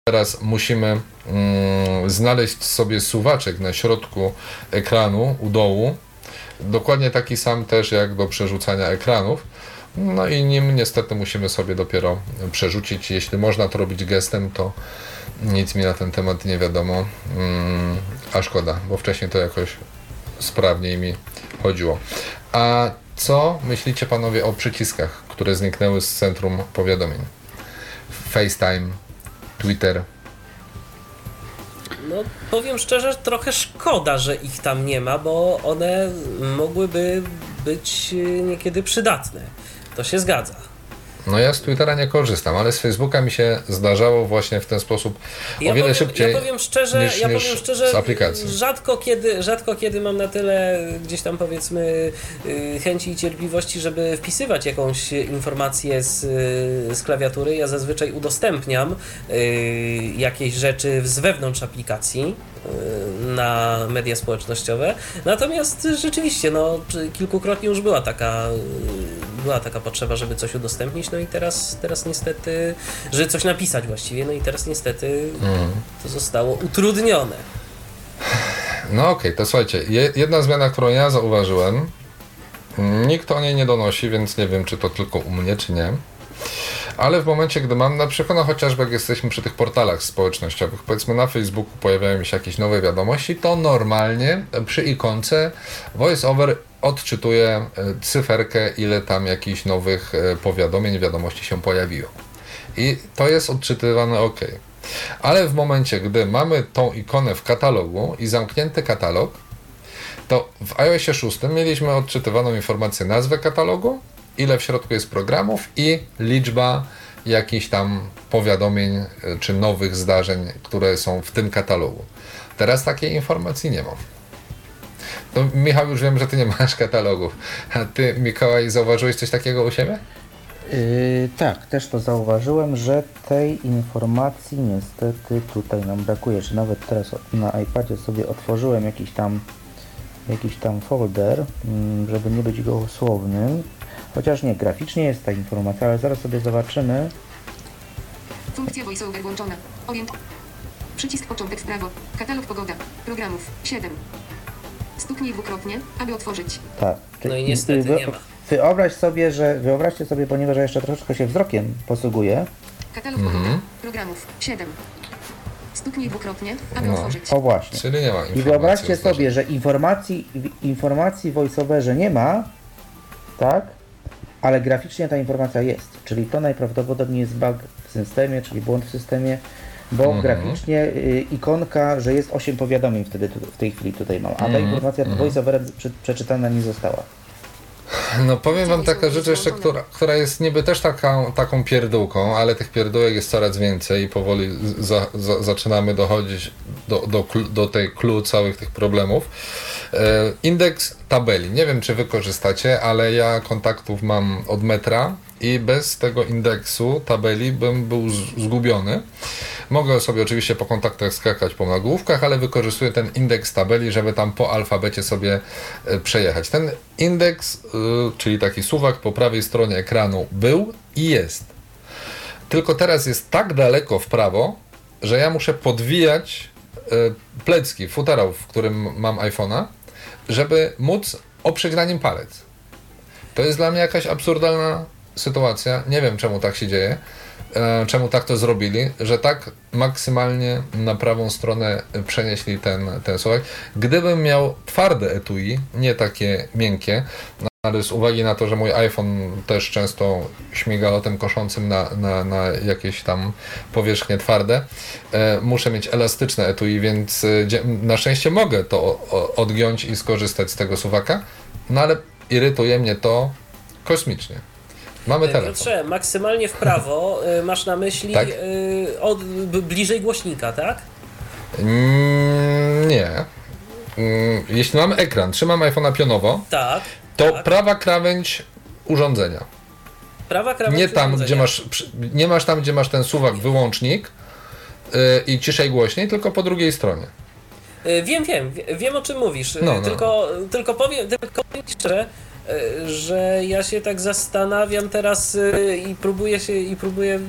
Teraz musimy mm, znaleźć sobie suwaczek na środku ekranu, u dołu. Dokładnie taki sam też jak do przerzucania ekranów. No i nim niestety musimy sobie dopiero przerzucić. Jeśli można to robić gestem, to nic mi na ten temat nie wiadomo. Mm, a szkoda, bo wcześniej to jakoś sprawniej mi chodziło. A co myślicie panowie o przyciskach, które zniknęły z centrum powiadomień? FaceTime, Twitter. No, powiem szczerze, trochę szkoda, że ich tam nie ma, bo one mogłyby być y, niekiedy przydatne. To się zgadza. No ja z Twittera nie korzystam, ale z Facebooka mi się zdarzało właśnie w ten sposób Ja o wiele powiem, szybciej ja powiem szczerze, niż, ja niż powiem szczerze z aplikacji. rzadko kiedy, rzadko kiedy mam na tyle gdzieś tam powiedzmy y, chęci i cierpliwości, żeby wpisywać jakąś informację z, y, z klawiatury. Ja zazwyczaj udostępniam y, jakieś rzeczy z wewnątrz aplikacji na media społecznościowe. Natomiast rzeczywiście, no, kilkukrotnie już była taka, y, była taka potrzeba, żeby coś udostępnić, no i teraz, teraz niestety, żeby coś napisać właściwie, no i teraz niestety Mhm. to zostało utrudnione. No okej, to słuchajcie, je, jedna zmiana, którą ja zauważyłem, nikt o niej nie donosi, więc nie wiem, czy to tylko u mnie, czy nie. Ale w momencie, gdy mam na przykład, no chociażby jak jesteśmy przy tych portalach społecznościowych, powiedzmy na Facebooku pojawiają się jakieś nowe wiadomości, to normalnie przy ikonce VoiceOver odczytuje cyferkę, ile tam jakichś nowych e, powiadomień, wiadomości się pojawiło. I to jest odczytywane OK. Ale w momencie, gdy mamy tą ikonę w katalogu i zamknięty katalog, to w iOSie 6 mieliśmy odczytywaną informację nazwę katalogu, ile w środku jest programów i liczba jakichś tam powiadomień e, czy nowych zdarzeń, które są w tym katalogu. Teraz takiej informacji nie mam. No, Michał, już wiem, że ty nie masz katalogów. A ty, Mikołaj, zauważyłeś coś takiego u siebie? Yy, tak, też to zauważyłem, że tej informacji niestety tutaj nam brakuje. Czy nawet teraz na iPadzie sobie otworzyłem jakiś tam jakiś tam folder, mm, żeby nie być gołosłownym. Chociaż nie, graficznie jest ta informacja, ale zaraz sobie zobaczymy. Funkcja voiceover włączona. Orient. Przycisk początek w prawo. Katalog pogoda. Programów. 7. Stuknij dwukrotnie, aby otworzyć. Tak. No i niestety Wy- nie ma. Wyobraź sobie, że wyobraźcie sobie, ponieważ ja jeszcze troszeczkę się wzrokiem posługuję. Katalog pogoda. Programów. 7. Stuknij dwukrotnie, aby No. otworzyć. O właśnie. Czyli nie ma. I wyobraźcie sobie, że informacji, informacji w voiceoverze nie ma, tak? Ale graficznie ta informacja jest. Czyli to najprawdopodobniej jest bug w systemie, czyli błąd w systemie, bo Mhm. graficznie y, ikonka, że jest 8 powiadomień wtedy tu, w tej chwili tutaj mam, a ta Mhm. informacja voiceoverem prze, przeczytana nie została. No powiem wam taka rzecz jeszcze, która, która jest niby też taką, taką pierdółką, ale tych pierdółek jest coraz więcej i powoli za, za, zaczynamy dochodzić do, do, do tej clue całych tych problemów. E, indeks tabeli. Nie wiem, czy wy korzystacie, ale ja kontaktów mam od metra i bez tego indeksu tabeli bym był zgubiony. Mogę sobie oczywiście po kontaktach skakać po nagłówkach, ale wykorzystuję ten indeks tabeli, żeby tam po alfabecie sobie e, przejechać. Ten indeks, y, czyli taki suwak po prawej stronie ekranu był i jest. Tylko teraz jest tak daleko w prawo, że ja muszę podwijać e, plecki, futerał, w którym mam iPhone'a, żeby móc oprzeć na nim palec. To jest dla mnie jakaś absurdalna sytuacja. Nie wiem, czemu tak się dzieje, e, czemu tak to zrobili, że tak maksymalnie na prawą stronę przenieśli ten, ten suwak. Gdybym miał twarde etui, nie takie miękkie, ale z uwagi na to, że mój iPhone też często śmiga lotem koszącym na, na, na jakieś tam powierzchnie twarde, e, muszę mieć elastyczne etui, więc e, na szczęście mogę to odgiąć i skorzystać z tego suwaka, no ale irytuje mnie to kosmicznie. Mamy telefon. Piotrze, maksymalnie w prawo y, masz na myśli Tak. y, od, bliżej głośnika, tak? Mm, nie. Mm, Jeśli mamy ekran, trzymam iPhone'a pionowo, Tak. to tak. prawa krawędź urządzenia. Prawa krawędź Nie tam, urządzenia. gdzie masz, nie masz tam, gdzie masz ten suwak wyłącznik i ciszej głośniej, tylko po drugiej stronie. Wiem, wiem, wie- wiem o czym mówisz. No, no. Tylko, tylko powiem, tylko powiem szczerze, że ja się tak zastanawiam teraz y, i próbuję się, i próbuję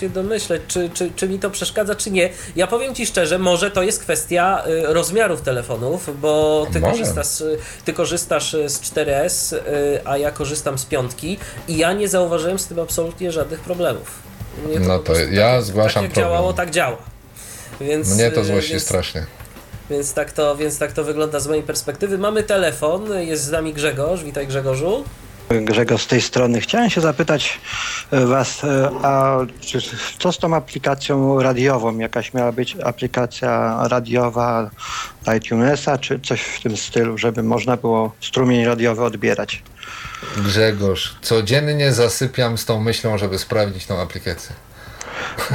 się domyśleć, czy, czy, czy mi to przeszkadza, czy nie. Ja powiem ci szczerze, może to jest kwestia y, rozmiarów telefonów, bo ty Może. korzystasz, ty korzystasz y, z 4S, y, a ja korzystam z piątki i ja nie zauważyłem z tym absolutnie żadnych problemów. No to prostu ja tak, zgłaszam tak jak problem. działało, tak działa. Więc, Mnie to złości więc- strasznie. Więc tak, to, więc tak to wygląda z mojej perspektywy. Mamy telefon, jest z nami Grzegorz. Witaj Grzegorzu. Grzegorz z tej strony. Chciałem się zapytać e, Was, e, a czy, co z tą aplikacją radiową? Jakaś miała być aplikacja radiowa iTunesa, czy coś w tym stylu, żeby można było strumień radiowy odbierać? Grzegorz, codziennie zasypiam z tą myślą, żeby sprawdzić tą aplikację.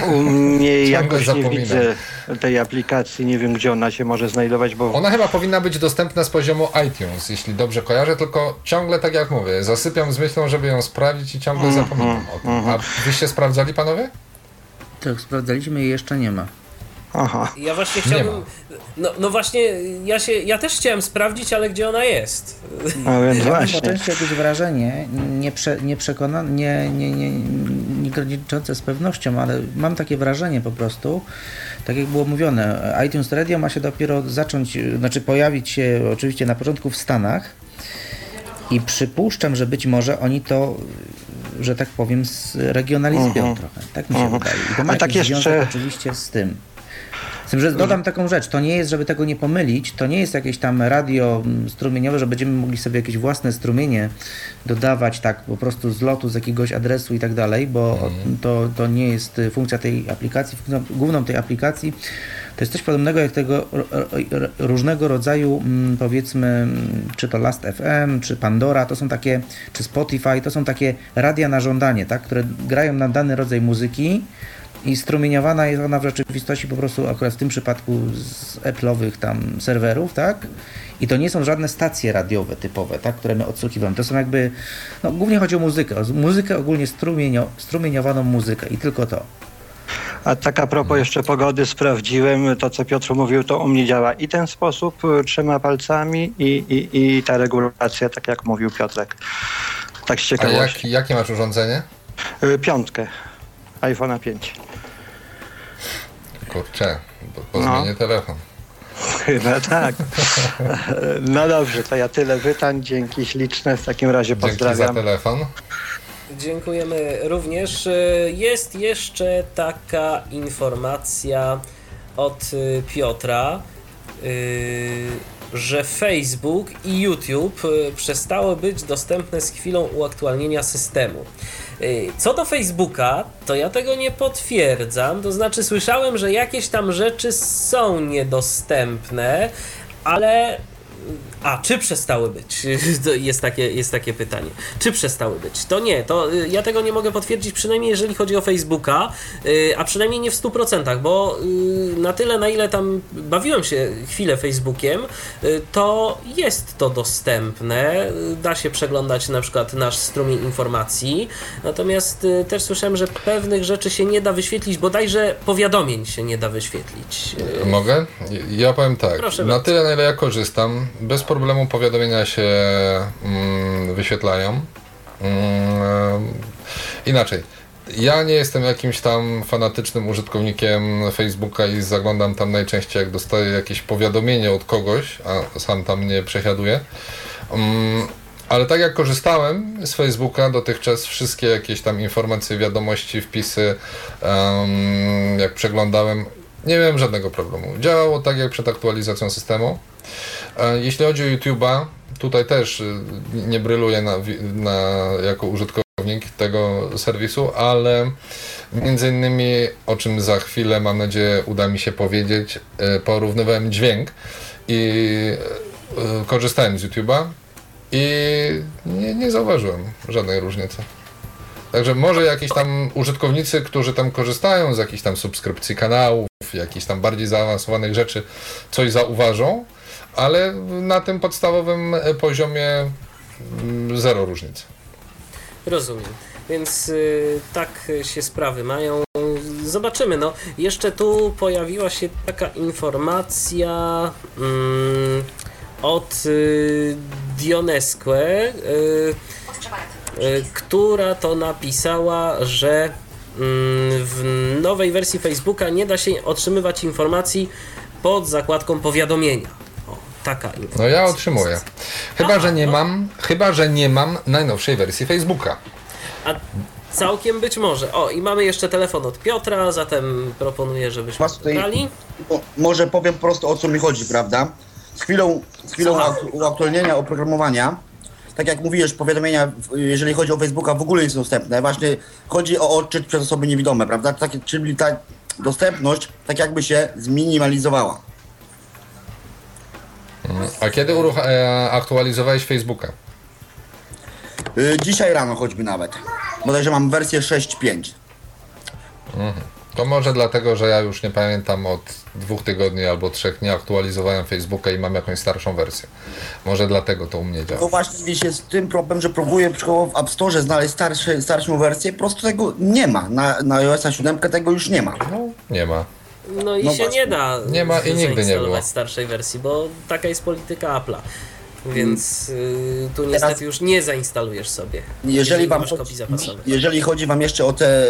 U mnie (laughs) jakoś nie widzę tej aplikacji, nie wiem gdzie ona się może znajdować, bo Ona chyba powinna być dostępna z poziomu iTunes, jeśli dobrze kojarzę, tylko ciągle tak jak mówię, zasypiam z myślą, żeby ją sprawdzić i ciągle Mhm, zapominam o tym. A wyście sprawdzali panowie? Tak, sprawdzaliśmy i jeszcze nie ma. Aha. Ja właśnie Nie chciałbym. No, no właśnie, ja, się, ja też chciałem sprawdzić, ale gdzie ona jest? No więc Ja mam właśnie. po części jakieś wrażenie, nie, prze, nie nie, nie, nie, nie graniczące z pewnością, ale mam takie wrażenie po prostu, tak jak było mówione, iTunes Radio ma się dopiero zacząć, znaczy pojawić się oczywiście na początku w Stanach i przypuszczam, że być może oni to że tak powiem, zregionalizują Mhm. trochę. Tak mi się Mhm. wydaje. I to ma A tak jeszcze- związek oczywiście z tym. Z tym, że dodam taką rzecz, to nie jest, żeby tego nie pomylić, to nie jest jakieś tam radio mm, strumieniowe, że będziemy mogli sobie jakieś własne strumienie dodawać tak po prostu z lotu, z jakiegoś adresu i tak dalej, bo to, to nie jest y, funkcja tej aplikacji. Funkcją główną tej aplikacji to jest coś podobnego jak tego różnego rodzaju, mm, powiedzmy, mm, czy to Last FM, czy Pandora, to są takie, czy Spotify, to są takie radia na żądanie, tak, które grają na dany rodzaj muzyki i strumieniowana jest ona w rzeczywistości po prostu akurat w tym przypadku z Apple'owych tam serwerów, tak? I to nie są żadne stacje radiowe typowe, tak, które my odsłuchiwamy. To są jakby, no głównie chodzi o muzykę, o muzykę ogólnie strumienio, strumieniowaną muzykę i tylko to. A tak a propos jeszcze pogody, sprawdziłem to, co Piotr mówił, to u mnie działa i ten sposób, y, trzema palcami i, i, i ta regulacja, tak jak mówił Piotrek. Tak z A ciekawości. jak, jakie masz urządzenie? Y, Piątkę, iPhone'a 5. Kurczę, bo, bo No. zmienię telefon. Chyba tak. (laughs) No dobrze, to ja tyle pytań, dzięki śliczne, w takim razie Dzięki za pozdrawiam. telefon. Dziękujemy również. Jest jeszcze taka informacja od Piotra, y, że Facebook i YouTube y, przestały być dostępne z chwilą uaktualnienia systemu. Y, Co do Facebooka, to ja tego nie potwierdzam. To znaczy, słyszałem, że jakieś tam rzeczy są niedostępne, ale a, czy przestały być? (laughs) Jest takie, jest takie pytanie. Czy przestały być? To nie, to y, ja tego nie mogę potwierdzić, przynajmniej jeżeli chodzi o Facebooka, y, a przynajmniej nie w 100%, bo y, na tyle, na ile tam bawiłem się chwilę Facebookiem, to jest to dostępne. Da się przeglądać na przykład nasz strumień informacji, natomiast też słyszałem, że pewnych rzeczy się nie da wyświetlić, bodajże powiadomień się nie da wyświetlić. Mogę? Ja powiem tak. Proszę na bardzo. tyle, na ile ja korzystam, bez problemu powiadomienia się mm, wyświetlają. Mm, inaczej. Ja nie jestem jakimś tam fanatycznym użytkownikiem Facebooka i zaglądam tam najczęściej, jak dostaję jakieś powiadomienie od kogoś, a sam tam nie przesiaduję. Mm, ale tak jak korzystałem z Facebooka dotychczas, wszystkie jakieś tam informacje, wiadomości, wpisy, em, jak przeglądałem, nie miałem żadnego problemu. Działało tak jak przed aktualizacją systemu. E, Jeśli chodzi o YouTube'a, tutaj też y, nie bryluję na, na, jako użytkownik tego serwisu, ale między innymi, o czym za chwilę mam nadzieję uda mi się powiedzieć, e, porównywałem dźwięk i e, korzystałem z YouTube'a i nie, nie zauważyłem żadnej różnicy. Także może jakieś tam użytkownicy, którzy tam korzystają z jakichś tam subskrypcji kanałów, jakichś tam bardziej zaawansowanych rzeczy, coś zauważą, ale na tym podstawowym e, poziomie mm, zero różnic. Rozumiem. Więc y, tak się sprawy mają. Zobaczymy. No, jeszcze tu pojawiła się taka informacja mm, od y, Dionesque, y, y, która to napisała, że mm, w nowej wersji Facebooka nie da się otrzymywać informacji pod zakładką powiadomienia. Taka informacja. No ja otrzymuję. Chyba, że nie mam, chyba, że nie mam najnowszej wersji Facebooka. A całkiem być może. O, i mamy jeszcze telefon od Piotra, zatem proponuję, żebyśmy Was tutaj- brali. O, może powiem prosto o co mi chodzi, prawda? Z chwilą, z chwilą uaktualnienia oprogramowania, tak jak mówiłeś, powiadomienia, jeżeli chodzi o Facebooka, w ogóle nie są dostępne. Właśnie chodzi o odczyt przez osoby niewidome, prawda? Takie, czyli ta dostępność tak jakby się zminimalizowała. A kiedy e, aktualizowałeś Facebooka? Y, dzisiaj rano choćby nawet. Bodajże mam wersję 6.5. Mhm. To może dlatego, że ja już nie pamiętam od dwóch tygodni albo trzech nie aktualizowałem Facebooka i mam jakąś starszą wersję. Może dlatego to u mnie działa. To właśnie gdzieś jest tym problem, że próbuję przykładowo w App Store znaleźć starsze, starszą wersję, po prostu tego nie ma. Na, na iOS 7 tego już nie ma. Nie ma. No i No się właśnie. nie da Nie ma i nigdy nie zainstalować było. starszej wersji, bo taka jest polityka Apple'a. Więc y, tu niestety Teraz- już nie zainstalujesz sobie. Jeżeli nie wam, masz chodzi, kopii zapasowych. jeżeli chodzi wam jeszcze o te,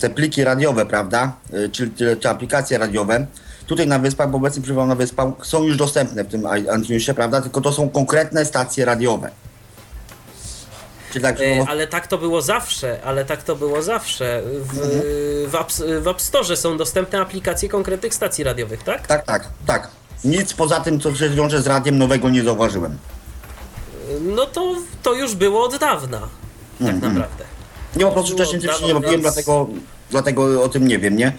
te pliki radiowe, prawda, Y, czyli te, te aplikacje radiowe, tutaj na wyspach, bo obecnie przybywam na wyspach, są już dostępne w tym iTunesie, prawda, tylko to są konkretne stacje radiowe. Tak, E, no, Ale tak to było zawsze, ale tak to było zawsze. W, Mhm. w, App, w App Store są dostępne aplikacje konkretnych stacji radiowych, tak? tak, tak, tak. Nic poza tym, co się wiąże z radiem nowego nie zauważyłem. No to, to już było od dawna, tak Mhm. naprawdę. Nie, po prostu Było wcześniej tym się nie bawiłem, więc- dlatego, dlatego o tym nie wiem, nie?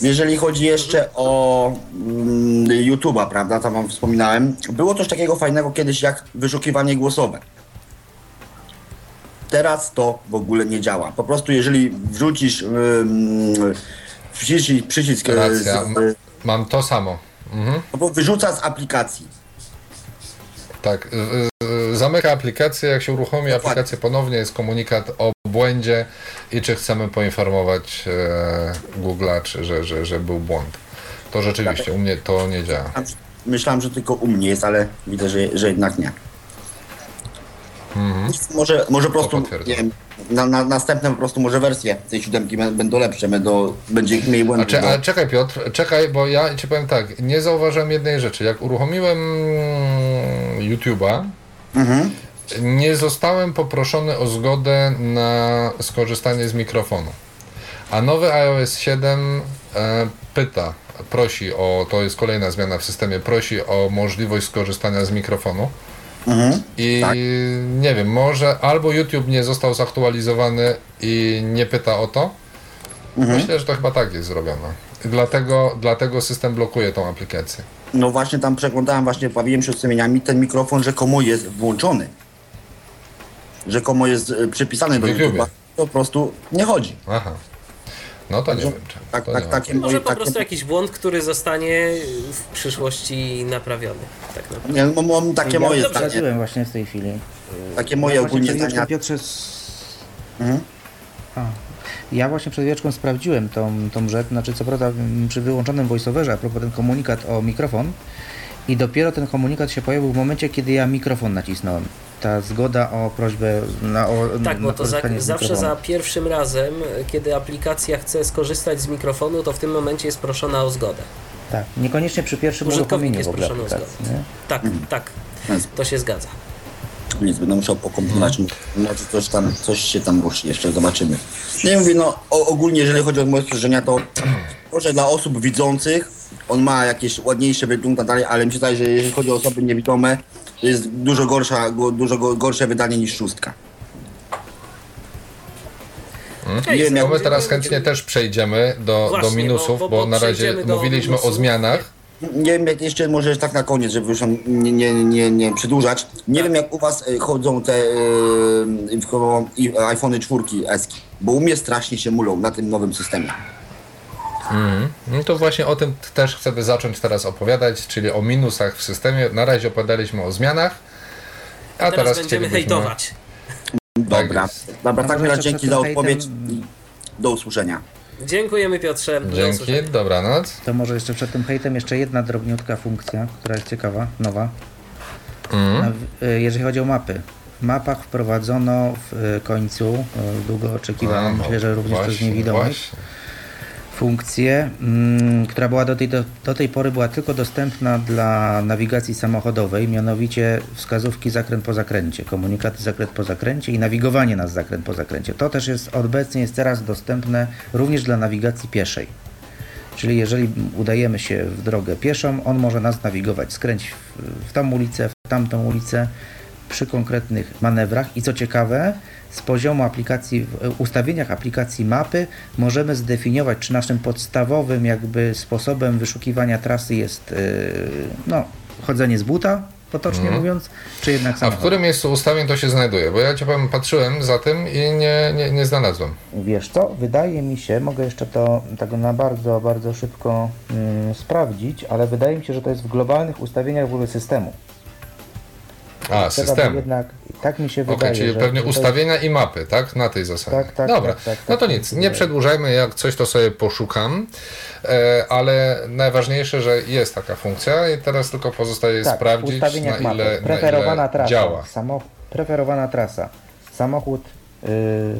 Jeżeli chodzi jeszcze o mm, YouTube'a, prawda, tam wam wspominałem, było coś takiego fajnego kiedyś jak wyszukiwanie głosowe. Teraz to w ogóle nie działa. Po prostu jeżeli wrzucisz ym, przycisk, przycisk e, Racja. z, Mam to samo. Mhm. no bo wyrzuca z aplikacji. Tak. Zamyka aplikację, jak się uruchomi Dokładnie. aplikację ponownie, jest komunikat o błędzie i czy chcemy poinformować e, Google'a, czy że, że, że był błąd. To rzeczywiście, u mnie to nie działa. Myślałem, że tylko u mnie jest, ale widzę, że, że jednak nie. Nic, Może, może po prostu, nie wiem, na, na, następne po prostu może wersje tej siódemki bę- będą lepsze, będą, będzie mniej błędów. Ale czekaj Piotr, czekaj, bo ja ci powiem tak, nie zauważyłem jednej rzeczy. Jak uruchomiłem YouTube'a, Mhm. nie zostałem poproszony o zgodę na skorzystanie z mikrofonu. A nowy iOS 7 e, pyta, prosi o, to jest kolejna zmiana w systemie, prosi o możliwość skorzystania z mikrofonu. Mhm. I Tak. nie wiem, może albo YouTube nie został zaktualizowany i nie pyta o to. Mhm. Myślę, że to chyba tak jest zrobione. Dlatego, dlatego system blokuje tą aplikację. No właśnie tam przeglądałem, właśnie bawiłem się ustawieniami, ten mikrofon rzekomo jest włączony. Rzekomo jest e, przypisany do. To po prostu nie chodzi. Aha. No to nie wiem. Czy, tak- to tak-. Może po prostu jakiś błąd, który zostanie w przyszłości naprawiony. Tak naprawdę. Nie, no, mam takie ja moje zdanie. Sprawdziłem właśnie w tej chwili. Takie moje ja ogólnie zdania. Piotrze, Mhm. A. Ja właśnie przed chwileczką sprawdziłem tą, tą rzecz, znaczy co prawda przy wyłączonym voiceoverze, a propos ten komunikat o mikrofon i dopiero ten komunikat się pojawił w momencie, kiedy ja mikrofon nacisnąłem. Ta zgoda o prośbę na o, Tak, na bo to za, zawsze za pierwszym razem, kiedy aplikacja chce skorzystać z mikrofonu, to w tym momencie jest proszona o zgodę. Tak, niekoniecznie przy pierwszym Użytkownik uruchomieniu jest proszony o zgodę. Tak, tak. Jest. To się zgadza. Nic, będę musiał pokombinować, może coś tam, coś się tam ruszy, jeszcze zobaczymy. Nie mówię, no o, ogólnie jeżeli chodzi o moje spostrzeżenia, to może dla osób widzących on ma jakieś ładniejsze wydruk i tak dalej, ale mi się wydaje, że jeżeli chodzi o osoby niewidome, to jest dużo gorsza, go- dużo go- gorsze wydanie niż szóstka. Okej, Nie No my teraz chętnie też przejdziemy do, Właśnie, do minusów, bo- bo, bo- bo na razie mówiliśmy o zmianach. Nie wiem, jak jeszcze może tak na koniec, żeby już tam nie, nie, nie, nie przedłużać. Nie wiem, jak u was e, chodzą te e, chodzą i- iPhony 4 eski, bo u mnie strasznie się mulą na tym nowym systemie. No to właśnie o tym też chcemy zacząć teraz opowiadać, czyli o minusach w systemie. Na razie opowiadaliśmy o zmianach, a Teraz, teraz, będziemy chcielibyśmy... hejtować. Dobra, jest. dobra, No tak dzięki za odpowiedź do usłyszenia. Dziękujemy Piotrze. Dzięki, dobranoc. To może jeszcze przed tym hejtem jeszcze jedna drobniutka funkcja, która jest ciekawa, nowa. W- y, Jeżeli chodzi o mapy. W mapach wprowadzono w y, końcu, y, długo oczekiwaną, no, myślę, że również przez właśnie, niewidomych, właśnie. Funkcję, mm, która była do tej, do, do tej pory była tylko dostępna dla nawigacji samochodowej, mianowicie wskazówki zakręt po zakręcie, komunikaty zakręt po zakręcie i nawigowanie na zakręt po zakręcie. To też jest obecnie jest teraz dostępne również dla nawigacji pieszej. Czyli jeżeli udajemy się w drogę pieszą, on może nas nawigować, skręć w, w tą ulicę, w tamtą ulicę przy konkretnych manewrach i co ciekawe, z poziomu aplikacji, w ustawieniach aplikacji mapy możemy zdefiniować, czy naszym podstawowym jakby sposobem wyszukiwania trasy jest yy, no, chodzenie z buta, potocznie mówiąc, czy jednak A w samochód. którym miejscu ustawień to się znajduje? Bo ja ci powiem, patrzyłem za tym i nie, nie, nie znalazłem. Wiesz co, wydaje mi się, mogę jeszcze to tak na bardzo, bardzo szybko mm, sprawdzić, ale wydaje mi się, że to jest w globalnych ustawieniach w ogóle systemu. A, Trzeba system. Jednak, tak mi się Okej, wydaje. czyli że, pewnie że to jest- ustawienia i mapy, tak? Na tej zasadzie. Tak, tak, Dobra, tak, tak, no tak, to tak nic, mi się nie przedłużajmy, jak coś to sobie poszukam, e, ale najważniejsze, że jest taka funkcja i teraz tylko pozostaje tak, sprawdzić, na ustawieniach mapy. ile, na Preferowana ile trasa. działa. Samo, preferowana trasa. Samochód, yy,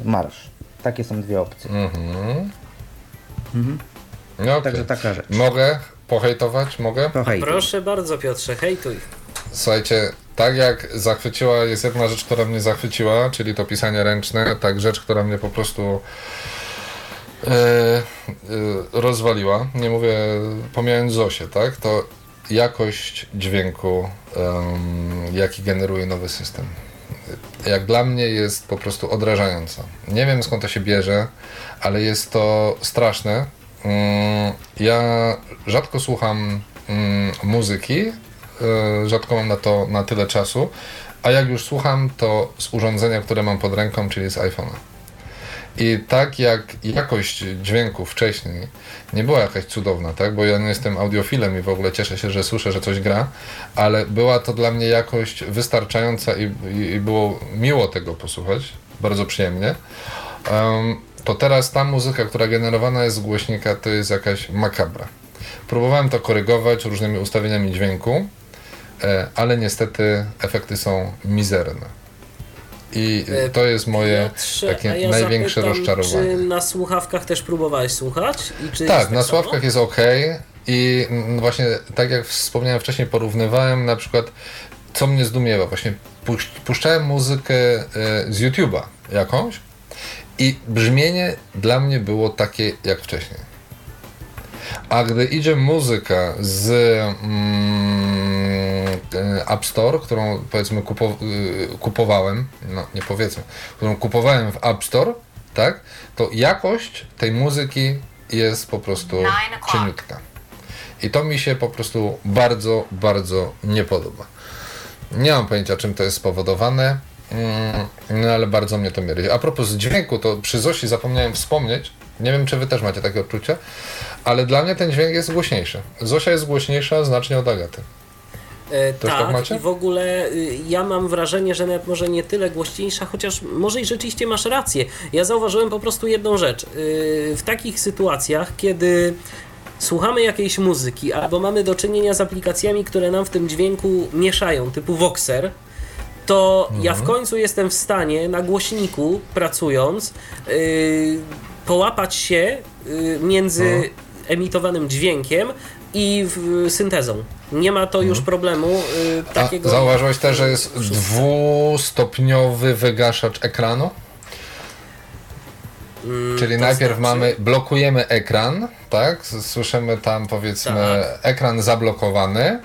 marsz. Takie są dwie opcje. Mhm. Mhm. No, okej. Także tak. taka rzecz. Mogę pohejtować? Mogę? To hej. Proszę bardzo Piotrze, hejtuj. Słuchajcie, tak jak zachwyciła, jest jedna rzecz, która mnie zachwyciła, czyli to pisanie ręczne, tak rzecz, która mnie po prostu e, e, rozwaliła. Nie mówię, pomijając Zosię, tak? To jakość dźwięku, jaki generuje nowy system. Jak dla mnie jest po prostu odrażająca. Nie wiem skąd to się bierze, ale jest to straszne. Mm, Ja rzadko słucham mm, muzyki, rzadko mam na to na tyle czasu, a jak już słucham, to z urządzenia, które mam pod ręką, czyli z iPhone'a. I tak jak jakość dźwięku wcześniej nie była jakaś cudowna, tak? Bo ja nie jestem audiofilem i w ogóle cieszę się, że słyszę, że coś gra, ale była to dla mnie jakość wystarczająca i, i, i było miło tego posłuchać, bardzo przyjemnie. Em, to teraz ta muzyka, która generowana jest z głośnika, to jest jakaś makabra. Próbowałem to korygować różnymi ustawieniami dźwięku, ale niestety efekty są mizerne. I E, to jest moje Piotrze, takie ja największe zapytam, rozczarowanie. Czy na słuchawkach też próbowałeś słuchać? Tak, jest na samo? sławkach jest ok. I mm, właśnie tak jak wspomniałem wcześniej, porównywałem na przykład, co mnie zdumiewa. Właśnie puszczałem muzykę e, z YouTube'a jakąś i brzmienie dla mnie było takie jak wcześniej. A gdy idzie muzyka z mm, App Store, którą powiedzmy kupo, y, kupowałem, no nie powiedzmy, którą kupowałem w App Store, tak, to jakość tej muzyki jest po prostu cieniutka. I to mi się po prostu bardzo, bardzo nie podoba. Nie mam pojęcia, czym to jest spowodowane, mm, no ale bardzo mnie to mierzy. A propos dźwięku, to przy Zosi zapomniałem wspomnieć, nie wiem, czy wy też macie takie odczucie, ale dla mnie ten dźwięk jest głośniejszy. Zosia jest głośniejsza znacznie od Agaty. E, Też tak tak, macie? i w ogóle y, ja mam wrażenie, że nawet może nie tyle głośniejsza, chociaż może i rzeczywiście masz rację. Ja zauważyłem po prostu jedną rzecz. Y, W takich sytuacjach, kiedy słuchamy jakiejś muzyki albo mamy do czynienia z aplikacjami, które nam w tym dźwięku mieszają, typu Voxer, to ja w końcu jestem w stanie na głośniku pracując yy, połapać się yy, między emitowanym dźwiękiem i w, syntezą. Nie ma to już problemu yy, A takiego. zauważyłeś też, że jest dwustopniowy wygaszacz ekranu? Mm, Czyli to najpierw znaczy- mamy, blokujemy ekran, tak? Słyszymy tam powiedzmy Tak. ekran zablokowany.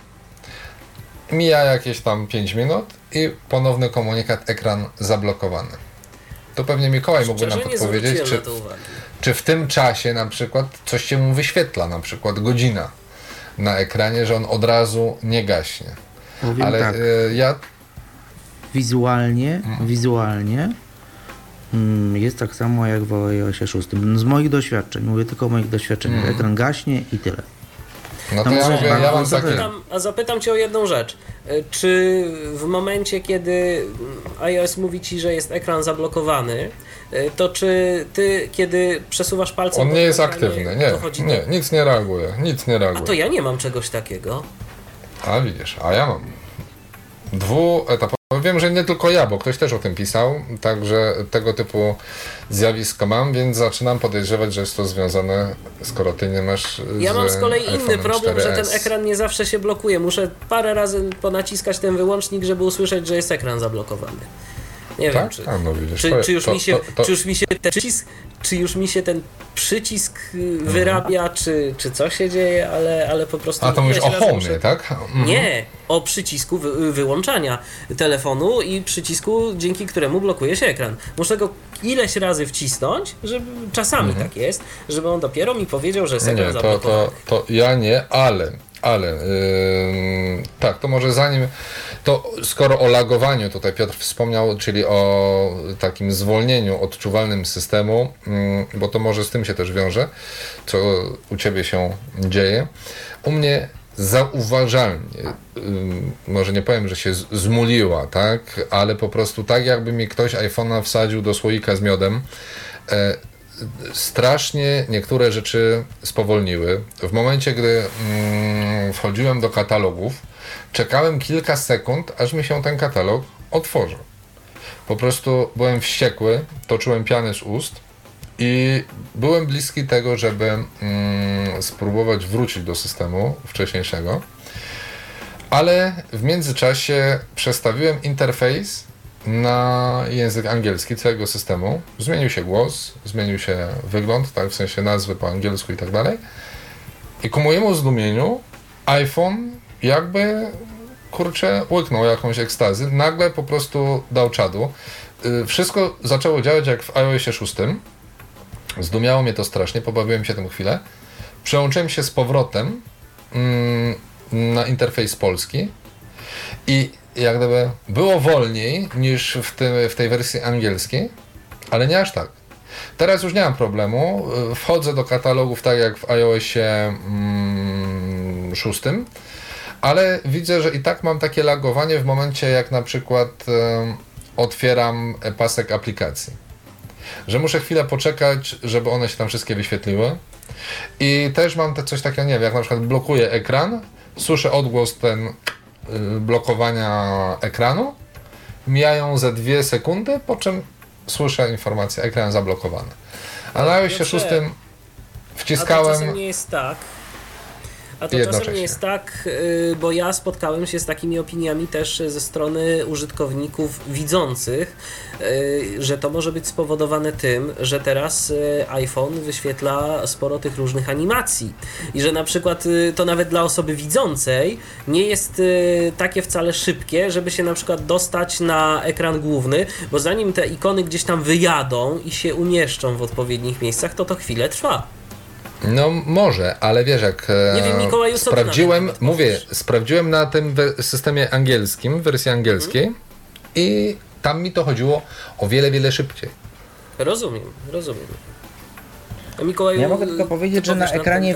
Mija jakieś tam 5 minut i ponowny komunikat ekran zablokowany. To pewnie Mikołaj mógłby nam podpowiedzieć, czy, czy w tym czasie na przykład coś się mu wyświetla, na przykład godzina na ekranie, że on od razu nie gaśnie. Powiem Ale tak, y, ja wizualnie, Mhm. wizualnie mm, jest tak samo jak w iOSie 6. Z moich doświadczeń, mówię tylko o moich doświadczeniach. Mhm. Ekran gaśnie i tyle. No to No ja może mówię, ja mam takie... Zapytam, a zapytam Cię o jedną rzecz. Y, Czy w momencie, kiedy iOS mówi Ci, że jest ekran zablokowany, y, to czy Ty, kiedy przesuwasz palcem... On nie jest ekranie, aktywny, nie, nie, Do... nic nie reaguje, nic nie A reaguje. to ja nie mam czegoś takiego. A widzisz, a ja mam. Dwuetapowy. Wiem, że nie tylko ja, bo ktoś też o tym pisał, także tego typu zjawisko mam, więc zaczynam podejrzewać, że jest to związane, skoro ty nie masz. Ja mam z kolei inny problem, że ten 4S. ekran nie zawsze się blokuje. Muszę parę razy ponaciskać ten wyłącznik, żeby usłyszeć, że jest ekran zablokowany. Nie wiem, Tak? czy, A, no widzisz, czy, to- czy, już to- mi się, to- czy już mi się ten przycisk, czy już mi się ten przycisk y, wyrabia, czy, czy co się dzieje, ale, ale po prostu... Mhm. A to mówisz o home, muszę- tak? Mhm. Nie, o przycisku wy, wyłączania telefonu i przycisku, dzięki któremu blokuje się ekran. Muszę go ileś razy wcisnąć, żeby czasami tak jest, żeby on dopiero mi powiedział, że jest ekran Mhm. Nie, to, to, to ja nie, ale, ale ym, tak, to może zanim, to skoro o lagowaniu tutaj Piotr wspomniał, czyli o takim zwolnieniu odczuwalnym systemu, ym, bo to może z tym się też wiąże, co u Ciebie się dzieje. U mnie zauważalnie, ym, może nie powiem, że się zmuliła, tak, ale po prostu tak jakby mi ktoś iPhone'a wsadził do słoika z miodem, e, strasznie niektóre rzeczy spowolniły. W momencie, gdy mm, wchodziłem do katalogów, czekałem kilka sekund, aż mi się ten katalog otworzył. Po prostu byłem wściekły, toczyłem pianę z ust i byłem bliski tego, żeby mm, spróbować wrócić do systemu wcześniejszego. Ale w międzyczasie przestawiłem interfejs na język angielski całego systemu. Zmienił się głos, zmienił się wygląd, tak, w sensie nazwy po angielsku i tak dalej. I ku mojemu zdumieniu iPhone jakby, kurczę, łyknął jakąś ekstazy. Nagle po prostu dał czadu. Y, Wszystko zaczęło działać jak w iOSie 6. Zdumiało mnie to strasznie, pobawiłem się tym chwilę. Przełączyłem się z powrotem mm, na interfejs polski i jak gdyby było wolniej niż w, tym, w tej wersji angielskiej, ale nie aż tak. Teraz już nie mam problemu. Wchodzę do katalogów tak jak w iOSie mm, 6, ale widzę, że i tak mam takie lagowanie w momencie, jak na przykład otwieram pasek aplikacji. Że muszę chwilę poczekać, żeby one się tam wszystkie wyświetliły. I też mam te coś takiego, nie wiem, jak na przykład blokuję ekran, słyszę odgłos ten blokowania ekranu, mijają ze dwie sekundy, po czym słyszę informację, ekran zablokowany. A na iOSie Piotrze, 6 A to wciskałem... nie jest tak. A to czasem nie jest tak, y, bo ja spotkałem się z takimi opiniami też ze strony użytkowników widzących, y, że to może być spowodowane tym, że teraz y, iPhone wyświetla sporo tych różnych animacji i że na przykład to nawet dla osoby widzącej nie jest takie wcale szybkie, żeby się na przykład dostać na ekran główny, bo zanim te ikony gdzieś tam wyjadą i się umieszczą w odpowiednich miejscach, to to chwilę trwa. No może, ale wiesz jak e, Nie wiem, Mikołaju, sprawdziłem, mówię, sprawdziłem na tym systemie angielskim, wersji angielskiej Mhm. i tam mi to chodziło o wiele, wiele szybciej. Rozumiem, rozumiem. A Mikołaju, Ja mogę tylko powiedzieć, że na ekranie,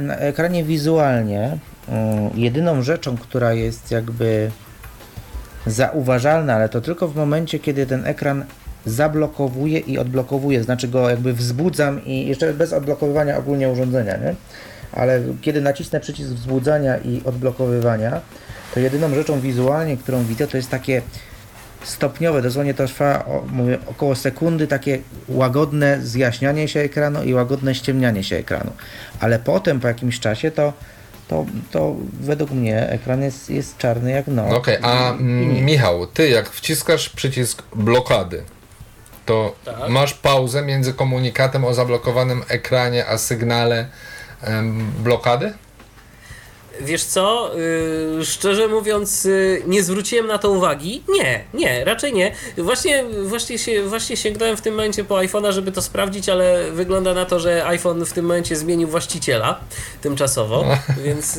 na ekranie wizualnie mm, jedyną rzeczą, która jest jakby zauważalna, ale to tylko w momencie, kiedy ten ekran zablokowuje i odblokowuje, znaczy go jakby wzbudzam i jeszcze bez odblokowywania ogólnie urządzenia, nie? Ale kiedy nacisnę przycisk wzbudzania i odblokowywania, to jedyną rzeczą wizualnie, którą widzę, to jest takie stopniowe, dosłownie to trwa o, mówię, około sekundy, takie łagodne zjaśnianie się ekranu i łagodne ściemnianie się ekranu. Ale potem po jakimś czasie to, to, to według mnie ekran jest, jest czarny jak noc. No Okej, a mm, nic. Michał, ty jak wciskasz przycisk blokady, to Tak. masz pauzę między komunikatem o zablokowanym ekranie a sygnale em, blokady? Wiesz co, yy, szczerze mówiąc, yy, nie zwróciłem na to uwagi. Nie, nie, raczej nie. Właśnie, właśnie, się, właśnie sięgnąłem w tym momencie po iPhone'a, żeby to sprawdzić, ale wygląda na to, że iPhone w tym momencie zmienił właściciela tymczasowo, (laughs) więc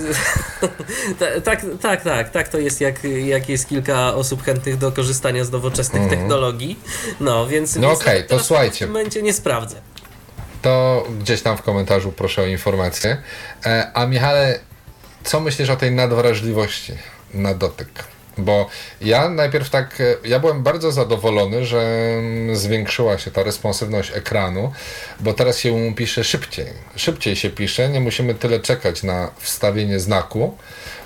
(laughs) ta- tak, tak, tak, tak to jest, jak, jak jest kilka osób chętnych do korzystania z nowoczesnych technologii. No, więc, No więc nawet to słuchajcie. W tym momencie nie sprawdzę. To gdzieś tam w komentarzu proszę o informację. E, a Michale, co myślisz o tej nadwrażliwości na dotyk? Bo ja najpierw tak, e, ja byłem bardzo zadowolony, że mm, zwiększyła się ta responsywność ekranu, bo teraz się pisze szybciej. Szybciej się pisze, nie musimy tyle czekać na wstawienie znaku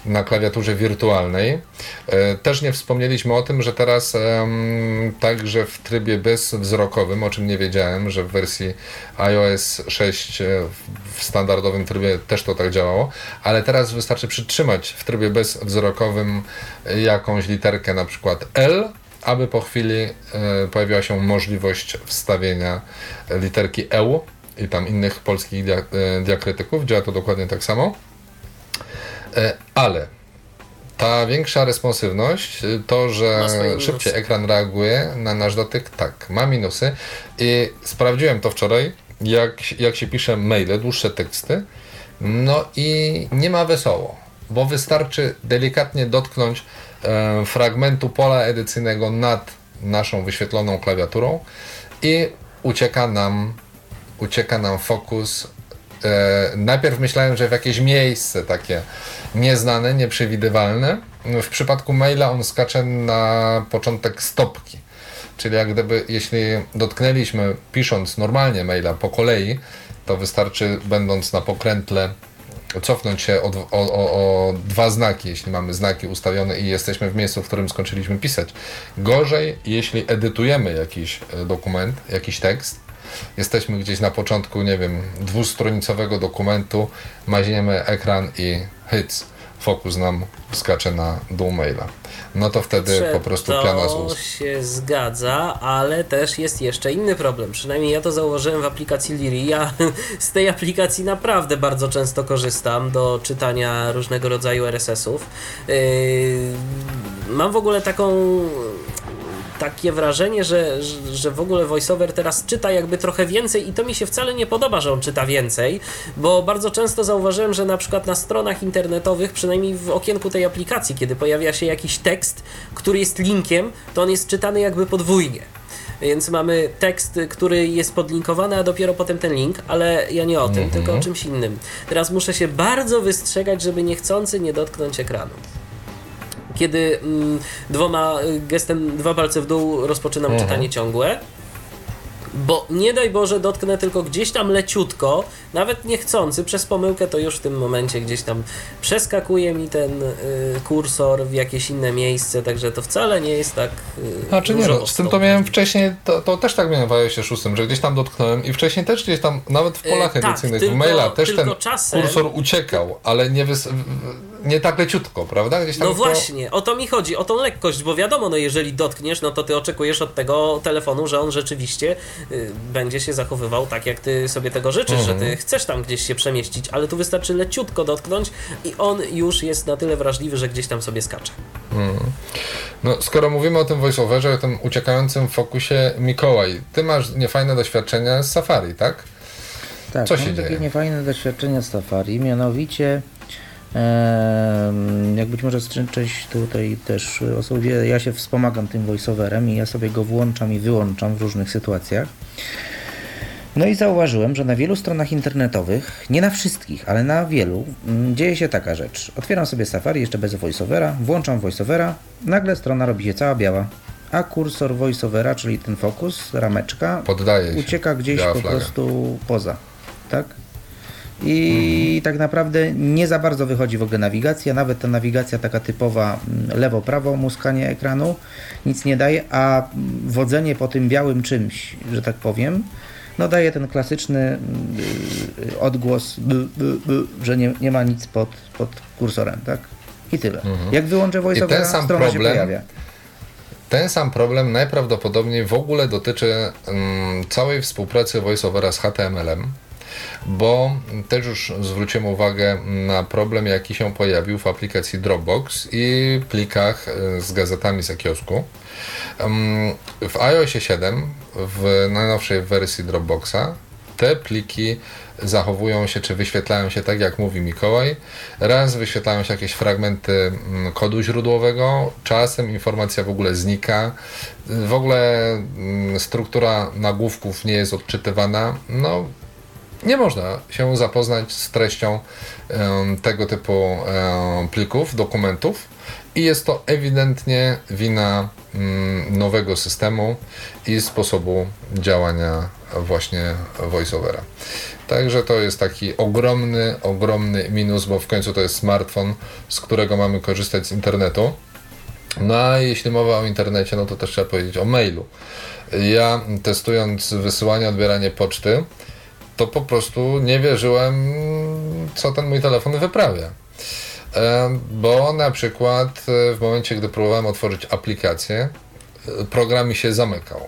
na klawiaturze wirtualnej. E, Też nie wspomnieliśmy o tym, że teraz także w trybie bezwzrokowym, o czym nie wiedziałem, że w wersji iOS 6 e, w- standardowym trybie też to tak działało, ale teraz wystarczy przytrzymać w trybie bezwzrokowym jakąś literkę, na przykład L, aby po chwili e, pojawiła się możliwość wstawienia literki E i tam innych polskich dia- diakrytyków. Działa to dokładnie tak samo. E, Ale ta większa responsywność, y, to, że szybciej ekran reaguje na nasz dotyk, tak, ma minusy. I sprawdziłem to wczoraj, jak, jak się pisze maile, dłuższe teksty. No i nie ma wesoło, bo wystarczy delikatnie dotknąć e, fragmentu pola edycyjnego nad naszą wyświetloną klawiaturą i ucieka nam, ucieka nam fokus najpierw myślałem, że w jakieś miejsce takie nieznane, nieprzewidywalne. W przypadku maila on skacze na początek stopki. Czyli jak gdyby, jeśli dotknęliśmy, pisząc normalnie maila po kolei, to wystarczy, będąc na pokrętle, cofnąć się o, o, o dwa znaki, jeśli mamy znaki ustawione i jesteśmy w miejscu, w którym skończyliśmy pisać. Gorzej, jeśli edytujemy jakiś e, dokument, jakiś tekst, jesteśmy gdzieś na początku, nie wiem, dwustronicowego dokumentu, maźniemy ekran i hyc. fokus nam skacze na dół maila. No to wtedy po prostu to piana z ust. się zgadza, ale też jest jeszcze inny problem. Przynajmniej ja to zauważyłem w aplikacji Liri. Ja (laughs) z tej aplikacji naprawdę bardzo często korzystam do czytania różnego rodzaju RSS-ów. Yy, mam w ogóle taką takie wrażenie, że, że- że w ogóle VoiceOver teraz czyta jakby trochę więcej i to mi się wcale nie podoba, że on czyta więcej, bo bardzo często zauważyłem, że na przykład na stronach internetowych, przynajmniej w okienku tej aplikacji, kiedy pojawia się jakiś tekst, który jest linkiem, to on jest czytany jakby podwójnie. Więc mamy tekst, który jest podlinkowany, a dopiero potem ten link, ale ja nie o tym, Mhm. tylko o czymś innym. Teraz muszę się bardzo wystrzegać, żeby niechcący nie dotknąć ekranu kiedy mm, dwoma y, gestem, dwa palce w dół rozpoczynam Mhm. czytanie ciągłe. Bo nie daj Boże, dotknę tylko gdzieś tam leciutko, nawet niechcący, przez pomyłkę to już w tym momencie gdzieś tam przeskakuje mi ten y, kursor w jakieś inne miejsce, także to wcale nie jest tak. Y, Znaczy nie, no, z tym to miałem wcześniej, to, to też tak miałem w iOSie 6, że gdzieś tam dotknąłem i wcześniej też gdzieś tam, nawet w E, polach tak, edycyjnych, tylko- w maila też ten czasem- kursor uciekał, ale nie, wys, nie tak leciutko, prawda? Gdzieś tam No to- właśnie, o to mi chodzi, o tą lekkość, bo wiadomo, no jeżeli dotkniesz, no to ty oczekujesz od tego telefonu, że on rzeczywiście y, będzie się zachowywał tak, jak ty sobie tego życzysz, Mhm. że ty chcesz tam gdzieś się przemieścić, ale tu wystarczy leciutko dotknąć i on już jest na tyle wrażliwy, że gdzieś tam sobie skacze. Mm. No, skoro mówimy o tym voiceoverze, o tym uciekającym fokusie, Mikołaj, ty masz niefajne doświadczenia z Safari, tak? Tak, Co mam się takie dzieje? niefajne doświadczenia z Safari, mianowicie jak być może część tutaj też osób wie, ja się wspomagam tym voiceoverem i ja sobie go włączam i wyłączam w różnych sytuacjach. No i zauważyłem, że na wielu stronach internetowych, nie na wszystkich, ale na wielu, mm, dzieje się taka rzecz. Otwieram sobie Safari jeszcze bez voiceovera, włączam voiceovera, nagle strona robi się cała biała, a kursor voiceovera, czyli ten fokus, rameczka, Poddaje ucieka gdzieś Biała po flaga. prostu poza. Tak? I tak naprawdę nie za bardzo wychodzi w ogóle nawigacja, nawet ta nawigacja taka typowa mm, lewo-prawo, muskanie ekranu nic nie daje, a wodzenie po tym białym czymś, że tak powiem, no daje ten klasyczny mm, odgłos, że nie, nie ma nic pod, pod kursorem, tak? I tyle. Mhm. Jak wyłączę voiceovera, ten sam strona się problem pojawia. Ten sam problem najprawdopodobniej w ogóle dotyczy mm, całej współpracy VoiceOvera z HTML-em, bo też już zwróciłem uwagę na problem, jaki się pojawił w aplikacji Dropbox i plikach y, z gazetami z kiosku. W iOSie 7, w najnowszej wersji Dropboxa, te pliki zachowują się, czy wyświetlają się tak, jak mówi Mikołaj. Raz wyświetlają się jakieś fragmenty mm, kodu źródłowego, czasem informacja w ogóle znika. W ogóle mm, struktura nagłówków nie jest odczytywana. No, nie można się zapoznać z treścią tego typu plików, dokumentów i jest to ewidentnie wina mm, nowego systemu i sposobu działania właśnie voiceovera. Także to jest taki ogromny, ogromny minus, bo w końcu to jest smartfon, z którego mamy korzystać z internetu. No a jeśli mowa o internecie, no to też trzeba powiedzieć o mailu. Ja testując wysyłanie, odbieranie poczty, to po prostu nie wierzyłem, co ten mój telefon wyprawia. E, Bo na przykład e, w momencie, gdy próbowałem otworzyć aplikację, e, program mi się zamykał.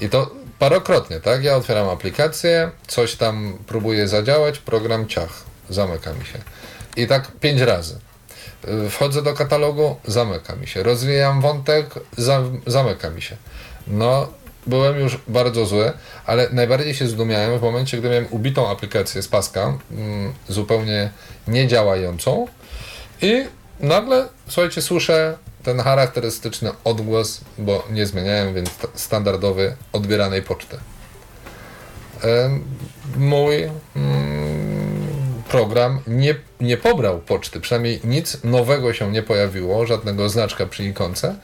I to parokrotnie, tak? Ja otwieram aplikację, coś tam próbuje zadziałać, program ciach, zamyka mi się. I tak pięć razy. Y, Wchodzę do katalogu, zamyka mi się. Rozwijam wątek, zam, zamyka mi się. No, byłem już bardzo zły, ale najbardziej się zdumiałem w momencie, gdy miałem ubitą aplikację z paska, mm, zupełnie niedziałającą i nagle, słuchajcie, słyszę ten charakterystyczny odgłos, bo nie zmieniałem, więc standardowy odbieranej poczty. Mój mm, program nie, nie pobrał poczty, przynajmniej nic nowego się nie pojawiło, żadnego znaczka przy ikonce,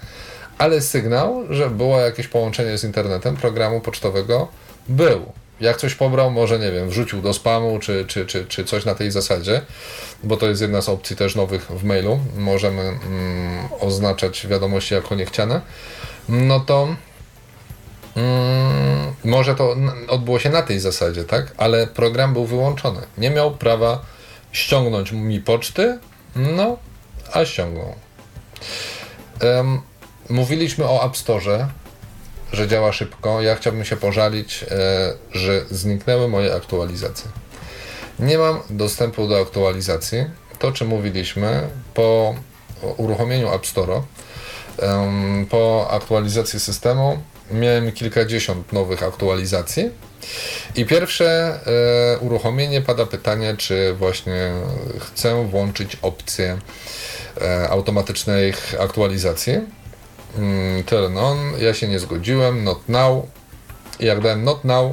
ale sygnał, że było jakieś połączenie z internetem programu pocztowego był. Jak coś pobrał, może nie wiem, wrzucił do spamu, czy, czy, czy, czy coś na tej zasadzie, bo to jest jedna z opcji też nowych w mailu. Możemy mm, oznaczać wiadomości jako niechciane. No to Mm, może to odbyło się na tej zasadzie, tak? Ale program był wyłączony. Nie miał prawa ściągnąć mi poczty, No, a ściągnął. Em, mówiliśmy o App Store, że działa szybko. Ja chciałbym się pożalić, e, że zniknęły moje aktualizacje. Nie mam dostępu do aktualizacji. To, czym mówiliśmy, po uruchomieniu App Store, po aktualizacji systemu, miałem kilkadziesiąt nowych aktualizacji. I pierwsze e, uruchomienie pada pytanie, czy właśnie chcę włączyć opcję e, automatycznej aktualizacji. Mm, turn on, ja się nie zgodziłem, not now. I jak dałem not now,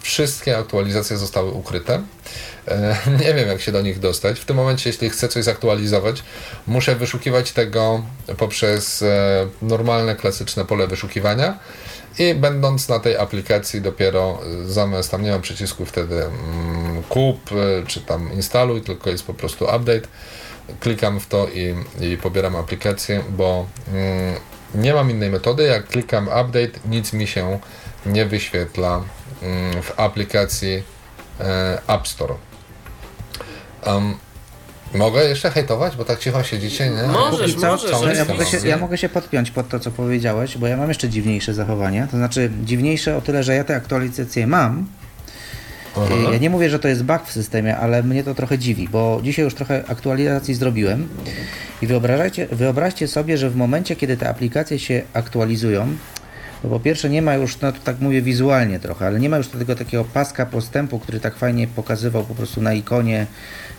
wszystkie aktualizacje zostały ukryte. E, (laughs) nie wiem, jak się do nich dostać. W tym momencie, jeśli chcę coś zaktualizować, muszę wyszukiwać tego poprzez e, normalne, klasyczne pole wyszukiwania. I będąc na tej aplikacji, dopiero e, zamiast tam nie mam przycisku wtedy mm, kup czy tam instaluj, tylko jest po prostu update. Klikam w to i, i pobieram aplikację, bo mm, nie mam innej metody. Jak klikam update, nic mi się nie wyświetla mm, w aplikacji e, App Store. Um, mogę jeszcze hejtować, bo tak cicho siedzicie, nie? Możesz, co, możesz, to ja, mogę się, ja mogę się podpiąć pod to, co powiedziałeś, bo ja mam jeszcze dziwniejsze zachowania. To znaczy, dziwniejsze o tyle, że ja te aktualizacje mam. Aha. Ja nie mówię, że to jest bug w systemie, ale mnie to trochę dziwi, bo dzisiaj już trochę aktualizacji zrobiłem i wyobrażajcie, wyobraźcie sobie, że w momencie, kiedy te aplikacje się aktualizują, bo po pierwsze nie ma już, no to tak mówię wizualnie trochę, ale nie ma już tego takiego paska postępu, który tak fajnie pokazywał po prostu na ikonie,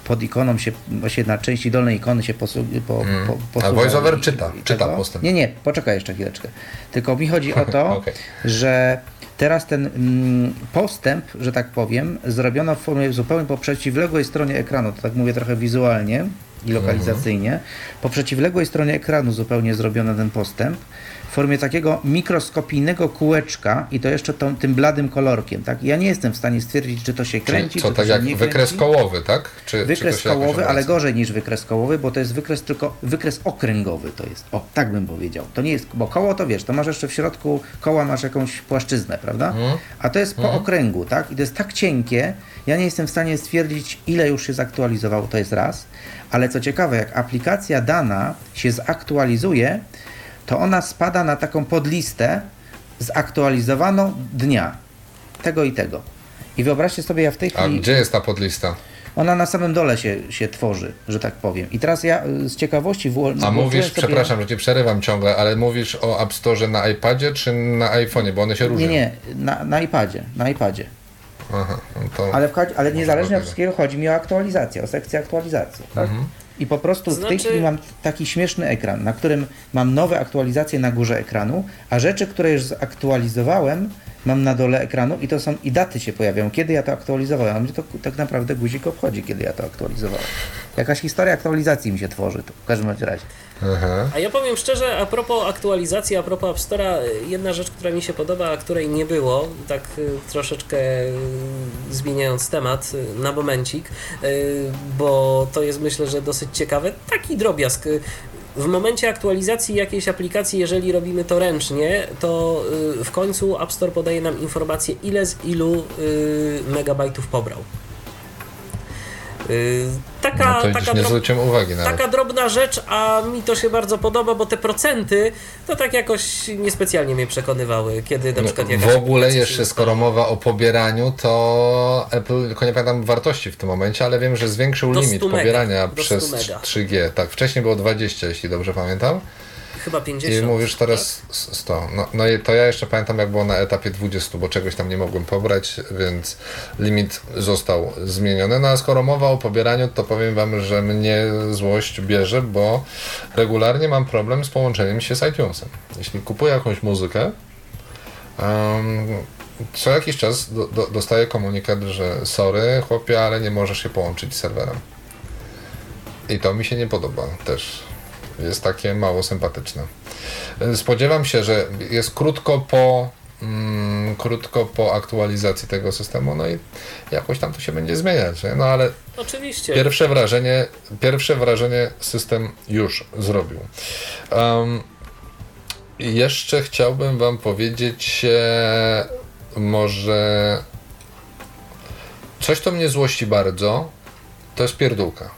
pod ikoną się, właśnie na części dolnej ikony się posu, po, Mm. po, A posuwa VoiceOver i- czyta, i czyta postęp. Nie, nie, poczekaj jeszcze chwileczkę. Tylko mi chodzi o (laughs) to, Okej. że teraz ten mm, postęp, że tak powiem, zrobiono w formie zupełnie po przeciwległej stronie ekranu, to tak mówię trochę wizualnie i lokalizacyjnie, po przeciwległej stronie ekranu zupełnie zrobiono ten postęp, w formie takiego mikroskopijnego kółeczka i to jeszcze tą, tym bladym kolorkiem, tak? Ja nie jestem w stanie stwierdzić, czy to się kręci, co, czy to tak się jak nie wykres kręci. kołowy, tak? Czy, czy Wykres jakoś kołowy, ale gorzej niż wykres kołowy, bo to jest wykres tylko wykres okręgowy to jest. O, tak bym powiedział. To nie jest, bo koło to wiesz, to masz jeszcze w środku koła masz jakąś płaszczyznę, prawda? Mhm. A to jest po okręgu, tak? I to jest tak cienkie, ja nie jestem w stanie stwierdzić, ile już się zaktualizowało, to jest raz. Ale co ciekawe, jak aplikacja dana się zaktualizuje, to ona spada na taką podlistę zaktualizowaną dnia. Tego i tego. I wyobraźcie sobie, ja w tej A chwili... gdzie jest ta podlista? Ona na samym dole się, się tworzy, że tak powiem. I teraz ja y, z ciekawości wło- A mówisz, sobie... przepraszam, że cię przerywam ciągle, ale mówisz o App Store na iPadzie czy na iPhone'ie, bo one się różnią. Nie, nie, na, na iPadzie, na iPadzie. Aha, no to... Ale, wchodzi, ale niezależnie od wszystkiego chodzi mi o aktualizację, o sekcję aktualizacji. Tak? Mhm. I po prostu w tej Znaczy- chwili mam taki śmieszny ekran, na którym mam nowe aktualizacje na górze ekranu, a rzeczy, które już zaktualizowałem, mam na dole ekranu i to są i daty się pojawiają, kiedy ja to aktualizowałem. A mnie to tak naprawdę guzik obchodzi, kiedy ja to aktualizowałem. Jakaś historia aktualizacji mi się tworzy, to w każdym razie. Aha. A ja powiem szczerze, a propos aktualizacji, a propos App Store'a, jedna rzecz, która mi się podoba, a której nie było, tak y, troszeczkę y, zmieniając temat y, na momencik, bo to jest myślę, że dosyć ciekawe, taki drobiazg. W momencie aktualizacji jakiejś aplikacji, jeżeli robimy to ręcznie, to y, w końcu App Store podaje nam informację, ile z ilu y, megabajtów pobrał. Y, Taka, No taka drob-. Taka drobna rzecz, a mi to się bardzo podoba, bo te procenty to tak jakoś niespecjalnie mnie przekonywały, kiedy na przykład No, w ogóle jeszcze, skoro mowa o pobieraniu, to Apple, tylko nie pamiętam wartości w tym momencie, ale wiem, że zwiększył limit 100 mega. pobierania przez 100 mega. 3G. Tak, wcześniej było 20, jeśli dobrze pamiętam. Chyba 50. I mówisz teraz 100. No, no i to ja jeszcze pamiętam, jak było na etapie 20, bo czegoś tam nie mogłem pobrać, więc limit został zmieniony. No a skoro mowa o pobieraniu, to powiem Wam, że mnie złość bierze, bo regularnie mam problem z połączeniem się z iTunesem. Jeśli kupuję jakąś muzykę, em, co jakiś czas do, do, dostaję komunikat, że sorry chłopie, ale nie możesz się połączyć z serwerem. I to mi się nie podoba też. Jest takie mało sympatyczne. Spodziewam się, że jest krótko po mm, krótko po aktualizacji tego systemu, no i jakoś tam to się będzie zmieniać, nie? no ale Oczywiście. pierwsze wrażenie, pierwsze wrażenie system już zrobił. Um, jeszcze chciałbym Wam powiedzieć e, może coś, to mnie złości bardzo, to jest pierdółka.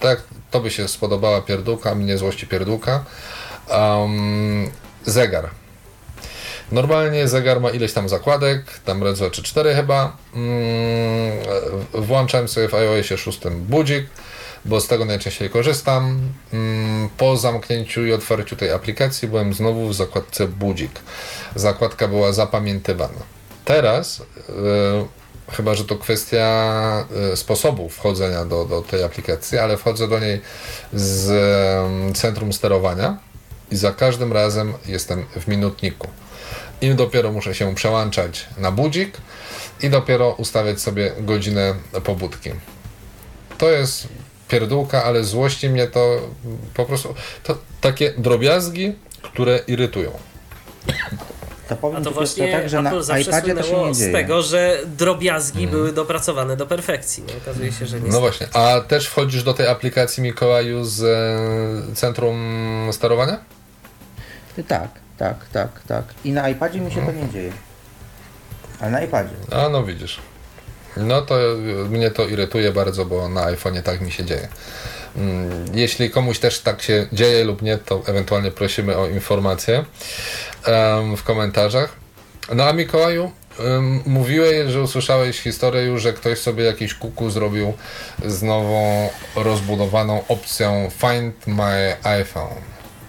Tak, to by się spodobała pierdółka, a mi nie złości pierdółka. Um, zegar. Normalnie zegar ma ileś tam zakładek, tam dwa, trzy, cztery chyba. Mm, włączałem sobie w iOSie 6 budzik, bo z tego najczęściej korzystam. Mm, po zamknięciu i otwarciu tej aplikacji byłem znowu w zakładce budzik. Zakładka była zapamiętywana. Teraz, e, chyba że to kwestia e, sposobu wchodzenia do, do tej aplikacji, ale wchodzę do niej z centrum sterowania i za każdym razem jestem w minutniku. I dopiero muszę się przełączać na budzik i dopiero ustawiać sobie godzinę pobudki. To jest pierdółka, ale złości mnie to po prostu to takie drobiazgi, które irytują. To powiem A to właśnie tak, że na Apple zawsze iPadzie to się nie z dzieje. tego, że drobiazgi były dopracowane do perfekcji. No, okazuje się, że nie. No właśnie, a też wchodzisz do tej aplikacji Mikołaju z e, centrum sterowania? Tak, tak, tak, tak. I na iPadzie mi się to nie dzieje. Ale na iPadzie. A no widzisz. No to mnie to irytuje bardzo, bo na iPhone'ie tak mi się dzieje. Mm, Jeśli komuś też tak się dzieje lub nie, to ewentualnie prosimy o informację w komentarzach. No a Mikołaju, mówiłeś, że usłyszałeś historię już, że ktoś sobie jakiś kuku zrobił z nową rozbudowaną opcją Find My iPhone.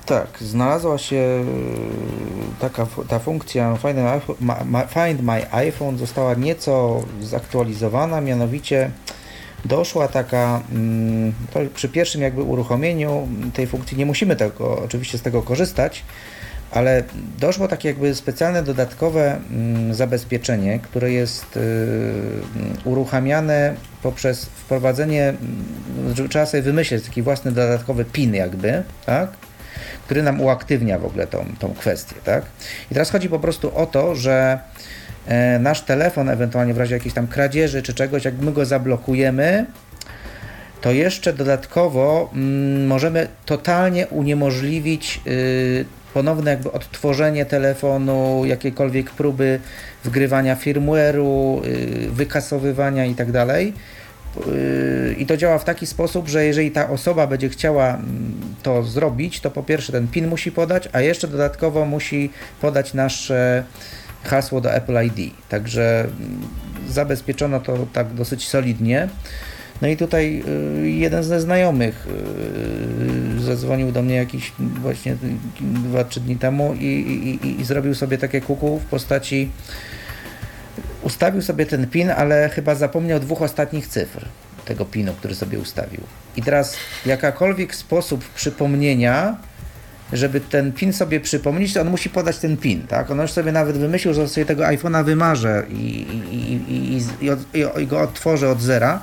Tak, znalazła się e, taka ta funkcja Find My, Find My iPhone została nieco zaktualizowana, mianowicie doszła taka mm, przy pierwszym jakby uruchomieniu tej funkcji nie musimy tego oczywiście z tego korzystać, ale doszło takie jakby specjalne dodatkowe mm, zabezpieczenie, które jest y, mm, uruchamiane poprzez wprowadzenie, trzeba sobie wymyślić taki własny dodatkowy PIN jakby, tak? który nam uaktywnia w ogóle tą, tą kwestię, tak? I teraz chodzi po prostu o to, że nasz telefon, ewentualnie w razie jakiejś tam kradzieży czy czegoś, jak my go zablokujemy, to jeszcze dodatkowo mm, możemy totalnie uniemożliwić y, ponowne jakby odtworzenie telefonu, jakiejkolwiek próby wgrywania firmware'u, y, wykasowywania i tak dalej. Y, I to działa w taki sposób, że jeżeli ta osoba będzie chciała mm, to zrobić, to po pierwsze ten PIN musi podać, a jeszcze dodatkowo musi podać nasze hasło do Apple ID. Także mm, zabezpieczono to tak dosyć solidnie. No i tutaj y, jeden ze znajomych y, zadzwonił do mnie jakiś właśnie 2-3 dni temu i, i, i, zrobił sobie takie kuku w postaci ustawił sobie ten PIN, ale chyba zapomniał dwóch ostatnich cyfr tego PIN-u, który sobie ustawił. I teraz jakakolwiek sposób przypomnienia, żeby ten PIN sobie przypomnieć, to on musi podać ten PIN, tak? On już sobie nawet wymyślił, że sobie tego iPhone'a wymarzę i, i, i, od, i, go odtworzę od zera,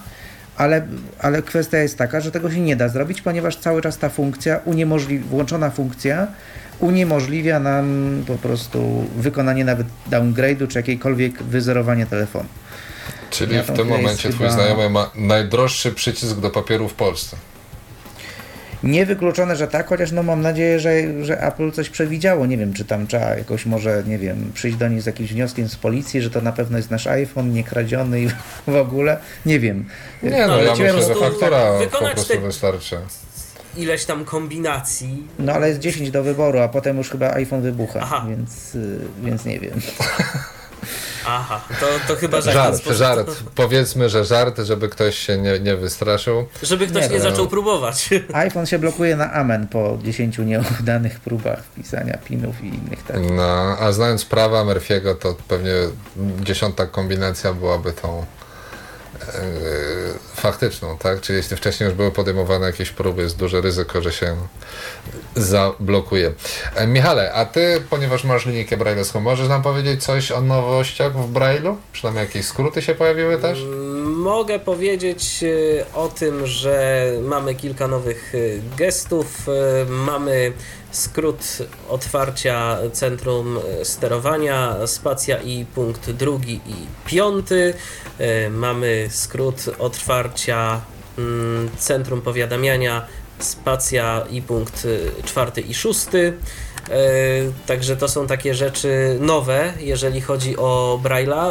ale, ale kwestia jest taka, że tego się nie da zrobić, ponieważ cały czas ta funkcja, uniemożli- włączona funkcja uniemożliwia nam po prostu wykonanie nawet downgrade'u czy jakiejkolwiek wyzerowanie telefonu. Czyli Ja w tym momencie twój chyba- znajomy ma najdroższy przycisk do papieru w Polsce. Niewykluczone, że tak, chociaż no mam nadzieję, że, że Apple coś przewidziało. Nie wiem, czy tam trzeba jakoś może, nie wiem, przyjść do nich z jakimś wnioskiem z policji, że to na pewno jest nasz iPhone, nie kradziony i (laughs) w ogóle. Nie wiem. Nie no, No, ja myślę, że faktura po prostu te- wystarczy. Ileś tam kombinacji. No ale jest 10 do wyboru, a potem już chyba iPhone wybucha, Aha. więc, y, więc nie wiem. (laughs) Aha, to, to chyba Żart, sposób- żart. Powiedzmy, że żart, żeby ktoś się nie, nie wystraszył. Żeby ktoś Nie, nie, zaczął próbować. (laughs) iPhone się blokuje na amen po 10 nieudanych próbach wpisania pinów i innych takich. No, a znając prawa Murphy'ego, to pewnie dziesiąta kombinacja byłaby tą faktyczną, tak? Czyli jeśli wcześniej już były podejmowane jakieś próby, jest duże ryzyko, że się zablokuje. E, Michale, a ty, ponieważ masz linijkę braille'owską, możesz nam powiedzieć coś o nowościach w Braille'u? Przynajmniej jakieś skróty się pojawiły też? Mogę powiedzieć e, o tym, że mamy kilka nowych e, gestów. e, Mamy skrót otwarcia centrum sterowania, spacja i punkt drugi i piąty. Mamy skrót otwarcia mm, centrum powiadamiania, spacja i punkt czwarty i szósty. E, Także to są takie rzeczy nowe, jeżeli chodzi o Braille'a.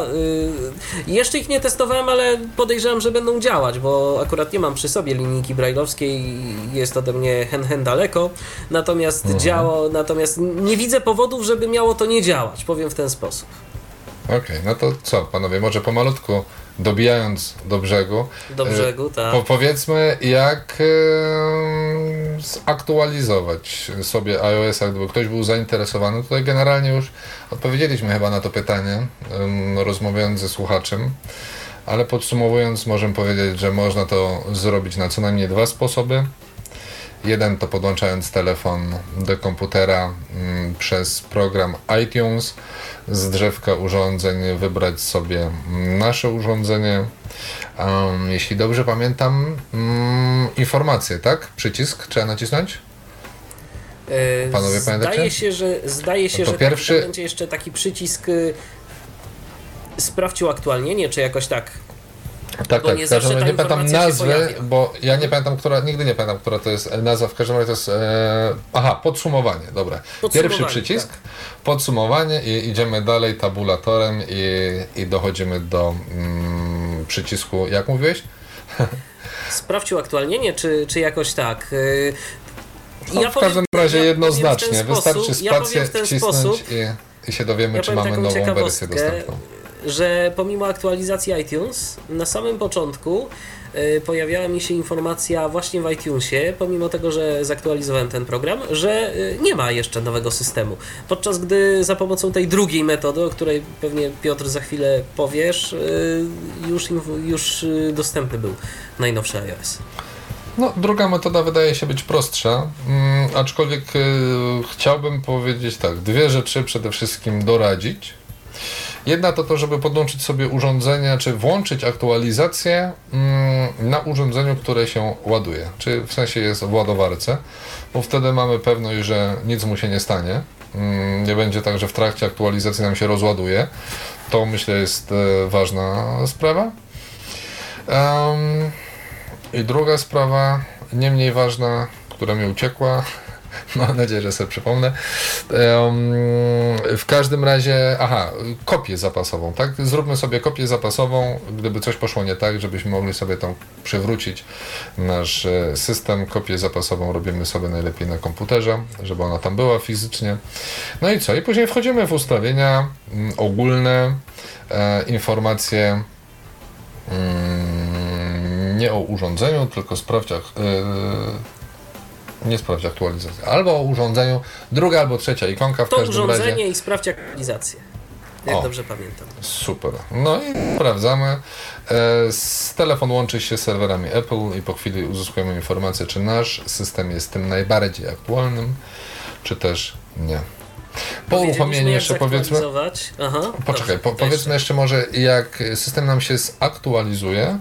E, Jeszcze ich nie testowałem, ale podejrzewam, że będą działać, bo akurat nie mam przy sobie linijki braille'owskiej, jest ode mnie hen hen daleko. Natomiast Mhm. działo, natomiast nie widzę powodów, żeby miało to nie działać, powiem w ten sposób. Okej, no to co, panowie, może pomalutku dobijając do brzegu. Do e, brzegu, tak. Po, powiedzmy, jak e, zaktualizować sobie iOS-a, gdyby ktoś był zainteresowany. Tutaj generalnie już odpowiedzieliśmy chyba na to pytanie, rozmawiając ze słuchaczem. Ale podsumowując, możemy powiedzieć, że można to zrobić na co najmniej dwa sposoby. Jeden to podłączając telefon do komputera mm, przez program iTunes, z drzewka urządzeń wybrać sobie mm, nasze urządzenie. Um, jeśli dobrze pamiętam, mm, informacje, tak? Przycisk trzeba nacisnąć? E, Panowie pamiętacie? Zdaje się, że, zdaje się, to że pierwszy- taki, będzie jeszcze taki przycisk y, sprawdź uaktualnienie, czy jakoś tak. Tak, tak. nie W każdym razie nie pamiętam nazwy, bo ja nie pamiętam, która, nigdy nie pamiętam, która to jest nazwa. W każdym razie to jest. E, aha, podsumowanie, dobra. Podsumowanie, Pierwszy przycisk, podsumowanie i idziemy dalej tabulatorem i, i dochodzimy do mm, przycisku, jak mówiłeś? (laughs) Sprawdź uaktualnienie, czy, czy jakoś tak. y, No, ja w powiem- każdym razie ja jednoznacznie. Wystarczy ja spację ten wcisnąć sposób, i, i się dowiemy, Ja czy mamy nową wersję dostępną. Że pomimo aktualizacji iTunes, na samym początku y, pojawiała mi się informacja właśnie w iTunesie, pomimo tego, że zaktualizowałem ten program, że y, nie ma jeszcze nowego systemu. Podczas gdy za pomocą tej drugiej metody, o której pewnie Piotr za chwilę powiesz, y, już, już dostępny był najnowszy iOS. No, druga metoda wydaje się być prostsza, mm, aczkolwiek chciałbym powiedzieć tak, dwie rzeczy przede wszystkim doradzić. Jedna to to, żeby podłączyć sobie urządzenie, czy włączyć aktualizację mm, na urządzeniu, które się ładuje, czy w sensie jest w ładowarce, bo wtedy mamy pewność, że nic mu się nie stanie. Mm, Nie będzie tak, że w trakcie aktualizacji nam się rozładuje. To myślę jest e, ważna sprawa. I druga sprawa, nie mniej ważna, która mi uciekła, (laughs) mam nadzieję, że sobie przypomnę. W każdym razie, aha, kopię zapasową, tak? Zróbmy sobie kopię zapasową, gdyby coś poszło nie tak, żebyśmy mogli sobie tam przywrócić nasz e, system. Kopię zapasową robimy sobie najlepiej na komputerze, żeby ona tam była fizycznie. No i co? I później wchodzimy w ustawienia mm, ogólne, e, informacje Mm, nie o urządzeniu, tylko sprawdź, ak- yy, nie sprawdź aktualizacji. Albo o urządzeniu, druga albo trzecia ikonka w To każdym urządzenie razie. i sprawdź aktualizację. Jak O. dobrze pamiętam. Super. No i sprawdzamy. E, z telefon łączy się z serwerami Apple i po chwili uzyskujemy informację, czy nasz system jest tym najbardziej aktualnym, czy też nie. Po uruchomieniu jeszcze powiedzmy. Aha, Poczekaj, dobrze, po, powiedzmy jeszcze może jak system nam się zaktualizuje.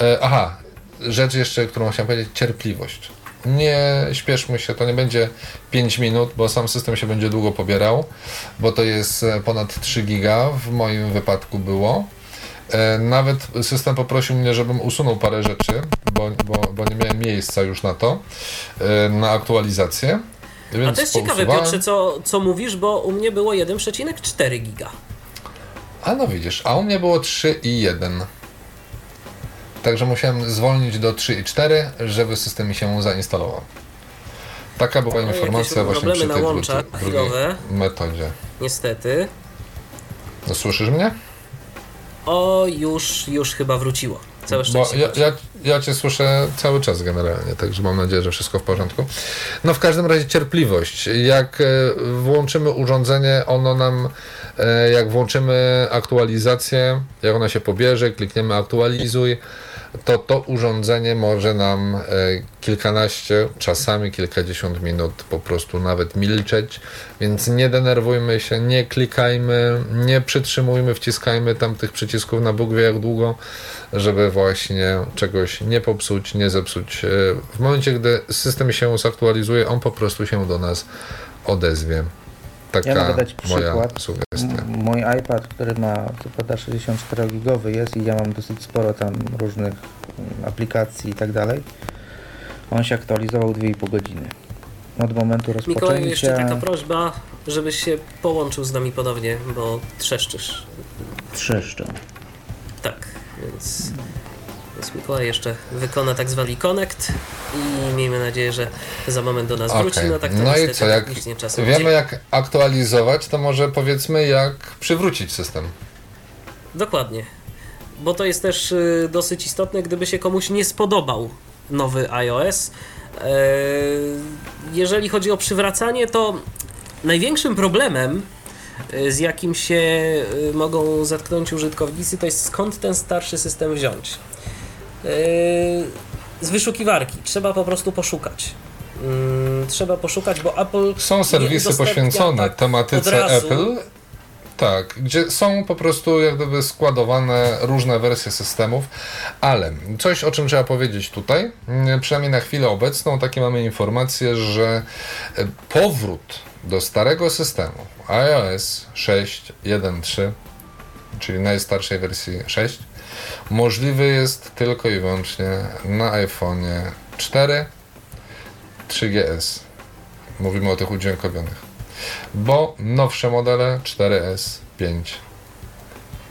E, aha, rzecz jeszcze, którą chciałem powiedzieć, cierpliwość. Nie śpieszmy się, to nie będzie 5 minut, bo sam system się będzie długo pobierał, bo to jest e, ponad 3 giga, w moim wypadku było. E, Nawet system poprosił mnie, żebym usunął parę rzeczy, bo, bo, bo nie miałem miejsca już na to, e, na aktualizację. A Więc to jest ciekawe. Piotrze, co, co mówisz, bo u mnie było 1,4 giga. A no widzisz, a u mnie było 3 i 1. Także musiałem zwolnić do 3 i 4, żeby system mi się zainstalował. Taka była No, informacja właśnie przy tej łączach dru- drugiej metodzie. Niestety. No, słyszysz mnie? O, już, już chyba wróciło. Całe Bo szczęście. ja, ja, ja Cię słyszę cały czas generalnie, także mam nadzieję, że wszystko w porządku. No w każdym razie cierpliwość. Jak e, włączymy urządzenie, ono nam, jak włączymy aktualizację, jak ona się pobierze, klikniemy aktualizuj, to to urządzenie może nam e, kilkanaście, czasami kilkadziesiąt minut po prostu nawet milczeć, więc nie denerwujmy się, nie klikajmy, nie przytrzymujmy, wciskajmy tam tych przycisków na Bóg wie jak długo, żeby właśnie czegoś nie popsuć, nie zepsuć. E, W momencie, gdy system się zaktualizuje, on po prostu się do nas odezwie. Taka Ja mogę dać moja przykład. sugestia. Mój iPad, który ma co prawda 64 gigowy jest i ja mam dosyć sporo tam różnych mm, aplikacji i tak dalej. On się aktualizował 2,5 godziny. od momentu rozpoczęcia. Mikołaju, jeszcze taka prośba, żebyś się połączył z nami ponownie, bo trzeszczysz. Trzeszczą. Tak, więc, więc Mikołaj jeszcze wykona tak zwany connect i miejmy nadzieję, że za moment do nas wróci. Okej. No tak to No i co, jak czasem wiemy jak aktualizować, to może powiedzmy jak przywrócić system. Dokładnie. Bo to jest też y, dosyć istotne, gdyby się komuś nie spodobał nowy iOS. E, jeżeli chodzi o przywracanie, to największym problemem, y, z jakim się y, mogą zetknąć użytkownicy, to jest skąd ten starszy system wziąć. E, Z wyszukiwarki. Trzeba po prostu poszukać. Mm, Trzeba poszukać, bo Apple. Są serwisy poświęcone tak tematyce. Apple. Tak, gdzie są po prostu jak gdyby składowane różne wersje systemów, ale coś o czym trzeba powiedzieć tutaj, mm, przynajmniej na chwilę obecną, takie mamy informacje, że e, powrót do starego systemu iOS 6.1.3, czyli najstarszej wersji 6, możliwy jest tylko i wyłącznie na iPhone'ie 4, 3GS. Mówimy o tych udźwiękowionych. Bo nowsze modele 4S, 5,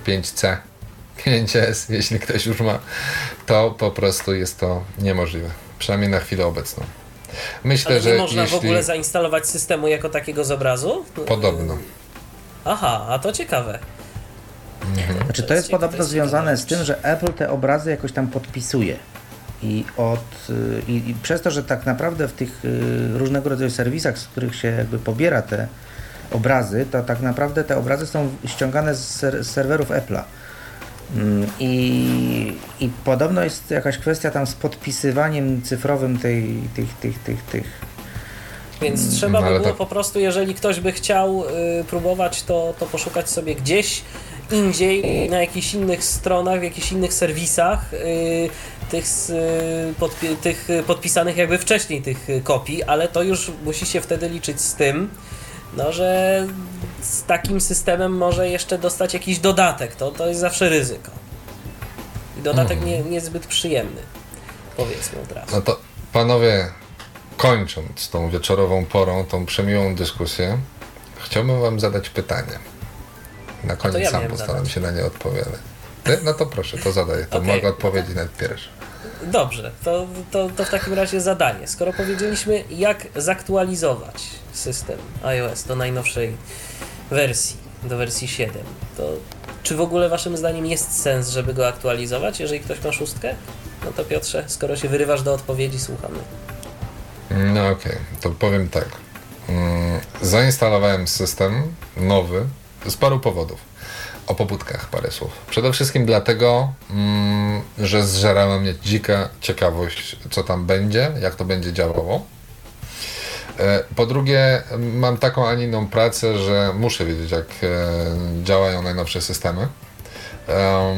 5C, 5S, jeśli ktoś już ma, to po prostu jest to niemożliwe. Przynajmniej na chwilę obecną. Myślę, Ale że nie można jeśli w ogóle zainstalować systemu jako takiego z obrazu? podobno. Aha, a to ciekawe. Znaczy to jest podobno związane z tym, że Apple te obrazy jakoś tam podpisuje. I, od, y, i, I przez to, że tak naprawdę w tych y, różnego rodzaju serwisach, z których się jakby pobiera te obrazy, to tak naprawdę te obrazy są ściągane z, ser, z serwerów Apple'a. Mm, I, I podobno jest jakaś kwestia tam z podpisywaniem cyfrowym tej, tych, tych, tych, tych. Więc trzeba by było tak- po prostu, jeżeli ktoś by chciał y, próbować, to, to poszukać sobie gdzieś indziej, na jakichś innych stronach, w jakichś innych serwisach y, tych, y, podpi- tych y, podpisanych jakby wcześniej tych y, kopii, ale to już musi się wtedy liczyć z tym, no, że z takim systemem może jeszcze dostać jakiś dodatek. To, to jest zawsze ryzyko. I dodatek Mhm. nie, niezbyt przyjemny, powiedzmy od razu. No to panowie, kończąc tą wieczorową porą, tą przemiłą dyskusję, chciałbym wam zadać pytanie. Na koniec ja sam postaram zadać. się na nie odpowiadać. No to proszę, to zadaję. To Okej. mogę odpowiedzieć nawet pierwszy. Dobrze, to, to, to w takim razie zadanie. Skoro powiedzieliśmy, jak zaktualizować system iOS do najnowszej wersji, do wersji 7, to czy w ogóle Waszym zdaniem jest sens, żeby go aktualizować, jeżeli ktoś ma szóstkę? No to Piotrze, skoro się wyrywasz do odpowiedzi, słuchamy. No okej, to powiem tak. Mm, Zainstalowałem system nowy z paru powodów. O pobudkach parę słów. Przede wszystkim dlatego, mm, że zżerała mnie dzika ciekawość, co tam będzie, jak to będzie działało. E, Po drugie, mam taką, a nie inną pracę, że muszę wiedzieć, jak e, działają najnowsze systemy. Em,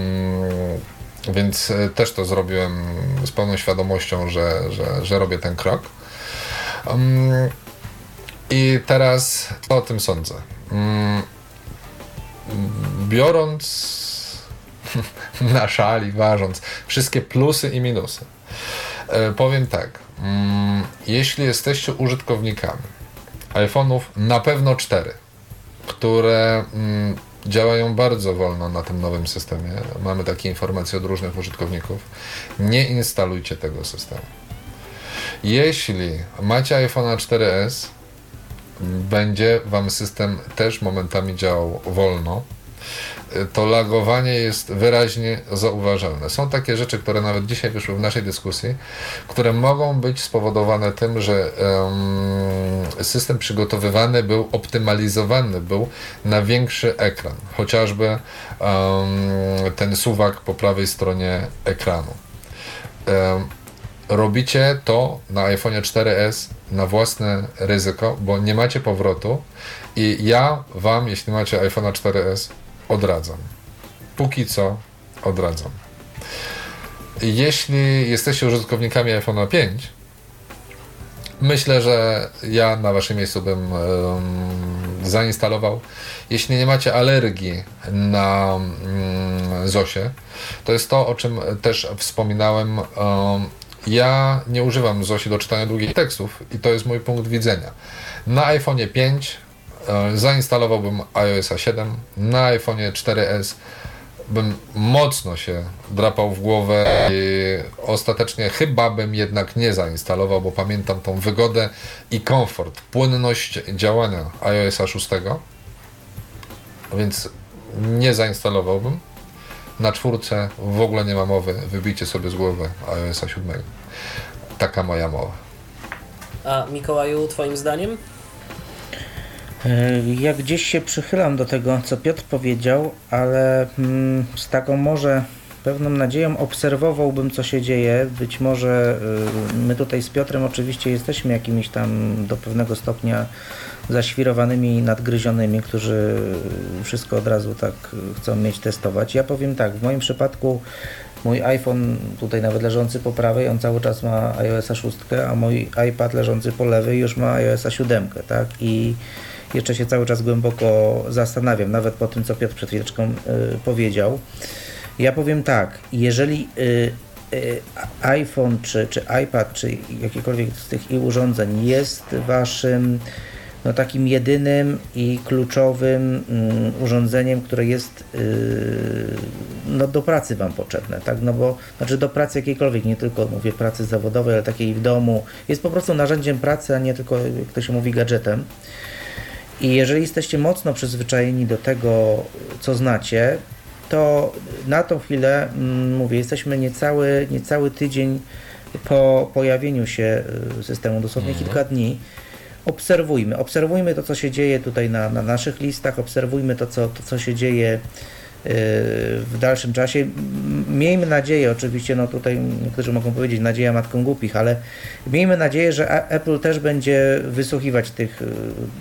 więc e, też to zrobiłem z pełną świadomością, że, że, że robię ten krok. Um, I teraz co o tym sądzę? Um, biorąc (laughs) na szali, ważąc wszystkie plusy i minusy, e, powiem tak. Mm, jeśli jesteście użytkownikami iPhone'ów, na pewno 4, które mm, działają bardzo wolno na tym nowym systemie, mamy takie informacje od różnych użytkowników, nie instalujcie tego systemu. Jeśli macie iPhone 4S, będzie Wam system też momentami działał wolno, to lagowanie jest wyraźnie zauważalne. Są takie rzeczy, które nawet dzisiaj wyszły w naszej dyskusji, które mogą być spowodowane tym, że em, system przygotowywany był, optymalizowany był na większy ekran. Chociażby em, ten suwak po prawej stronie ekranu. Em, robicie to na iPhone 4S na własne ryzyko, bo nie macie powrotu i ja Wam, jeśli macie iPhone 4S, odradzam. Póki co odradzam. Jeśli jesteście użytkownikami iPhone'a 5, myślę, że ja na Waszym miejscu bym em, zainstalował. Jeśli nie macie alergii na mm, Zosie, to jest to, o czym też wspominałem. em, Ja nie używam Zosi do czytania długich tekstów i to jest mój punkt widzenia. Na iPhone 5 e, zainstalowałbym iOS 7, na iPhone 4S bym mocno się drapał w głowę i ostatecznie chyba bym jednak nie zainstalował, bo pamiętam tą wygodę i komfort, płynność działania iOS 6, więc nie zainstalowałbym. Na czwórce w ogóle nie ma mowy, wybijcie sobie z głowy iOS 7. Taka moja mowa. A Mikołaju, twoim zdaniem? E, Ja gdzieś się przychylam do tego, co Piotr powiedział, ale mm, z taką może pewną nadzieją obserwowałbym, co się dzieje. Być może y, my tutaj z Piotrem oczywiście jesteśmy jakimiś tam do pewnego stopnia zaświrowanymi, nadgryzionymi, którzy wszystko od razu tak chcą mieć testować. Ja powiem tak, w moim przypadku mój iPhone, tutaj nawet leżący po prawej, on cały czas ma iOS 6, a mój iPad leżący po lewej już ma iOS 7, tak? I jeszcze się cały czas głęboko zastanawiam, nawet po tym, co Piotr przed chwileczką y, powiedział. Ja powiem tak, jeżeli y, y, iPhone, czy, czy iPad, czy jakiekolwiek z tych i urządzeń jest waszym no, takim jedynym i kluczowym mm, urządzeniem, które jest yy, no, do pracy Wam potrzebne, tak? No bo, znaczy do pracy jakiejkolwiek, nie tylko mówię pracy zawodowej, ale takiej w domu. Jest po prostu narzędziem pracy, a nie tylko, jak to się mówi, gadżetem. I jeżeli jesteście mocno przyzwyczajeni do tego, co znacie, to na tą chwilę, mm, mówię, jesteśmy niecały, niecały tydzień po pojawieniu się y, systemu, dosłownie kilka dni. Obserwujmy, obserwujmy to, co się dzieje tutaj na, na naszych listach, obserwujmy to, co, to, co się dzieje y, w dalszym czasie. Miejmy nadzieję, oczywiście, no tutaj niektórzy mogą powiedzieć, nadzieja matką głupich, ale miejmy nadzieję, że Apple też będzie wysłuchiwać tych, y,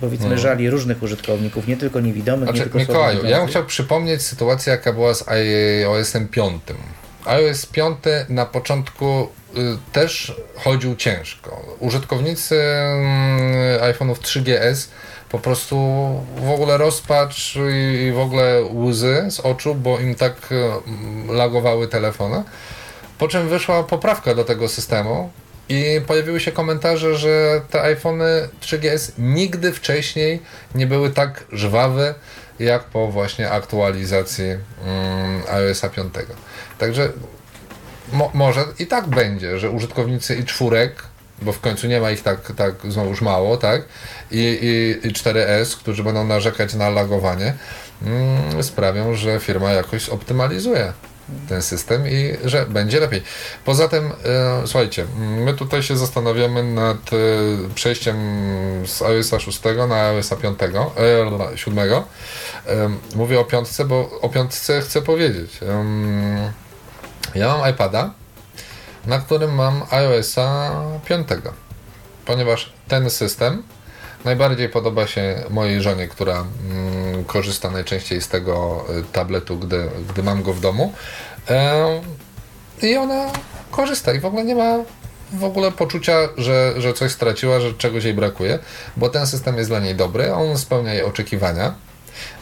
powiedzmy, Mhm. żali różnych użytkowników, nie tylko niewidomych, nie Znaczy, tylko Mikołaju, ja bym chciał przypomnieć sytuację, jaka była z iOS-em 5. iOS 5 na początku też chodził ciężko. Użytkownicy mm, iPhone'ów 3GS po prostu w ogóle rozpacz i w ogóle łzy z oczu, bo im tak y, mm, lagowały telefony. Po czym wyszła poprawka do tego systemu i pojawiły się komentarze, że te iPhony 3GS nigdy wcześniej nie były tak żwawe jak po właśnie aktualizacji mm, iOS 5. Także mo, może i tak będzie, że użytkownicy i czwórek, bo w końcu nie ma ich tak, tak znowuż mało, tak? I, i, i 4S, którzy będą narzekać na lagowanie, mm, sprawią, że firma jakoś optymalizuje ten system i że będzie lepiej. Poza tym, e, słuchajcie, my tutaj się zastanawiamy nad e, przejściem z iOS 6 na iOS 5, e, 7. E, mówię o piątce, bo o piątce chcę powiedzieć. Em, ja mam iPada, na którym mam iOS-a 5, ponieważ ten system najbardziej podoba się mojej żonie, która mm, korzysta najczęściej z tego y, tabletu, gdy, gdy mam go w domu. E, I ona korzysta i w ogóle nie ma w ogóle poczucia, że, że coś straciła, że czegoś jej brakuje, bo ten system jest dla niej dobry, on spełnia jej oczekiwania,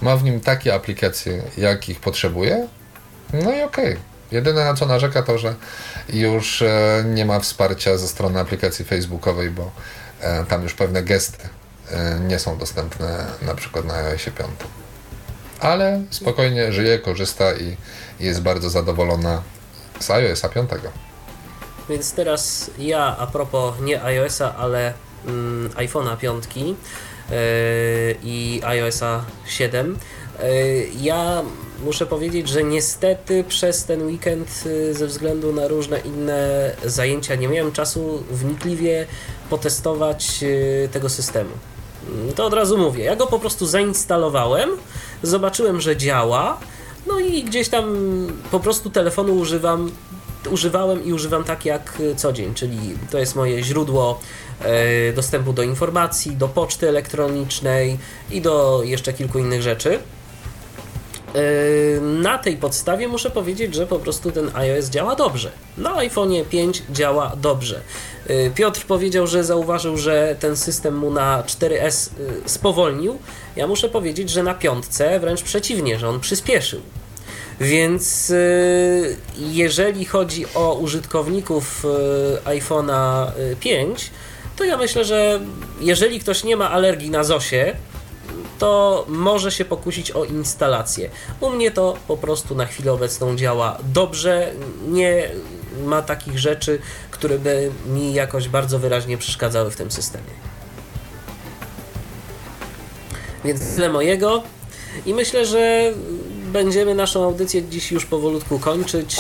ma w nim takie aplikacje, jakich potrzebuje, no i okej. Jedyne na co narzeka to, że już e, nie ma wsparcia ze strony aplikacji facebookowej, bo e, tam już pewne gesty e, nie są dostępne na przykład na iOS 5. Ale spokojnie żyje, korzysta i jest bardzo zadowolona z iOS 5. Więc teraz ja a propos nie iOS-a, ale mm, iPhone'a 5 yy, i iOS-a 7. Yy, ja muszę powiedzieć, że niestety przez ten weekend yy, ze względu na różne inne zajęcia nie miałem czasu wnikliwie potestować yy, tego systemu. Mm, To od razu mówię. Ja go po prostu zainstalowałem, zobaczyłem, że działa, no i gdzieś tam po prostu telefonu używam używałem i używam tak jak co dzień, czyli to jest moje źródło e, dostępu do informacji, do poczty elektronicznej i do jeszcze kilku innych rzeczy. E, Na tej podstawie muszę powiedzieć, że po prostu ten iOS działa dobrze. Na iPhone'ie 5 działa dobrze. E, Piotr powiedział, że zauważył, że ten system mu na 4S y, spowolnił. Ja muszę powiedzieć, że na piątce wręcz przeciwnie, że on przyspieszył. Więc jeżeli chodzi o użytkowników iPhone'a 5, to ja myślę, że jeżeli ktoś nie ma alergii na ZOSie, to może się pokusić o instalację. U mnie to po prostu na chwilę obecną działa dobrze, nie ma takich rzeczy, które by mi jakoś bardzo wyraźnie przeszkadzały w tym systemie. Więc tyle mojego i myślę, że będziemy naszą audycję dziś już powolutku kończyć.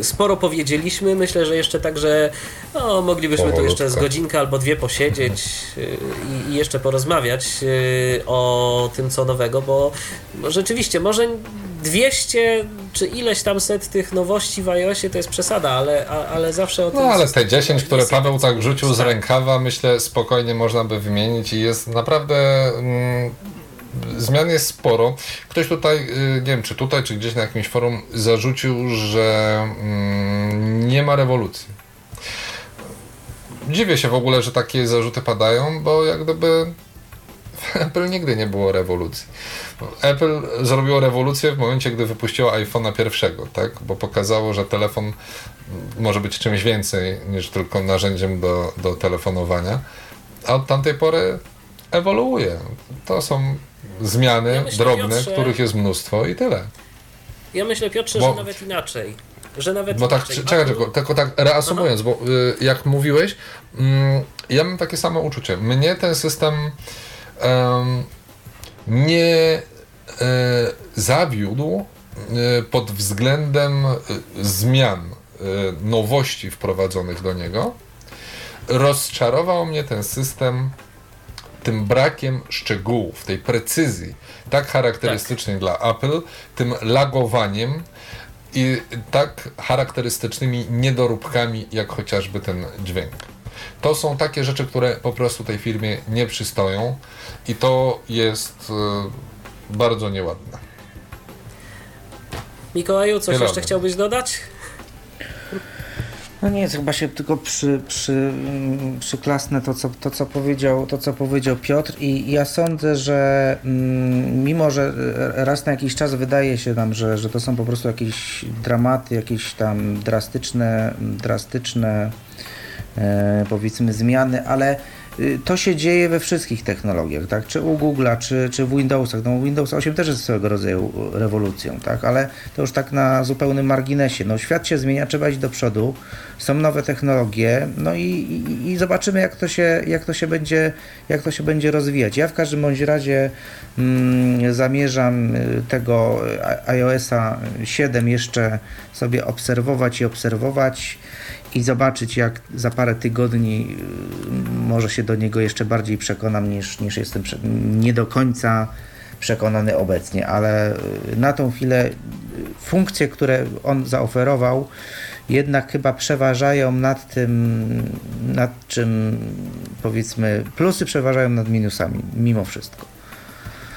E, sporo powiedzieliśmy. Myślę, że jeszcze także no, moglibyśmy Powolutko. tu jeszcze z godzinkę albo dwie posiedzieć e, i, i jeszcze porozmawiać e, o tym, co nowego, bo rzeczywiście może 200 czy ileś tam set tych nowości w iOSie to jest przesada, ale, ale zawsze o tym... No ale te 10, które Paweł tak rzucił z rękawa, myślę spokojnie można by wymienić i jest naprawdę... Mm, zmian jest sporo. Ktoś tutaj, y, nie wiem czy tutaj, czy gdzieś na jakimś forum zarzucił, że mm, nie ma rewolucji. Dziwię się w ogóle, że takie zarzuty padają, bo jak gdyby (laughs) Apple nigdy nie było rewolucji. Apple zrobiło rewolucję w momencie, gdy wypuściło iPhone'a pierwszego, tak? Bo pokazało, że telefon może być czymś więcej niż tylko narzędziem do, do telefonowania. A od tamtej pory ewoluuje. To są zmiany ja myślę, drobne, Piotrze, których jest mnóstwo i tyle. Ja myślę, Piotrze, bo, że nawet inaczej. Że nawet bo tak, inaczej. czekaj, czekaj, tylko tak reasumując, Aha. bo y, jak mówiłeś, y, ja mam takie samo uczucie. Mnie ten system y, nie y, zawiódł y, pod względem y, zmian, nowości wprowadzonych do niego. Rozczarował mnie ten system tym brakiem szczegółów, tej precyzji, tak charakterystycznej tak. dla Apple, tym lagowaniem i tak charakterystycznymi niedoróbkami, jak chociażby ten dźwięk. To są takie rzeczy, które po prostu tej firmie nie przystoją i to jest y, bardzo nieładne. Mikołaju, coś jeszcze chciałbyś dodać? No nie, chyba się tylko przy, przy, mm, przyklasnę to co, to, co powiedział, to, co powiedział Piotr i ja sądzę, że mm, mimo, że raz na jakiś czas wydaje się nam, że, że to są po prostu jakieś dramaty, jakieś tam drastyczne, drastyczne e, powiedzmy zmiany, ale to się dzieje we wszystkich technologiach, tak? Czy u Google'a, czy, czy w Windowsach. No, Windows 8 też jest swego rodzaju rewolucją, tak? Ale to już tak na zupełnym marginesie. No, świat się zmienia, trzeba iść do przodu, są nowe technologie, no i, i, i zobaczymy, jak to, się, jak, to się będzie, jak to się będzie rozwijać. Ja w każdym bądź razie mm, zamierzam y, tego iOS-a 7 jeszcze sobie obserwować i obserwować i zobaczyć, jak za parę tygodni y, może się do niego jeszcze bardziej przekonam, niż, niż jestem nie do końca przekonany obecnie, ale y, na tą chwilę y, funkcje, które on zaoferował, jednak chyba przeważają nad tym, nad czym powiedzmy, plusy przeważają nad minusami, mimo wszystko.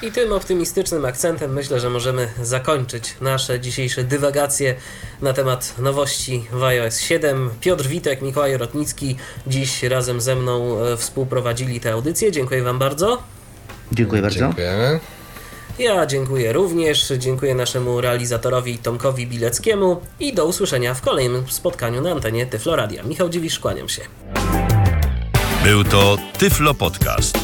I tym optymistycznym akcentem myślę, że możemy zakończyć nasze dzisiejsze dywagacje na temat nowości w iOS 7. Piotr Witek, Mikołaj Rotnicki dziś razem ze mną e, współprowadzili tę audycję. Dziękuję Wam bardzo. Dziękuję bardzo. Dziękujemy. Ja dziękuję również. Dziękuję naszemu realizatorowi Tomkowi Bileckiemu i do usłyszenia w kolejnym spotkaniu na antenie Tyfloradia. Michał Dziwisz, kłaniam się. Był to Tyflo Podcast.